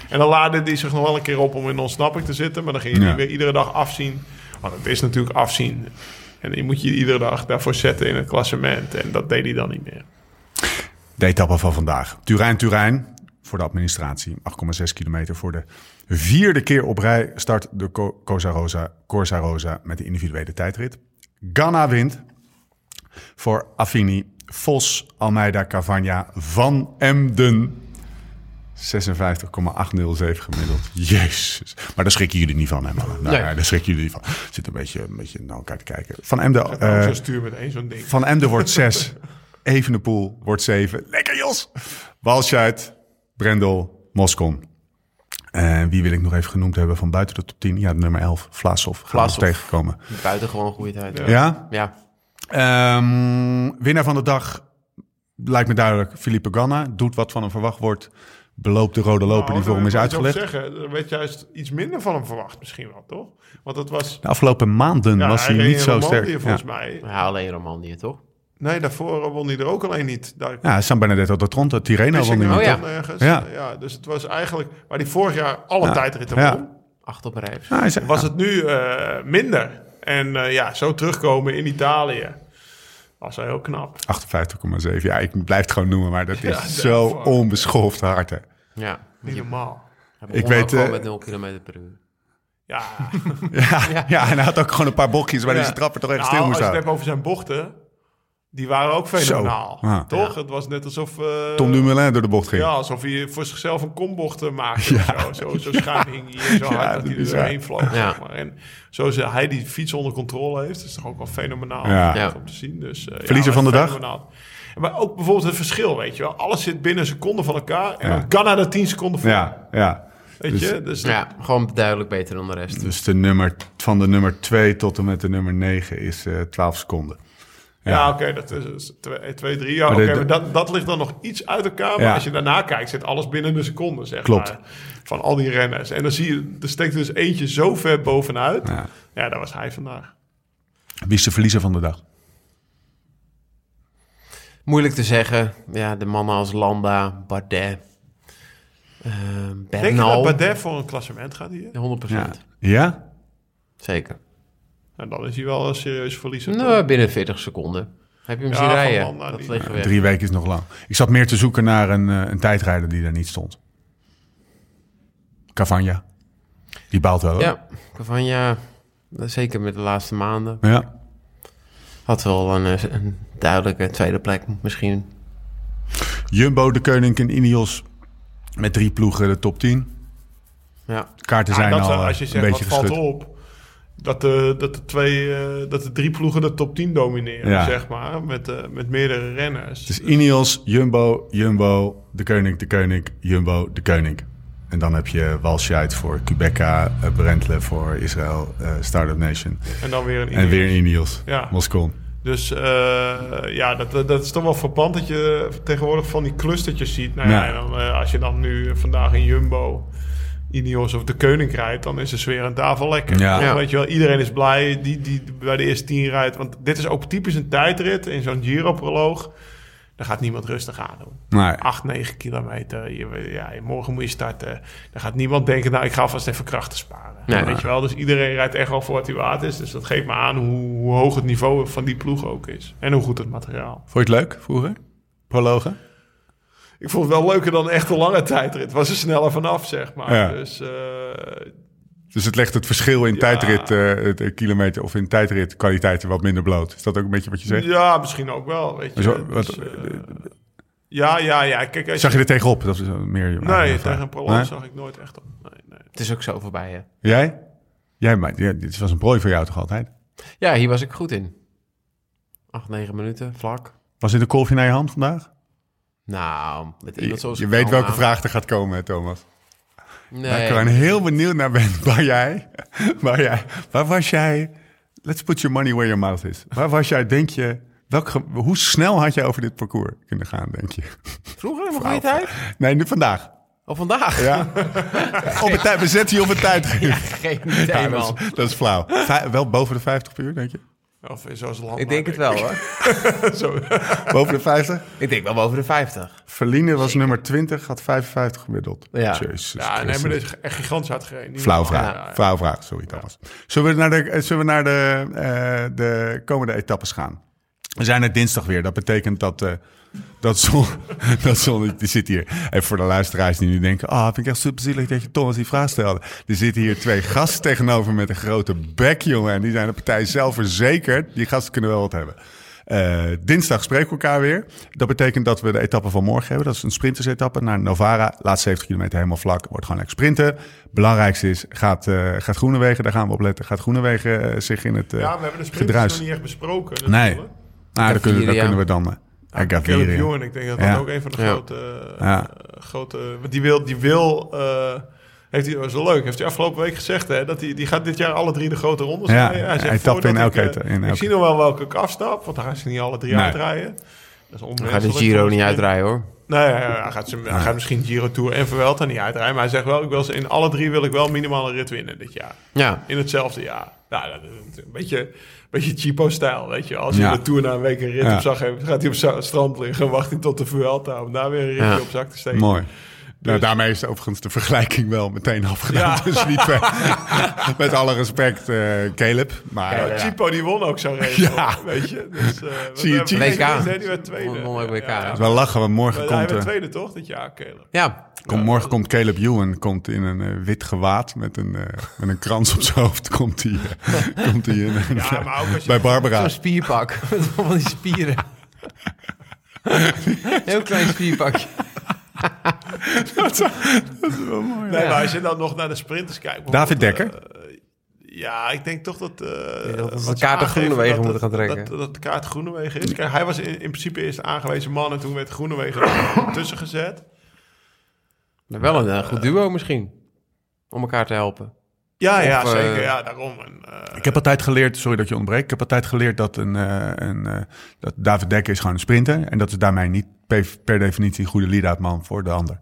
en dan laadde hij zich nog wel een keer op om in ontsnapping te zitten. Maar dan ging je Ja. die weer iedere dag afzien. Want het is natuurlijk afzien. En je moet je iedere dag daarvoor zetten in het klassement. En dat deed hij dan niet meer. De etappe van vandaag. Turijn-Turijn voor de administratie. 8,6 kilometer voor de vierde keer op rij start de Co- Cosa Rosa, Corsa Rosa met de individuele tijdrit. Ganna wint voor Affini, Vos, Almeida, Cavagna, Van Emden. 56,807 gemiddeld. Jezus. Maar daar schrikken jullie niet van, hè, mannen? Nou, Nee. daar schrikken jullie niet van. Zit een beetje, een beetje naar elkaar te kijken. Van Emden, Uh, eh, stuur met één zo'n ding. van Emden wordt 6. Evenepoel wordt 7. Lekker Jos. Walscheid, Brendel, Moscon. En wie wil ik nog even genoemd hebben van buiten de top 10? Ja, de nummer 11, Vlasov. Gaan we nog Vlasov. tegengekomen. Buitengewoon goede tijd. Ja? Ja. Ehm, winnaar van de dag lijkt me duidelijk. Philippe Ganna doet wat van hem verwacht wordt. Beloopt de rode loper die voor hem is Nou, dat wil ik uitgelegd. zeggen, er werd juist iets minder van hem verwacht misschien wel, toch? Want het was... De afgelopen maanden Ja, was hij, niet zo Romandie, sterk. volgens Ja. mij. Ja, alleen Romandie, toch? Nee, daarvoor won hij er ook alleen niet. Daar ja, San Benedetto de Tronto, Tirreno won hij Oh, niet. ja. ergens. Ja. Ja. dus het was eigenlijk... Waar hij vorig jaar alle tijdritten Ja. won, Acht op een rij. Nou, was het nu eh, minder. En eh, ja, zo terugkomen in Italië was wel heel knap. 58,7. Ja, ik blijf het gewoon noemen, maar dat is Ja, zo onbeschoft hard. Hè. Ja. Niet normaal. Hij Ik weet, eh, met 0 km per uur. Ja, Ja, ja. en hij had ook gewoon een paar bochtjes waar hij zijn trapper toch echt Nou, stil als moest je het houden. hebt over zijn bochten, die waren ook fenomenaal. Zo. Ja. Toch? Het was net alsof... eh, Tom Dumoulin door de bocht ging. Ja, alsof hij voor zichzelf een kombocht maakte. of Zo, zo, zo schuin hing hij en zo hard Ja, dat dat hij er doorheen vloog. Ja. Zeg maar. En zoals hij die fiets onder controle heeft, is toch ook wel fenomenaal Ja. Ja. om te zien. Dus, eh, Verliezer ja, van de dag? Maar ook bijvoorbeeld het verschil, weet je wel. Alles zit binnen een seconde van elkaar. En Ja. dan kan er 10 seconden voor. Ja, ja. Weet Dus- je? Dus dat- Ja, gewoon duidelijk beter dan de rest. Dus de nummer, van de nummer 2 tot en met de nummer 9 is eh 12 seconden. Ja, oké, dat is 2, 3. Ja, Maar oké, de- maar dat, dat ligt dan nog iets uit elkaar. Maar Ja. als je daarna kijkt, zit alles binnen een seconde, zeg Klopt. maar. Van al die renners. En dan zie je, er steekt dus eentje zo ver bovenuit. Ja. Ja, dat was hij vandaag. Wie is de verliezer van de dag? Moeilijk te zeggen. Ja, de mannen als Landa, Bardet, eh Denk je dat. Bardet voor een klassement gaat hier? 100%. Ja? ja? Zeker. En dan is hij wel een serieus verliezer. Nou, binnen 40 seconden. Heb je hem Ja, zien van rijden? Dat weg. Drie weken is nog lang. Ik zat meer te zoeken naar een, eh, een tijdrijder die daar niet stond. Cavagna. Die baalt wel. hoor. Ja, van ja, zeker met de laatste maanden. ja. Had wel een, eh, een duidelijke tweede plek misschien. Jumbo, de Koning en Ineos. Met drie ploegen de top 10. Ja, Kaarten zijn dat, al eh, als je een zegt, wat beetje valt geschud. op? Dat de, dat, de twee, eh, dat de drie ploegen de top 10 domineren, Ja. zeg maar. Met, eh, met meerdere renners. Dus Ineos, Jumbo, Jumbo, de Koning, de Koning, Jumbo, de Koning. En dan heb je Walscheid voor Quebeca, uh, Brentle voor Israël, eh Startup Nation. en dan weer een En weer Ineos, Ja. Moscon. Dus eh, ja, dat, dat- is toch wel verpand dat je tegenwoordig van die clustertjes ziet. Nou ja, Ja. en dan, eh, als je dan nu vandaag in Jumbo, Ineos of de Koning rijdt, dan is de sfeer aan tafel lekker. Ja. Weet je wel, iedereen is blij die, die bij de eerste tien rijdt. Want dit is ook typisch een tijdrit in zo'n Giro-proloog. Daar gaat niemand rustig aan doen. Nee. 8, 9 kilometer. Je, ja, morgen moet je starten. Dan gaat niemand denken, nou, ik ga vast even krachten sparen. Nee. Weet je wel? Dus iedereen rijdt echt wel voor wat hij waard is. Dus dat geeft me aan hoe, hoe hoog het niveau van die ploeg ook is. En hoe goed het materiaal. Vond je het leuk vroeger? Prologen? Ik vond het wel leuker dan echt een lange tijdrit. Het was er sneller vanaf, zeg maar. Ja. Dus eh, Dus het legt het verschil in Ja. tijdrit, eh, het, eh, kilometer of in tijdrit kwaliteiten wat minder bloot. Is dat ook een beetje wat je zegt? ja, misschien ook wel. Weet je. Zo, wat- Dus, ja, ja, ja. Kijk, als Zag je er tegenop? Dat is meer je Nee, tegen een proloog Nee? zag ik nooit echt op. Nee, nee. het is ook zo voorbij, hè. Jij? Jij, maar ja, dit was een prooi voor jou toch altijd? Ja, hier was ik goed in. 8, 9 minuten, vlak. Was dit een kolfje naar je hand vandaag? Nou, met Je, iemand zoals je weet welke aan- vraag er gaat komen, hè, Thomas. Waar ik Nee, gewoon heel benieuwd naar ben. Waar jij, waar jij, waar was jij? Let's put your money where your mouth is. Waar was jij, denk je, welk, ge- hoe snel had jij over dit parcours kunnen gaan, denk je? vroeger mijn goede tijd? Nee, nu vandaag. Of vandaag? Ja. op een tijd, we zetten je op een tijd. Geen idee, Ja, dat, man. is, dat is flauw. Wel boven de 50 per uur, denk je? Of zoals land. Ik denk het wel, hoor. Zo. Boven de 50? Ik denk wel boven de 50. Verline was nummer 20, had 55 gemiddeld. Ja. Jezus Ja, nee, maar dit is echt gigantisch hard gereden. Flauw vraag. Ja, ja. Flauw vraag, sorry Thomas. Zullen we naar de, eh, zullen we naar de, eh, de komende etappes gaan? We zijn er dinsdag weer. Dat betekent dat, eh dat zon, dat zon, die zit hier. En voor de luisteraars die nu denken, ah, vind ik echt super zielig dat je Thomas die vraag stelde. Er zitten hier twee gasten tegenover met een grote bek, jongen. En die zijn de partij zelf verzekerd. Die gasten kunnen wel wat hebben. Eh, dinsdag spreken we elkaar weer. Dat betekent dat we de etappe van morgen hebben. Dat is een sprintersetappe naar Novara. Laatste 70 kilometer helemaal vlak. Wordt gewoon lekker sprinten. Belangrijkste is, gaat, eh gaat Groenewegen, daar gaan we op letten. Gaat Groenewegen zich in het eh Ja, we hebben de sprinters gedruis. nog niet echt besproken. Nee. Nou, daar kunnen, daar kunnen we dan... eh, ja, Caleb. Ewan, ik denk dat dat Ja. ook een van de Ja. grote... Ja. eh, grote want die wil, die wil eh, Heeft hij, wel leuk, heeft hij afgelopen week gezegd hè, dat hij die gaat dit jaar alle drie de grote rondes Ja, rijden. hij zegt, tapt in elke ik, eh, in Ik elke- zie nog wel welke ik afstap, want dan gaan ze niet alle drie Nee. uitrijden. Dat is Dan gaat de Giro niet uitrijden hoor. Nee, hij gaat, ze, hij gaat misschien Giro Tour en Vuelta niet uitrijden. Maar hij zegt wel, ik wil ze, in alle drie wil ik wel minimaal een rit winnen dit jaar. Ja, In hetzelfde jaar. Nou, een beetje, een beetje cheapo-stijl, weet je. Als je Ja. de Tour na een week een rit Ja. op zag hebben, gaat hij op za- strand liggen, wacht hij tot de Vuelta om daar weer een ritje op zak te steken. Mooi. Nou, daarmee is overigens de vergelijking wel meteen afgedaan Ja. tussen die twee. Met alle respect, eh, Caleb. Maar Ja, ja, Chipo die won ook zo race, Ja. weet je. Dus, eh, Zie je, Chipo- wat- WK. Die werd tweede. Won- won ook WK, Ja, hè? ja. het is wel lachen, want morgen Hij komt, werd eh, tweede toch, dit jaar, Caleb? ja. komt, morgen komt Caleb Ewan komt in een eh, wit gewaad met een, met een krans op zijn hoofd. Komt hij komt hij in, Ja, maar ook als je... bij Barbara. Zo'n spierpak. Met allemaal die spieren. Heel klein spierpakje. Nee, maar als je dan nog naar de sprinters kijkt... David Dekker? eh, ja, ik denk toch dat... eh, dat we wat de kaart de Groenewegen dat- moeten gaan trekken. Dat, dat de kaart Groenewegen is. Kijk, hij was in, in principe eerst aangewezen man... en toen werd Groenewegen tussen gezet. Maar wel een eh, goed duo misschien. Om elkaar te helpen. Ja, ja, Of, eh, zeker. Ja, daarom. En, eh, Ik heb altijd geleerd, sorry dat je ontbreekt. Ik heb altijd geleerd dat, een, eh, een, eh, dat David Dekker is gewoon een sprinter. En dat is daarmee niet per, per definitie een goede lead-out man voor de ander.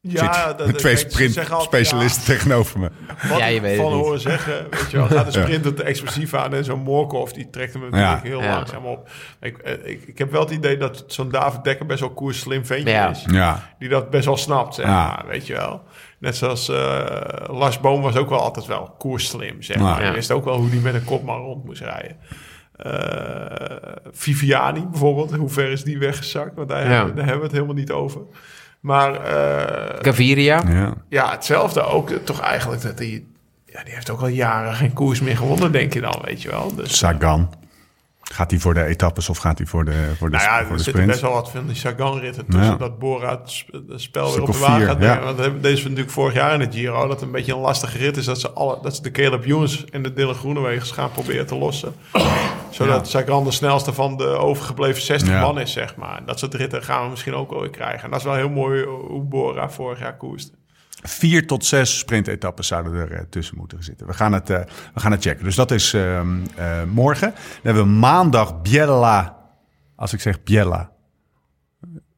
ja, Zit dat, met twee kijk, ze zeggen sprint altijd, specialisten tegenover me. ja, wat Ja, je ik weet het van horen zeggen, weet je wel, gaat de sprint te explosief aan en zo'n Morkov, die trekt hem natuurlijk Ja. heel Ja. langzaam op. Ik, ik, ik heb wel het idee dat zo'n David Dekker best wel koers slim ventje Ja. is. Ja, Die dat best wel snapt, zeg maar, weet je wel. Net zoals eh, Lars Boom was ook wel altijd wel koersslim, zeg maar. Ja. Hij wist ook wel hoe hij met een kopman rond moest rijden. Eh, Viviani bijvoorbeeld, hoe ver is die weggezakt? Want daar, Ja. hebben, daar hebben we het helemaal niet over. Maar eh, Gaviria. ja. ja, hetzelfde ook. Toch eigenlijk dat hij... Ja, die heeft ook al jaren geen koers meer gewonnen, denk je dan, weet je wel. Dus, Sagan. Gaat hij voor de etappes of gaat hij voor de, voor de, nou ja, voor er zitten best wel wat van die Sagan-ritten tussen. Ja. Dat Bora het sp- het spel weer op de wagen gaat ja. Want deze was natuurlijk vorig jaar in het Giro. Dat het een beetje een lastige rit is. Dat ze, alle, dat ze de Caleb Ewan's en de Dylan Groenewegens gaan proberen te lossen. Zodat Sagan de snelste van de overgebleven 60 Ja. man is, zeg maar. Dat soort ritten gaan we misschien ook ooit krijgen. En dat is wel heel mooi hoe Bora vorig jaar koerste. Vier tot zes sprintetappes zouden er eh, tussen moeten zitten. We gaan het, eh, we gaan het checken. Dus dat is ehm, eh, morgen. Dan hebben we maandag Biella. Als ik zeg Biella.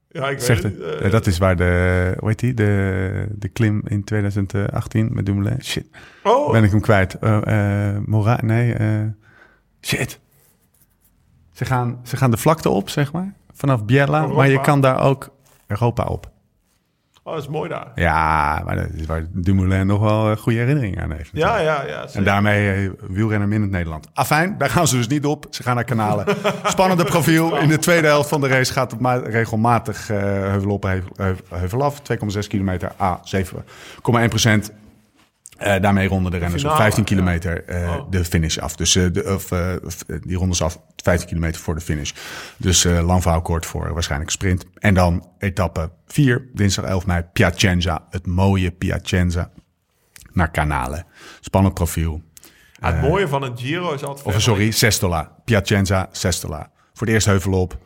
Ja, ik weet het. het. Dat is waar de, hoe heet die? De, de klim in 2018 met Dumoulin. Shit, oh, ben ik hem kwijt. Eh, Mora, nee. shit. Ze gaan, ze gaan de vlakte op, zeg maar. Vanaf Biella. Maar je kan daar ook Europa op. oh, dat is mooi daar. Ja, maar dat is waar Dumoulin nog wel eh, goede herinneringen aan heeft. Ja, ja, ja. En daarmee eh, wielrennen in het Nederland. Afijn, daar gaan ze dus niet op. Ze gaan naar kanalen. Spannende profiel. In de tweede helft van de race gaat het ma- regelmatig eh, heuvel op, heuvel, heuvel- heuvel af. 2,6 kilometer, A, 7,1 procent. Eh, daarmee ronden de renners op finale, 15 kilometer eh, Oh. de finish af. Dus eh, de, of, die ronden ze af 15 kilometer voor de finish. Dus lang verhaal kort voor waarschijnlijk sprint. En dan etappe 4, dinsdag 11 mei, Piacenza. Het mooie Piacenza naar Kanalen. Spannend profiel. Ja, het mooie van een Giro is altijd... Of sorry, Sestola. Piacenza, Sestola. Voor de eerste heuvel op.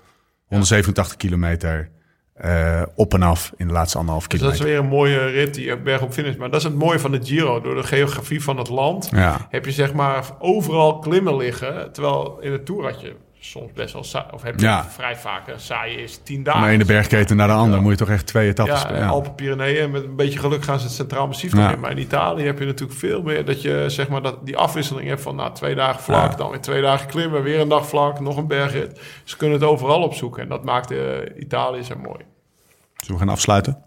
187 kilometer. Eh, op en af in de laatste anderhalf Dus dat is kilometer. weer een mooie rit die berg op finish. Maar dat is het mooie van de Giro. Door de geografie van het land Ja. heb je zeg maar overal klimmen liggen. Terwijl in de Tour had je soms best wel saai. Of heb je Ja. vrij vaak een saaie is tien dagen. Maar in de bergketen naar de ander Ja. moet je toch echt twee etappes Ja, spelen. Alpen Pyreneeën. Met een beetje geluk gaan ze het Centraal Massief in. Maar in Italië heb je natuurlijk veel meer dat je zeg maar dat die afwisseling hebt van nou, twee dagen vlak, dan weer twee dagen klimmen, weer een dag vlak, nog een bergrit. Ze kunnen het overal opzoeken en dat maakt eh, Italië zo mooi. Zullen we gaan afsluiten?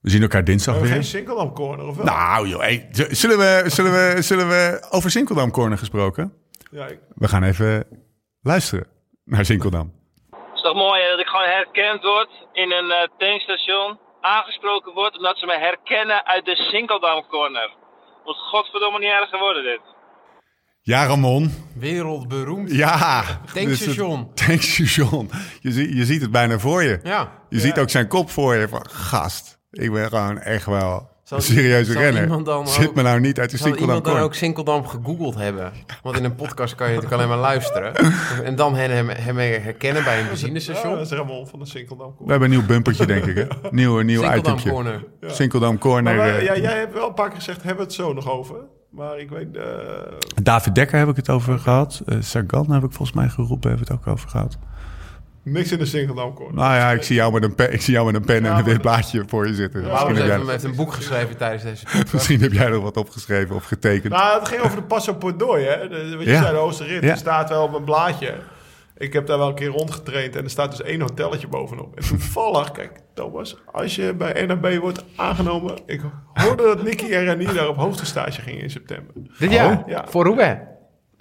We zien elkaar dinsdag We weer. geen Sinkeldam corner of wel? Nou joh, hey, zullen, we, zullen, we, zullen we over Sinkeldam Corner gesproken? Ja, ik- We gaan even luisteren naar Sinkeldam. Het is toch mooi hè, dat ik gewoon herkend word in een eh, tankstation. Aangesproken word omdat ze me herkennen uit de Sinkeldam Corner. Wordt godverdomme niet erger worden dit. Ja, Ramon. Wereldberoemd. Ja. Tankstation. Dus tankstation. Je, zie- je ziet het bijna voor je. Ja. Je ziet ook zijn kop voor je. Van, gast, ik ben gewoon echt wel Zal- Een serieuze zal renner. iemand dan Zit ook- me nou niet uit de Zal Sinkeldam iemand dan Corner. ook Sinkeldam gegoogeld hebben? Want in een podcast kan je natuurlijk alleen maar luisteren. En dan hem, hem, hem herkennen bij een Ja, benzinestation. dat is Ramon van de Sinkeldam. We hebben een nieuw bumpertje, denk ik. Hè? Nieuw, nieuw Sinkeldam itemtje. Corner. Sinkeldam Corner. Maar wij- eh, ja, jij hebt wel een paar keer gezegd, hebben we het zo nog over? Maar ik weet... eh, David Dekker heb ik het over gehad. Eh Sagan heb ik volgens mij geroepen, hebben we het ook over gehad. Niks in de Sinkeldam corner. Nou ja, ik zie jou met een pen, ik zie jou met een pen en Ja, een wit blaadje voor je zitten. Wout Misschien, heb jij, heeft een boek geschreven tijdens deze misschien heb jij er wat opgeschreven of getekend. Nou, het ging over de Passo Pordooi, hè. De, wat je Ja. zei, de Oosterrit. Ja. Er staat wel op een blaadje. Ik heb daar wel een keer rondgetraind en er staat dus één hotelletje bovenop. En toevallig, kijk Thomas, als je bij NAB wordt aangenomen... Ik hoorde dat Nicky en Renier daar op hoogtestage gingen in september. Dit jaar? Ja. Voor Roubaix.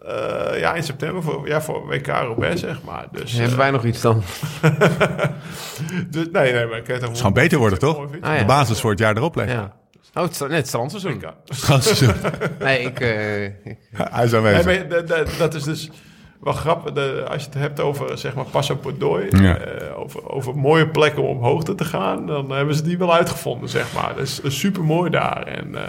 Eh, ja, in september voor, ja, voor WK Roubaix, zeg maar. Dus, Hebben eh, wij nog iets dan? dus nee, nee, maar ik kan het Het zou beter worden, toch? Ah, ja. De basis voor het jaar erop leggen. Ja. Oh, het, net het strandseizoen. Nee, ik... eh, ik- Hij is Nee, aanwezig. maar dat, dat, dat is dus wel grappig. De, als je het hebt over, zeg maar, Passo. Ja. eh, over, over mooie plekken om op hoogte te gaan. Dan hebben ze die wel uitgevonden, zeg maar. Dat is, super mooi daar. En eh,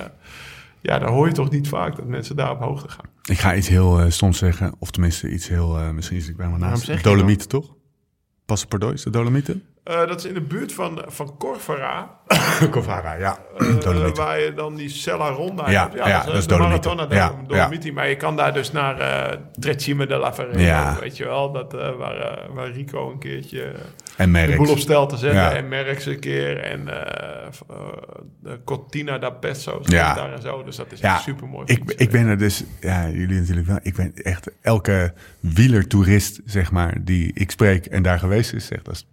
ja, dan hoor je toch niet vaak dat mensen daar op hoogte gaan. Ik ga iets heel eh, stoms zeggen. Of tenminste iets heel... eh, misschien is ik bij me Waarom naast. Dolomieten, toch? Passapordooi, is de Dolomieten? Eh, dat is in de buurt van, van Corvara. Covara, ja. Dolomieten. waar je dan die Sella Ronda Ja, hebt. ja, dat is de Ja. Maar je kan daar dus naar eh Trecime de la. Ja. Weet je wel, dat, waar, waar Rico een keertje... En de boel op stel te zetten. En Merckx een keer. En Cortina da staat Ja. daar en zo. Dus dat is super mooi. ik, ik ben er dus, ja, jullie natuurlijk wel. Ik ben echt elke wielertoerist, zeg maar, die ik spreek en daar geweest is, zegt dat is,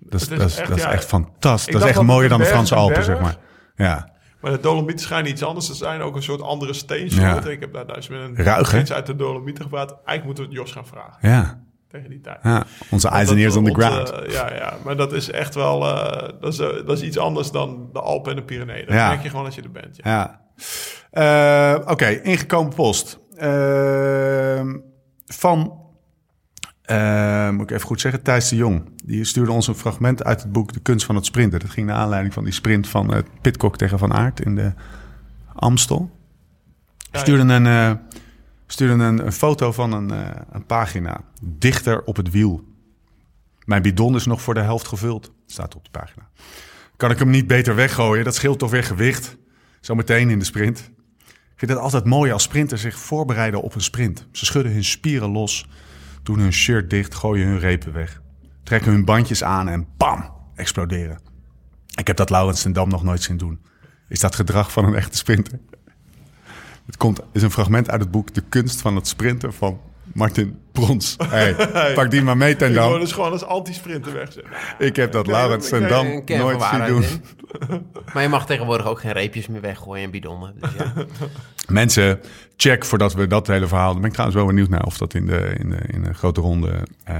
dat is, dat is, echt, dat is ja, echt fantastisch. Dat is echt mooier dan de Franse Alpen, zeg maar. Ja, Maar de Dolomieten schijnen iets anders te zijn. Ook een soort andere steensoort. Ja. Ik heb daar met een Ruig, mensen uit de Dolomieten gepraat. Eigenlijk moeten we het Jos gaan vragen. ja, Tegen die tijd. ja. Onze dat- on the ground. ja, ja, maar dat is echt wel... eh, dat, is, eh, dat is iets anders dan de Alpen en de Pyreneeën. Dat Ja. merk je gewoon als je er bent. Ja. Ja. Eh, Oké, ingekomen post. Ehm, van, eh, moet ik even goed zeggen, Thijs de Jong. Die stuurde ons een fragment uit het boek De Kunst van het Sprinten. Dat ging naar aanleiding van die sprint van het Pitcock tegen Van Aert in de Amstel. Stuurde een, eh, stuurde een, een foto van een, een pagina. Dichter op het wiel. Mijn bidon is nog voor de helft gevuld. Staat op de pagina. Kan ik hem niet beter weggooien? Dat scheelt toch weer gewicht. Zometeen in de sprint. Ik vind het altijd mooi als sprinters zich voorbereiden op een sprint. Ze schudden hun spieren los, doen hun shirt dicht, gooien hun repen weg. Trekken hun bandjes aan en bam, exploderen. Ik heb dat Laurens ten Dam nog nooit zien doen. Is dat gedrag van een echte sprinter? Het komt, is een fragment uit het boek De Kunst van het Sprinten van Martin Brons. Hey, pak die maar mee ten Ik wil Dam. dus gewoon als anti-sprinter wegzetten. Ik heb dat Laurens ten Dam nooit zien doen. in. Maar je mag tegenwoordig ook geen reepjes meer weggooien en bidonnen. Dus ja. Mensen, check voordat we dat hele verhaal. Daar ben ik trouwens wel benieuwd naar of dat in de, in de, in de grote ronde. eh,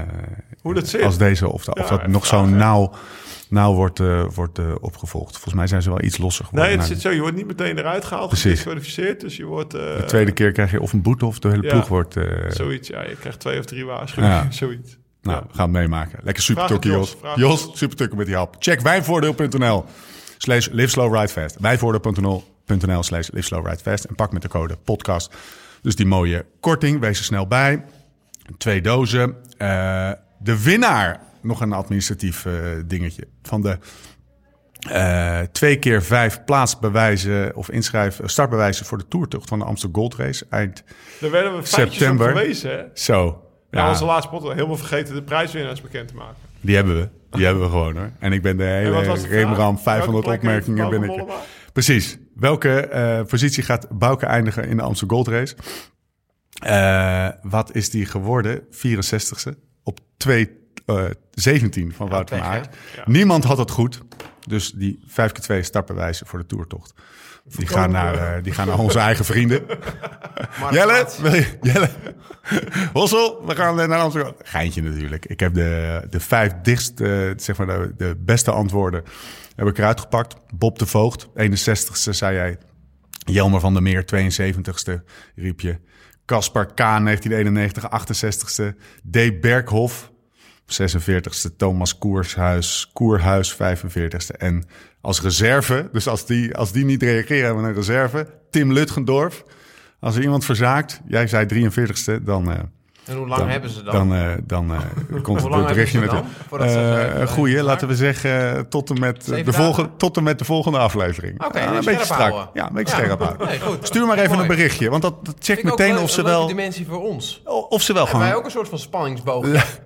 Hoe dat zit. Als deze, of, dat- of dat nog zo nauw, nauw wordt, eh, wordt eh, opgevolgd. Volgens mij zijn ze wel iets losser geworden. Nee, het Nou, zit zo. Je wordt niet meteen eruit gehaald, Precies. gedisqualificeerd. Dus je wordt... eh, de tweede keer krijg je of een boete of de hele Ja. ploeg wordt. Zoiets, ja. Je krijgt twee of drie waarschuwingen, Ja. zoiets. nou, Ja. we gaan het meemaken. Lekker super Jos, Jos. Jos, Jos. super tukkie met die hap. Check wijnvoordeel.nl slash live slow ride fast. Wijnvoordeel.nl slash live slow ride fast. En pak met de code podcast. Dus die mooie korting. Wees er snel bij. Twee dozen. De winnaar. Nog een administratief eh, dingetje. Van de eh, twee keer vijf plaatsbewijzen of inschrijven, startbewijzen voor de toertocht van de Amsterdam Gold Race. Eind Daar werden we September. op gewezen, hè? zo. Ja, Ja, onze laatste pot helemaal vergeten de prijswinnaars bekend te maken. die hebben we. Die hebben we gewoon hoor. En ik ben de hele? Remram 500 Welke plek heeft opmerkingen binnen. Mollema? Precies. Welke eh, positie gaat Bouke eindigen in de Amsterdam Gold Race? Eh, wat is die geworden? 64ste. Op 2, eh 17 van Wout van? Aert. Niemand had het goed. Dus die 5 keer 2 startbewijzen voor de toertocht. Die gaan, naar, eh, die gaan naar onze eigen vrienden. Jelle, je- Jelle. Hossel, we gaan naar Amsterdam. Geintje natuurlijk. Ik heb de, de vijf dichtst, eh, zeg maar de, de beste antwoorden heb ik eruit gepakt. Bob de Voogd, 61ste zei jij. Jelmer van der Meer, 72ste, riep je. Caspar K, 1991, 68ste. D. Berghoff, 46ste. Thomas Koershuis, Koerhuis 45ste. En als reserve, dus als die, als die niet reageren, hebben we een reserve. Tim Lutgendorf. Als er iemand verzaakt, jij zei 43ste, dan... En hoe lang dan, hebben ze dan? Dan, eh, dan eh, komt het berichtje met ze Eh, een goeie, laten we zeggen, tot en met, Zeven de dagen? volgende, tot en met de volgende aflevering. Oké, een beetje strak. houden. Ja, een beetje Ja. scherp houden. Nee, goed. Stuur maar even Mooi. een berichtje, want dat, dat checkt meteen leuk- of ze een wel, dimensie voor ons. of ze wel Hebben wij ook een soort van spanningsboog?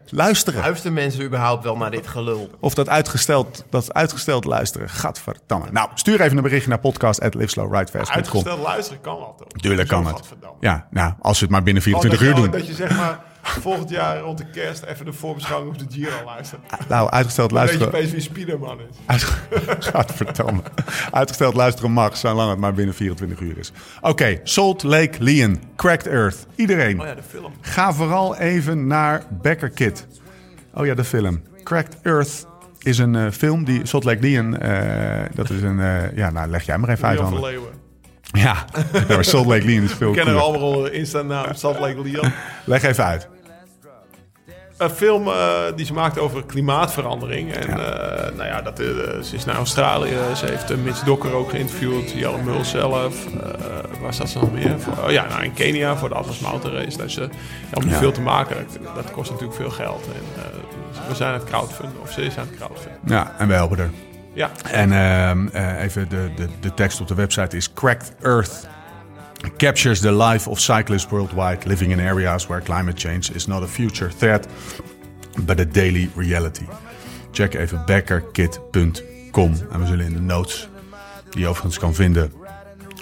luisteren. Luisteren mensen überhaupt wel naar dit gelul? Of dat uitgesteld, dat uitgesteld luisteren. Gadverdamme. Nou, stuur even een berichtje naar podcast.liveslowridefast.com. Uitgesteld luisteren kan wel, toch? Tuurlijk kan het. Ja, nou, als we het maar binnen Gewoon 24 dat uur doen. Dat je zeg maar volgend jaar rond de kerst even de voorbeschouwing op de Giro luistert. Nou, uitgesteld Dan weet je luisteren. opeens wie Spiderman is. Uit, Gadverdamme. Uitgesteld luisteren mag, zolang het maar binnen 24 uur is. Oké, Salt Lake Leon, Cracked Earth. Iedereen, Oh ja, de film. ga vooral even naar Becker Kid. Oh ja, de film. Cracked Earth is een eh, film die Salt Lake Leon, eh, dat is een, eh, ja, nou leg jij maar even uit. Leon van. Leeuwen. Ja, maar Salt Lake Leon is veel We kennen er cooler. allemaal Insta-naam Salt Lake Leon. Leg even uit. Een film eh, die ze maakt over klimaatverandering. En eh, nou ja, dat, eh, ze is naar Australië. Ze heeft Mitch Dokker ook geïnterviewd. Jelle Mul zelf. Waar staat ze nog meer? Voor, oh ja, nou, in Kenia voor de Atlas Mountain Race. Dus uh, om Ja. veel te maken, dat, kost natuurlijk veel geld. En, we zijn aan het crowdfunden. Of ze is aan het crowdfunden. Ja, en we helpen er. Ja, En ehm, eh, even de, de, de tekst op de website is Cracked Earth captures the life of cyclists worldwide living in areas where climate change is not a future threat but a daily reality. Check even beckerkit.com en we zullen in de notes, die je overigens kan vinden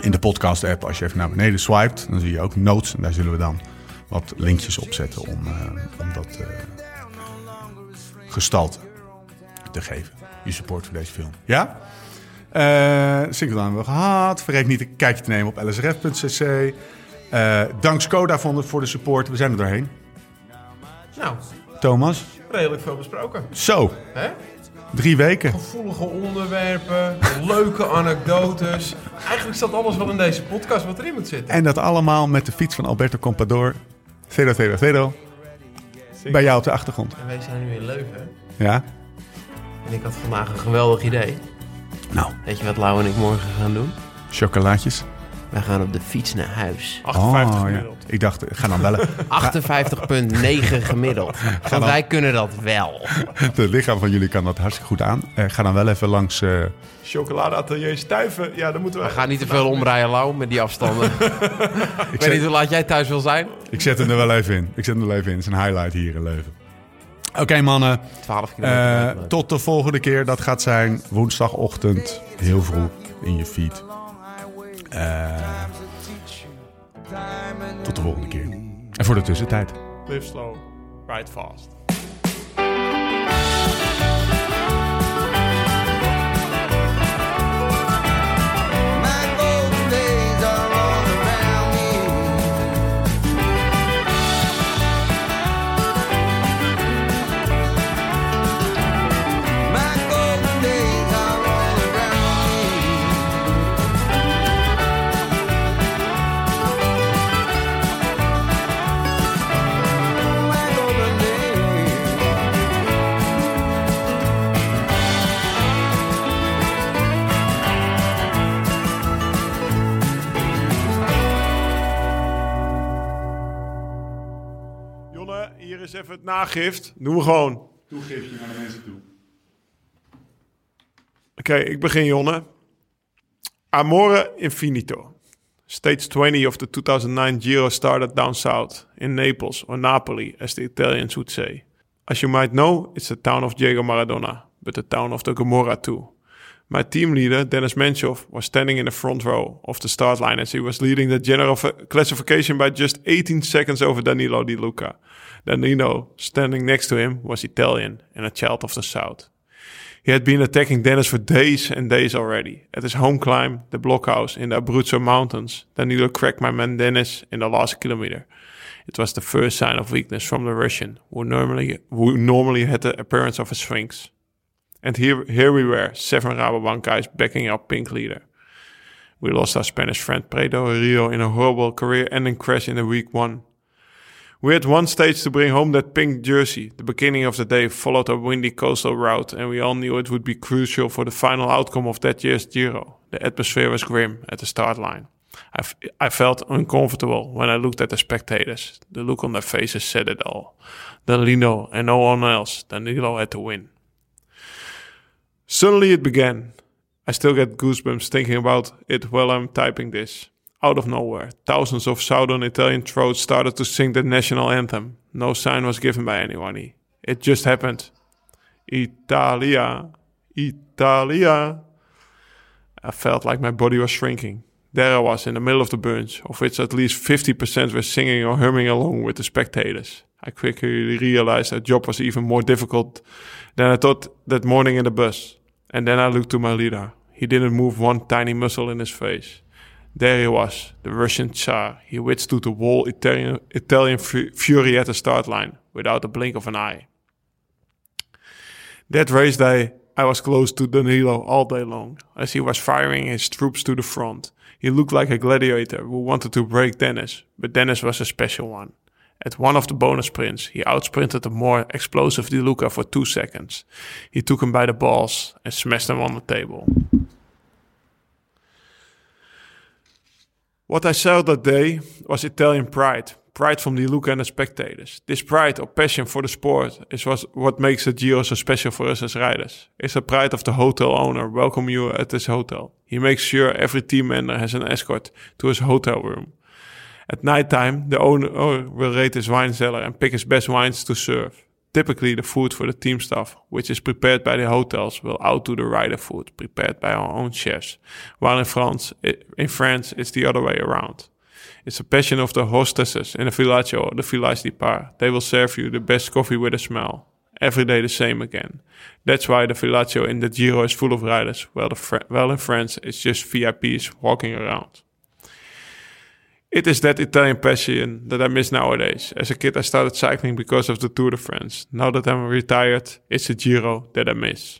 in de podcast app, als je even naar beneden swipet, dan zie je ook notes en daar zullen we dan wat linkjes op zetten om, eh, om dat eh, gestalte te geven. Je support voor deze film. Ja? Eh Single hebben we gehad. Vergeet niet een kijkje te nemen op lsrf.cc. Eh dank Skoda voor de, voor de support. We zijn er doorheen. Nou, Thomas. redelijk veel besproken. Zo, Hè? drie weken. Gevoelige onderwerpen, leuke anekdotes. Eigenlijk staat alles wel in deze podcast wat erin moet zitten. En dat allemaal met de fiets van Alberto Compador. Vedo, Vedo, Vedo. Bij jou op de achtergrond. En wij zijn nu in Leuven. Ja? En ik had vandaag een geweldig idee. Nou, Weet je wat Lau en ik morgen gaan doen? chocolaatjes. Wij gaan op de fiets naar huis. 58 Oh, ja. gemiddeld. Ik dacht, ga dan bellen. 58,9 gemiddeld. Want wij kunnen dat wel. Het lichaam van jullie kan dat hartstikke goed aan. Eh, ga dan wel even langs... eh, Chocoladeatelier Stuiven. Ja, dan moeten we... We gaan niet te veel omrijden, Lau, met die afstanden. ik weet niet hoe laat jij thuis wil zijn. ik zet hem er wel even in. Ik zet hem er wel even in. Het is een highlight hier in Leuven. Oké mannen. 12 Eh, tot de volgende keer. Dat gaat zijn woensdagochtend. Heel vroeg in je feed. Eh, tot de volgende keer. En voor de tussentijd. Live slow, ride fast. Even het nagift. Doen we gewoon. Toegiftje naar de mensen toe. Oké, ik begin, Jonne. Amore Infinito. Stage 20 of the 2009 Giro started down south, in Naples, or Napoli, as the Italians would say. As you might know, it's the town of Diego Maradona, but the town of the Gomorra too. My team leader, Dennis Menchov, was standing in the front row of the start line as he was leading the general classification by just 18 seconds over Danilo Di Luca. Danilo, standing next to him, was Italian and a child of the South. He had been attacking Dennis for days and days already. At his home climb, the blockhouse in the Abruzzo Mountains, Danilo cracked my man Dennis in the last kilometer. It was the first sign of weakness from the Russian, who normally who normally had the appearance of a sphinx. And here, here we were, seven Rabobank guys backing up Pink leader. We lost our Spanish friend Predo Rio in a horrible career-ending crash in the week one. We had one stage to bring home that pink jersey. The beginning of the day followed a windy coastal route, and we all knew it would be crucial for the final outcome of that year's Giro. The atmosphere was grim at the start line. I, f- I felt uncomfortable when I looked at the spectators. The look on their faces said it all. Danilo and no one else. Danilo had to win. Suddenly it began. I still get goosebumps thinking about it while I'm typing this. Out of nowhere, thousands of southern Italian throats started to sing the national anthem. No sign was given by anyone. It just happened. Italia, Italia. I felt like my body was shrinking. There I was in the middle of the bunch, of which at least 50% were singing or humming along with the spectators. I quickly realized that job was even more difficult than I thought that morning in the bus. And then I looked to my leader. He didn't move one tiny muscle in his face. There he was, the Russian Tsar. He withstood the whole Italian, Italian fury at the start line without a blink of an eye. That race day, I was close to Danilo all day long as he was firing his troops to the front. He looked like a gladiator who wanted to break Dennis, but Dennis was a special one. At one of the bonus sprints, he outsprinted the more explosive Di Luca for two seconds. He took him by the balls and smashed him on the table. What I saw that day was Italian pride. Pride from the Luca and the spectators. This pride or passion for the sport is what makes the Giro so special for us as riders. It's the pride of the hotel owner welcome you at his hotel. He makes sure every team member has an escort to his hotel room. At nighttime, the owner oh, will rate his wine cellar and pick his best wines to serve. Typically, the food for the team staff, which is prepared by the hotels, will outdo the rider food prepared by our own chefs. While in France, in France, it's the other way around. It's a passion of the hostesses in the Villaggio or the Village di Par. They will serve you the best coffee with a smell. Every day the same again. That's why the Villaggio in the Giro is full of riders, while, the Fr- while in France it's just VIPs walking around. It is that Italian passion that I miss nowadays. As a kid, I started cycling because of the Tour de France. Now that I'm retired, it's the Giro that I miss.